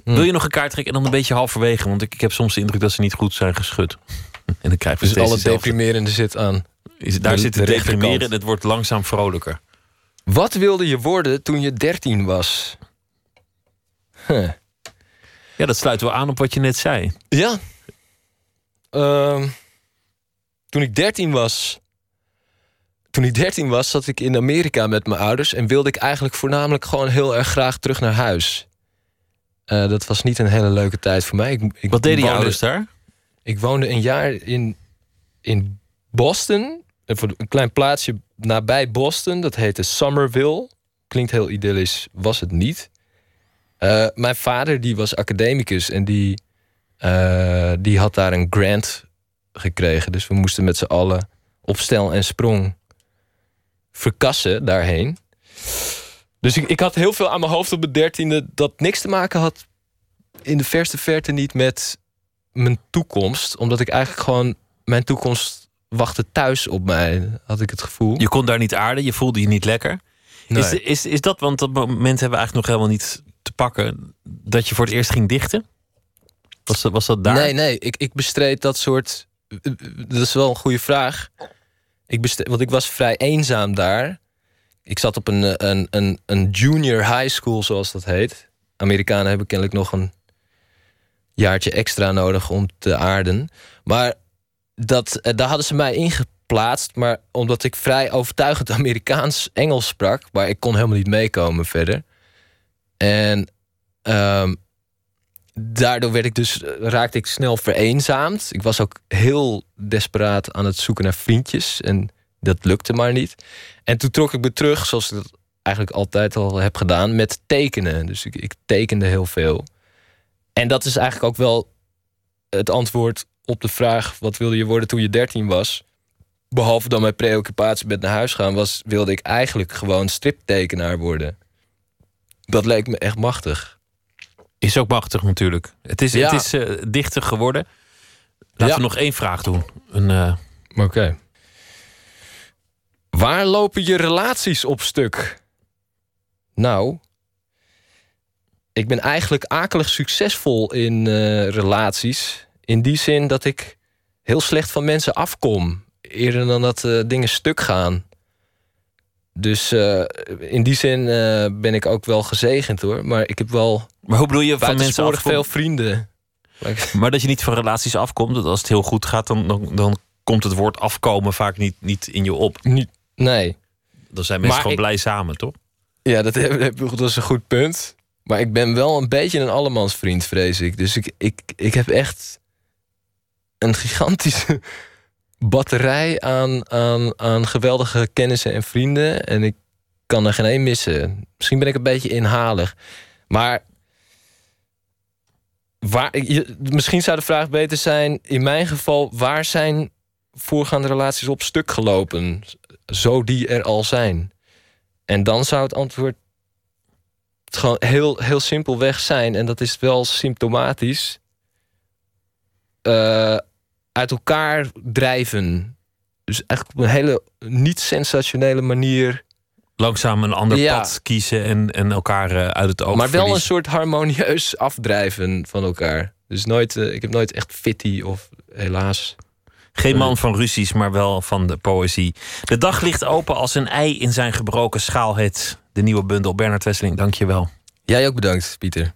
Wil je nog een kaart trekken en dan een beetje halverwege? Want ik, ik heb soms de indruk dat ze niet goed zijn geschud. [LAUGHS] En dan krijg je Dus alle dezelfde. deprimerende zit aan. Is- Daar de- zit de het deprimeren rechterkant. en het wordt langzaam vrolijker. Wat wilde je worden toen je 13 was? Huh. Ja, dat sluit wel aan op wat je net zei. Ja. Ehm, toen ik 13 was. Toen ik 13 was, zat ik in Amerika met mijn ouders en wilde ik eigenlijk voornamelijk gewoon heel erg graag terug naar huis. Eh, dat was niet een hele leuke tijd voor mij. Ik, ik Wat deden je ouders daar? Ik woonde een jaar in, in Boston. Een voor- een klein plaatsje nabij Boston. Dat heette Somerville. Klinkt heel idyllisch, was het niet. Eh, mijn vader die was academicus en die, eh, die had daar een grant gekregen. Dus we moesten met z'n allen op stel en sprong verkassen daarheen. Dus ik, ik had heel veel aan mijn hoofd op mijn dertiende... dat niks te maken had in de verste verte niet met mijn toekomst. Omdat ik eigenlijk gewoon... mijn toekomst wachtte thuis op mij, had ik het gevoel. Je kon daar niet aarden, je voelde je niet lekker. Nee. Is, is, is dat, want dat moment hebben we eigenlijk nog helemaal niet te pakken... dat je voor het eerst ging dichten? Was dat, was dat daar? Nee, nee, ik, ik bestreed dat soort. Dat is wel een goede vraag. Ik bestreed, want ik was vrij eenzaam daar. Ik zat op een, een, een, een junior high school, zoals dat heet. Amerikanen hebben kennelijk nog een jaartje extra nodig om te aarden. Maar dat, eh, daar hadden ze mij ingeplaatst. Maar omdat ik vrij overtuigend [LAUGHS] Amerikaans-Engels sprak... maar ik kon helemaal niet meekomen verder. En ehm, daardoor werd ik dus, eh, raakte ik snel vereenzaamd. Ik was ook heel desperaat aan het zoeken naar vriendjes. En Dat lukte maar niet. En toen trok ik me terug, zoals ik dat eigenlijk altijd al heb gedaan, met tekenen. Dus ik, ik tekende heel veel. En dat is eigenlijk ook wel het antwoord op de vraag: wat wilde je worden toen je 13 was? Behalve dan mijn preoccupatie met naar huis gaan, was, wilde ik eigenlijk gewoon striptekenaar worden. Dat leek me echt machtig. Is ook machtig natuurlijk. Het is, Ja. het is eh, dichter geworden. Laten Ja. we nog één vraag doen. Een, eh, Oké. Waar lopen je relaties op stuk? Nou, ik ben eigenlijk akelig succesvol in eh, relaties. In die zin dat ik heel slecht van mensen afkom. Eerder dan dat eh, dingen stuk gaan. Dus eh, in die zin eh, ben ik ook wel gezegend hoor. Maar ik heb wel. Maar hoe bedoel je van mensen afkomen? veel vrienden. [LAUGHS] Maar dat je niet van relaties afkomt, dat als het heel goed gaat, dan, dan, dan komt het woord afkomen vaak niet, niet in je op. Niet, nee. Dan zijn mensen Maar gewoon ik- blij samen, toch? Ja, dat, heb, heb- dat is een goed punt. Maar ik ben wel een beetje een allemansvriend, vrees ik. Dus ik, ik, ik heb echt een gigantische batterij aan, aan, aan geweldige kennissen en vrienden. En ik kan er geen één missen. Misschien ben ik een beetje inhalig. Maar waar, je- misschien zou de vraag beter zijn... in mijn geval, waar zijn voorgaande relaties op stuk gelopen? Zo die er al zijn. En dan zou het antwoord gewoon heel, heel simpelweg zijn. En dat is wel symptomatisch. eh, uit elkaar drijven. Dus eigenlijk op een hele niet-sensationele manier. Langzaam een ander Ja. pad kiezen en, en elkaar eh, uit het oog maar wel een soort harmonieus afdrijven van elkaar. Dus nooit, eh, ik heb nooit echt fitty of helaas. Geen man van ruzies, maar wel van de poëzie. De dag ligt open als een ei in zijn gebroken schaal. Het de nieuwe bundel. Bernard Wesseling, dank je wel. Jij ook bedankt, Pieter.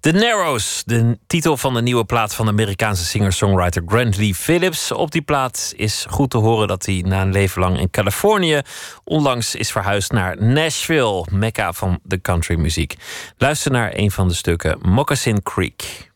The Narrows, de titel van de nieuwe plaat van de Amerikaanse singer-songwriter Grant Lee Phillips. Op die plaat is goed te horen dat hij na een leven lang in Californië onlangs is verhuisd naar Nashville, mekka van de countrymuziek. Luister naar een van de stukken, Moccasin Creek.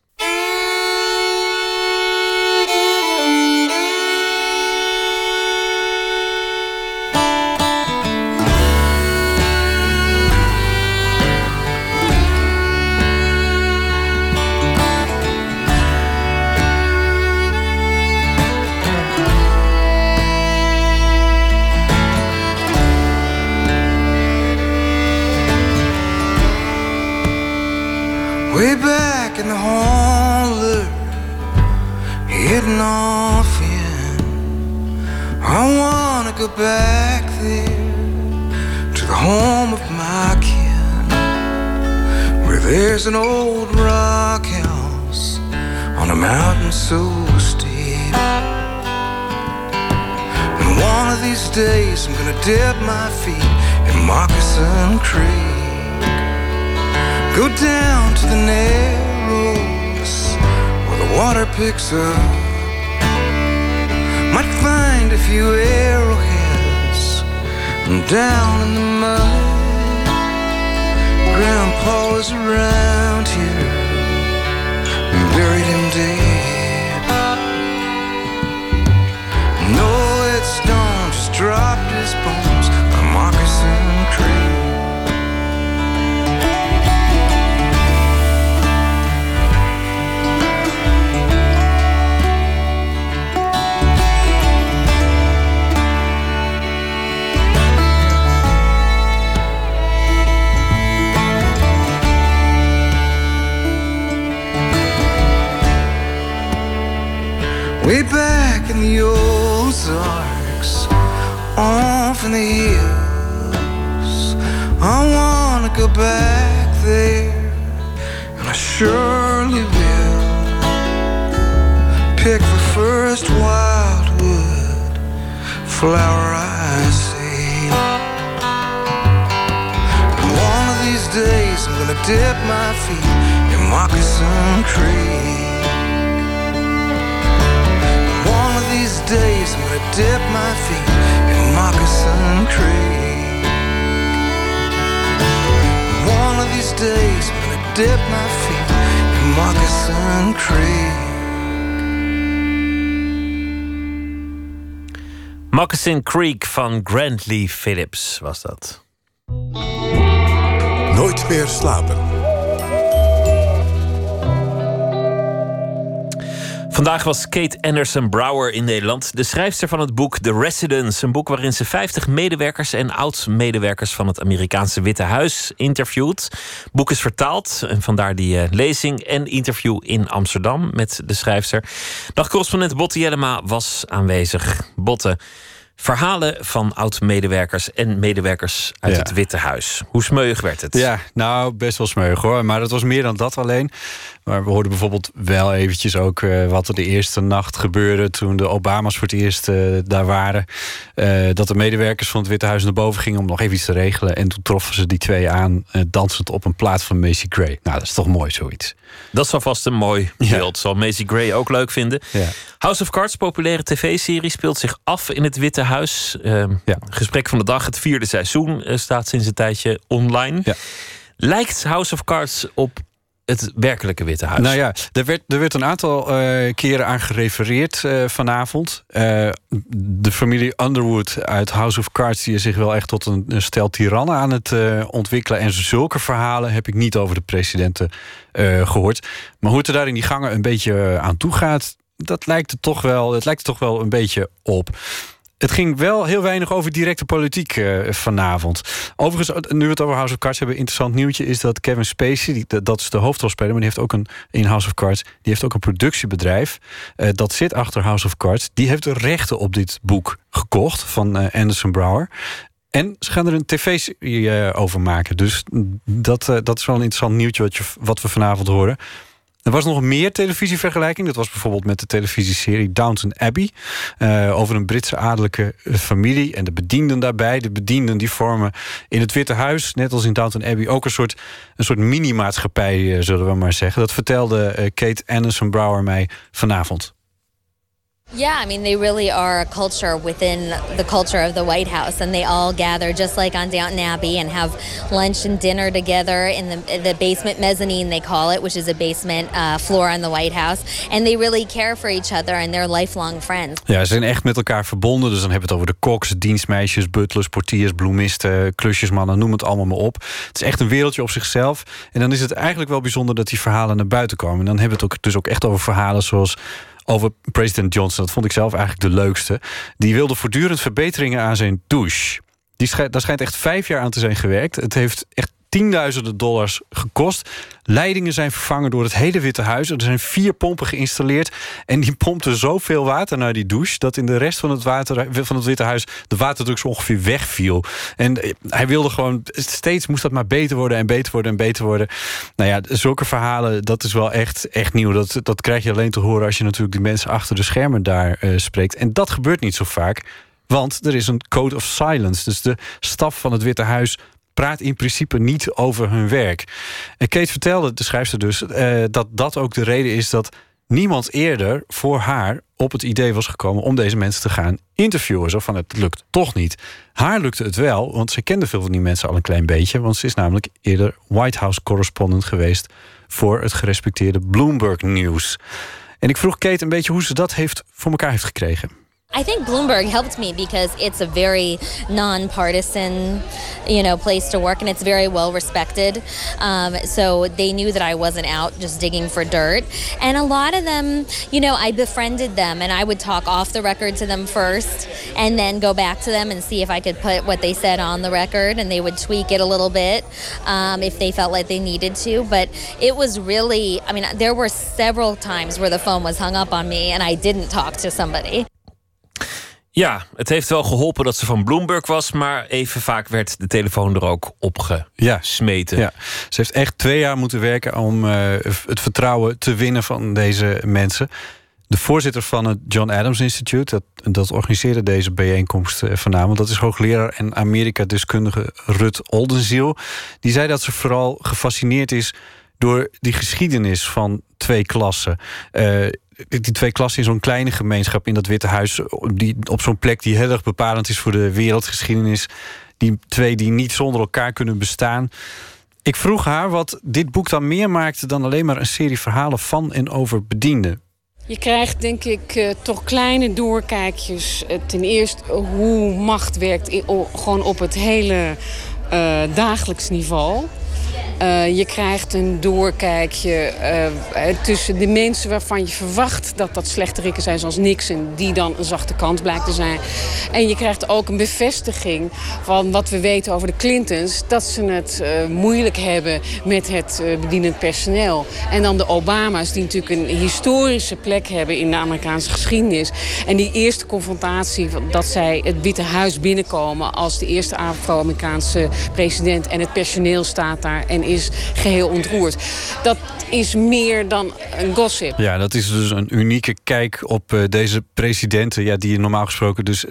Way back in the holler, heading off in. I wanna go back there to the home of my kin, where there's an old rock house on a mountain so steep. And one of these days I'm gonna dip my feet in Moccasin Creek. Go down to the narrows where the water picks up. Might find a few arrowheads down in the mud. Grandpa is around here, buried him dead. No, it's gone, just dropped his bones by Moccasin Creek. Way back in the Ozarks, off in the hills. I wanna go back there, and I surely will. Pick the first wildwood flower I see. And one of these days, I'm gonna dip my feet in Moccasin Creek. Days I'm gonna dip my feet in Moccasin Creek. One of these days I'm gonna dip my feet in Moccasin Creek. Moccasin Creek van Grant Lee Phillips was dat. Nooit meer slapen. Vandaag was Kate Anderson Brower in Nederland. De schrijfster van het boek The Residence. Een boek waarin ze 50 medewerkers en oud-medewerkers van het Amerikaanse Witte Huis interviewt. Het boek is vertaald en vandaar die eh, lezing en interview in Amsterdam met de schrijfster. Dagcorrespondent Botte Jellema was aanwezig. Botte. Verhalen van oud-medewerkers en medewerkers uit Ja. het Witte Huis. Hoe smeuig werd het? Ja, nou, best wel smeuig hoor. Maar het was meer dan dat alleen. Maar we hoorden bijvoorbeeld wel eventjes ook eh, wat er de eerste nacht gebeurde... toen de Obama's voor het eerst eh, daar waren. Eh, dat de medewerkers van het Witte Huis naar boven gingen om nog even iets te regelen. En toen troffen ze die twee aan, dansend op een plaat van Macy Gray. Nou, dat is toch mooi zoiets. Dat zal vast een mooi beeld. Zal Macy Gray ook leuk vinden. Ja. House of Cards, populaire tv-serie, speelt zich af in het Witte Huis. Ehm, Gesprek van de dag, het vierde seizoen, staat sinds een tijdje online. Lijkt House of Cards op het werkelijke Witte Huis? Nou ja, er werd, er werd een aantal eh, keren aan gerefereerd eh, vanavond. Eh, de familie Underwood uit House of Cards... die zich wel echt tot een, stel tirannen aan het ontwikkelen. En zulke verhalen heb ik niet over de presidenten eh, gehoord. Maar hoe het er daar in die gangen een beetje aan toe gaat... dat lijkt er toch wel, het lijkt er toch wel een beetje op. Het ging wel heel weinig over directe politiek eh, vanavond. Overigens, nu we het over House of Cards hebben... interessant nieuwtje is dat Kevin Spacey... Die, dat is de hoofdrolspeler, maar die heeft ook een... in House of Cards, die heeft ook een productiebedrijf... eh, dat zit achter House of Cards. Die heeft de rechten op dit boek gekocht van eh, Anderson Brower... En ze gaan er een tv-serie eh, over maken. Dus dat, eh, dat is wel een interessant nieuwtje wat, je, wat we vanavond horen. Er was nog meer televisievergelijking. Dat was bijvoorbeeld met de televisieserie Downton Abbey. eh, over een Britse adellijke eh, familie en de bedienden daarbij. De bedienden die vormen in het Witte Huis, net als in Downton Abbey, ook een soort, een soort mini-maatschappij, eh, zullen we maar zeggen. Dat vertelde Kate Anderson Brower mij vanavond. Yeah, I mean, they really are a culture within the culture of the White House, and they all gather just like on Downton Abbey and have lunch and dinner together in the, the basement mezzanine, they call it, which is a basement uh, floor on the White House. And they really care for each other, and they're lifelong friends. Ja, ze zijn echt met elkaar verbonden. Dus dan hebben we het over de koks, dienstmeisjes, butlers, portiers, bloemisten, klusjesmannen, noem het allemaal maar op. Het is echt een wereldje op zichzelf. En dan is het eigenlijk wel bijzonder dat die verhalen naar buiten komen. En dan hebben we het ook, dus ook echt over verhalen zoals over president Johnson. Dat vond ik zelf eigenlijk de leukste. Die wilde voortdurend verbeteringen aan zijn douche. Die daar schijnt echt vijf jaar aan te zijn gewerkt. Het heeft echt tienduizenden dollars gekost. Leidingen zijn vervangen door het hele Witte Huis. Er zijn vier pompen geïnstalleerd. En die pompten zoveel water naar die douche... dat in de rest van het, water, van het Witte Huis de waterdruk zo ongeveer wegviel. En eh, hij wilde gewoon... Steeds moest dat maar beter worden en beter worden en beter worden. Nou ja, zulke verhalen, dat is wel echt, echt nieuw. Dat, dat krijg je alleen te horen als je natuurlijk die mensen achter de schermen daar eh, spreekt. En dat gebeurt niet zo vaak. Want er is een code of silence. Dus de staf van het Witte Huis praat in principe niet over hun werk. En Kate vertelde, de schrijfster dus, eh, dat dat ook de reden is dat niemand eerder voor haar op het idee was gekomen om deze mensen te gaan interviewen. Zo van het lukt toch niet. Haar lukte het wel, want ze kende veel van die mensen al een klein beetje. Want ze is namelijk eerder White House correspondent geweest voor het gerespecteerde Bloomberg News. En ik vroeg Kate een beetje hoe ze dat heeft voor elkaar heeft gekregen. I think Bloomberg helped me because it's a very nonpartisan, you know, place to work, and it's very well respected. Um, so they knew that I wasn't out just digging for dirt. And a lot of them, you know, I befriended them, and I would talk off the record to them first, and then go back to them and see if I could put what they said on the record, and they would tweak it a little bit um, if they felt like they needed to. But it was really, I mean, there were several times where the phone was hung up on me, and I didn't talk to somebody. Ja, het heeft wel geholpen dat ze van Bloomberg was, maar even vaak werd de telefoon er ook op gesmeten. Ja, ze heeft echt twee jaar moeten werken om eh, het vertrouwen te winnen van deze mensen. De voorzitter van het John Adams Institute, dat, dat organiseerde deze bijeenkomst eh, vanavond, dat is hoogleraar en Amerika-deskundige Rut Oldenziel. Die zei dat ze vooral gefascineerd is door die geschiedenis van twee klassen. Eh, die twee klassen in zo'n kleine gemeenschap in dat Witte Huis, die, op zo'n plek die heel erg bepalend is voor de wereldgeschiedenis. Die twee die niet zonder elkaar kunnen bestaan. Ik vroeg haar wat dit boek dan meer maakte dan alleen maar een serie verhalen van en over bedienden. Je krijgt denk ik eh, toch kleine doorkijkjes. Eh, ten eerste hoe macht werkt gewoon op het hele eh, dagelijks niveau. Eh, je krijgt een doorkijkje eh, eh, tussen de mensen waarvan je verwacht dat dat slechterikken zijn, zoals Nixon, die dan een zachte kant blijkt te zijn. En je krijgt ook een bevestiging van wat we weten over de Clintons, dat ze het moeilijk hebben met het bedienend personeel. En dan de Obama's, die natuurlijk een historische plek hebben in de Amerikaanse geschiedenis. En die eerste confrontatie, dat zij het Witte Huis binnenkomen als de eerste Afro-Amerikaanse president en het personeel staat daar en is geheel ontroerd. Dat is meer dan een gossip. Ja, dat is dus een unieke kijk op eh, deze presidenten... Ja, die je normaal gesproken dus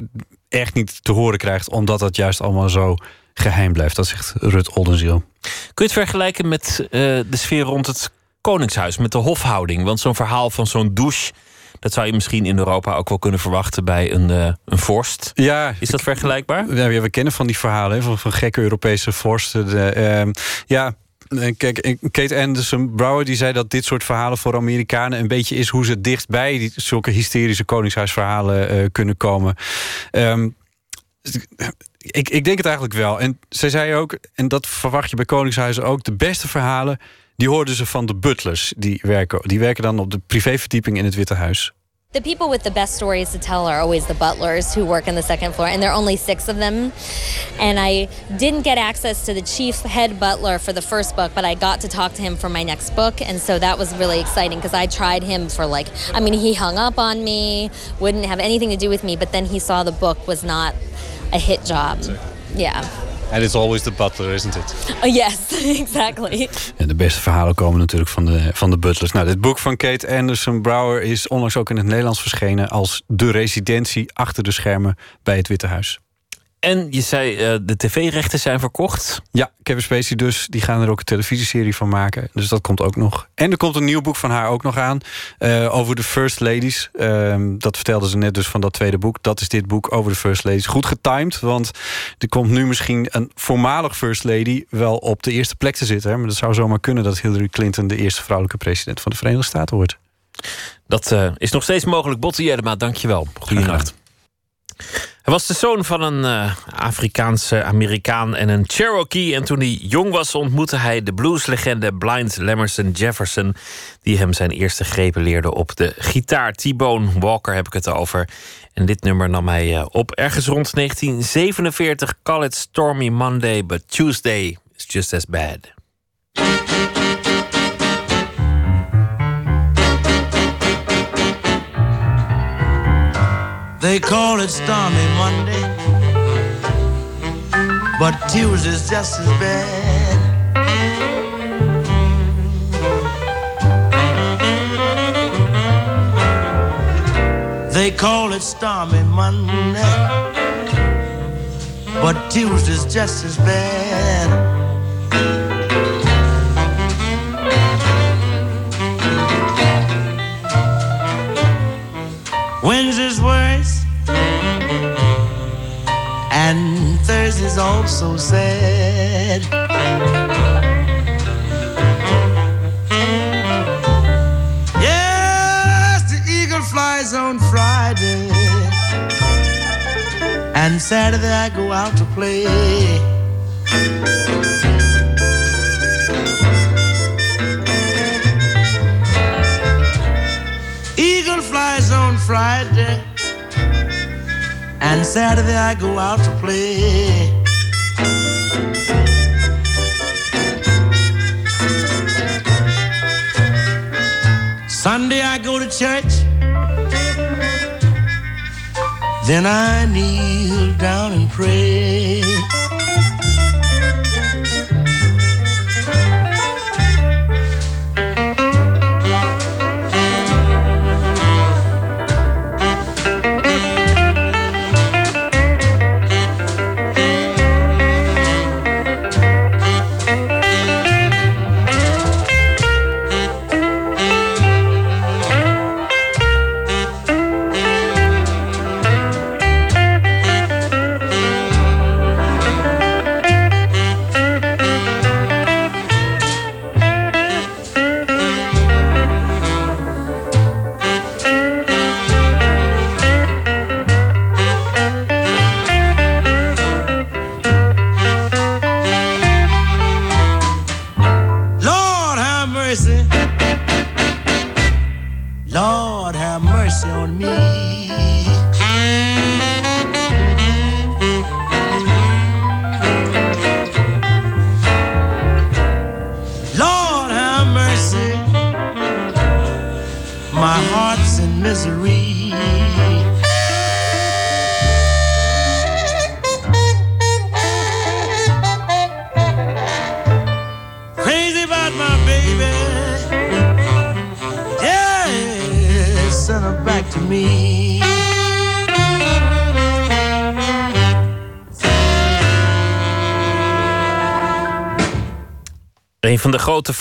echt niet te horen krijgt... omdat dat juist allemaal zo geheim blijft. Dat zegt Rut Oldenziel. Kun je het vergelijken met eh, de sfeer rond het Koningshuis, met de hofhouding? Want zo'n verhaal van zo'n douche, dat zou je misschien in Europa ook wel kunnen verwachten bij een, eh, een vorst. Ja, Is dat vergelijkbaar? Ja, we kennen van die verhalen van, van gekke Europese vorsten. De, ehm, ja, eh, kijk, eh, Kate Anderson Brouwer die zei dat dit soort verhalen voor Amerikanen een beetje is hoe ze dichtbij die, zulke hysterische koningshuisverhalen kunnen komen. Ehm, ik, ik denk het eigenlijk wel. En zij zei ook, en dat verwacht je bij koningshuizen ook, de beste verhalen die hoorden ze van de butlers die werken. Die werken dan op de privéverdieping in het Witte Huis. The people with the best stories to tell are always the butlers who work on the second floor, and there are only six of them. And I didn't get access to the chief head butler for the first book, but I got to talk to him for my next book, and so that was really exciting because I tried him for like, I mean, he hung up on me, wouldn't have anything to do with me, but then he saw the book was not a hit job. Yeah. And it's always the butler, isn't it? Oh, yes, [LAUGHS] exactly. En de beste verhalen komen natuurlijk van de, van de butlers. Nou, dit boek van Kate Anderson Brouwer is onlangs ook in het Nederlands verschenen als de residentie achter de schermen bij het Witte Huis. En je zei, eh, de tv-rechten zijn verkocht. Ja, Kevin Spacey dus. Die gaan er ook een televisieserie van maken. Dus dat komt ook nog. En er komt een nieuw boek van haar ook nog aan. eh, over de First Ladies. Ehm, dat vertelde ze net dus van dat tweede boek. Dat is dit boek over de First Ladies. Goed getimed, want er komt nu misschien een voormalig First Lady... wel op de eerste plek te zitten. Hè? Maar dat zou zomaar kunnen dat Hillary Clinton... de eerste vrouwelijke president van de Verenigde Staten wordt. Dat eh, is nog steeds mogelijk. Botte Jellema, dankjewel. Goedenacht. Hij was de zoon van een eh, Afrikaanse Amerikaan en een Cherokee. En toen hij jong was, ontmoette hij de blueslegende Blind Lemerson Jefferson. Die hem zijn eerste grepen leerde op de gitaar. T-Bone Walker heb ik het over. En dit nummer nam hij eh, op ergens rond 1947. Call it Stormy Monday, but Tuesday is just as bad. They call it stormy Monday, but Tuesday's just as bad. They call it stormy Monday, but Tuesday's just as bad. Wednesday's worse, and Thursday's also sad. Yes, the eagle flies on Friday, and Saturday I go out to play. Eagle flies on Friday, and Saturday I go out to play. Sunday I go to church, then I kneel down and pray.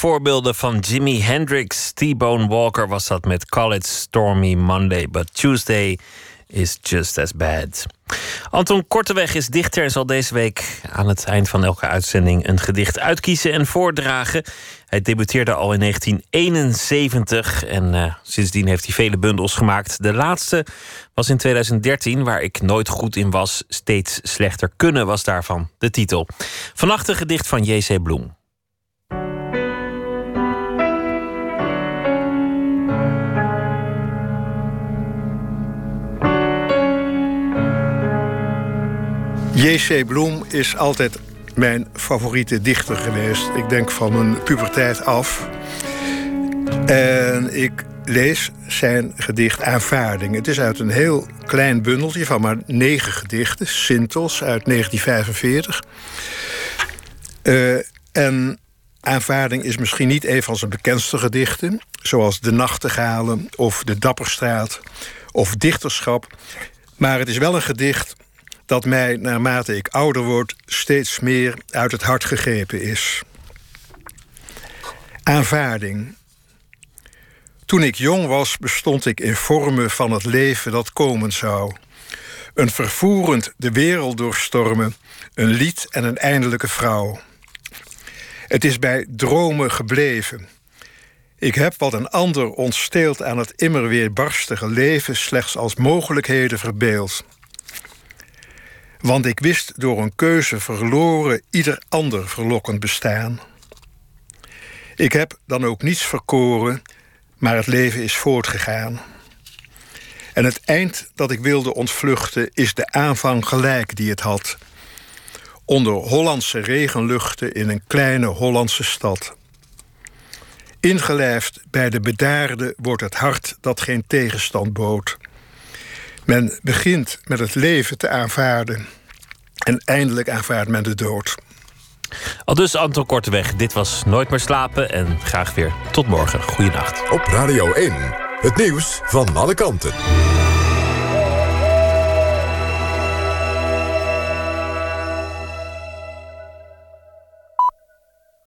Voorbeelden van Jimi Hendrix, T-Bone Walker, was dat met Call It Stormy Monday, but Tuesday is just as bad. Anton Korteweg is dichter en zal deze week aan het eind van elke uitzending een gedicht uitkiezen en voordragen. Hij debuteerde al in 1971 en eh, sindsdien heeft hij vele bundels gemaakt. De laatste was in 2013, waar ik nooit goed in was. Steeds slechter kunnen was daarvan de titel. Vannacht een gedicht van J.C. Bloem. J.C. Bloem is altijd mijn favoriete dichter geweest. Ik denk van mijn puberteit af. En ik lees zijn gedicht Aanvaarding. Het is uit een heel klein bundeltje van maar negen gedichten. Sintels uit 1945. Eh, en Aanvaarding is misschien niet een van zijn bekendste gedichten... zoals De Nachtegalen of De Dapperstraat of Dichterschap. Maar het is wel een gedicht dat mij, naarmate ik ouder word, steeds meer uit het hart gegrepen is. Aanvaarding. Toen ik jong was, bestond ik in vormen van het leven dat komen zou. Een vervoerend de wereld doorstormen, een lied en een eindelijke vrouw. Het is bij dromen gebleven. Ik heb wat een ander ontsteelt aan het immer weer barstige leven slechts als mogelijkheden verbeeld. Want ik wist door een keuze verloren ieder ander verlokkend bestaan. Ik heb dan ook niets verkoren, maar het leven is voortgegaan. En het eind dat ik wilde ontvluchten is de aanvang gelijk die het had. Onder Hollandse regenluchten in een kleine Hollandse stad. Ingelijfd bij de bedaarde wordt het hart dat geen tegenstand bood. Men begint met het leven te aanvaarden. En eindelijk aanvaardt men de dood. Al dus Anton Korteweg, dit was Nooit meer slapen en graag weer tot morgen. Goeienacht. Op Radio 1, het nieuws van alle kanten.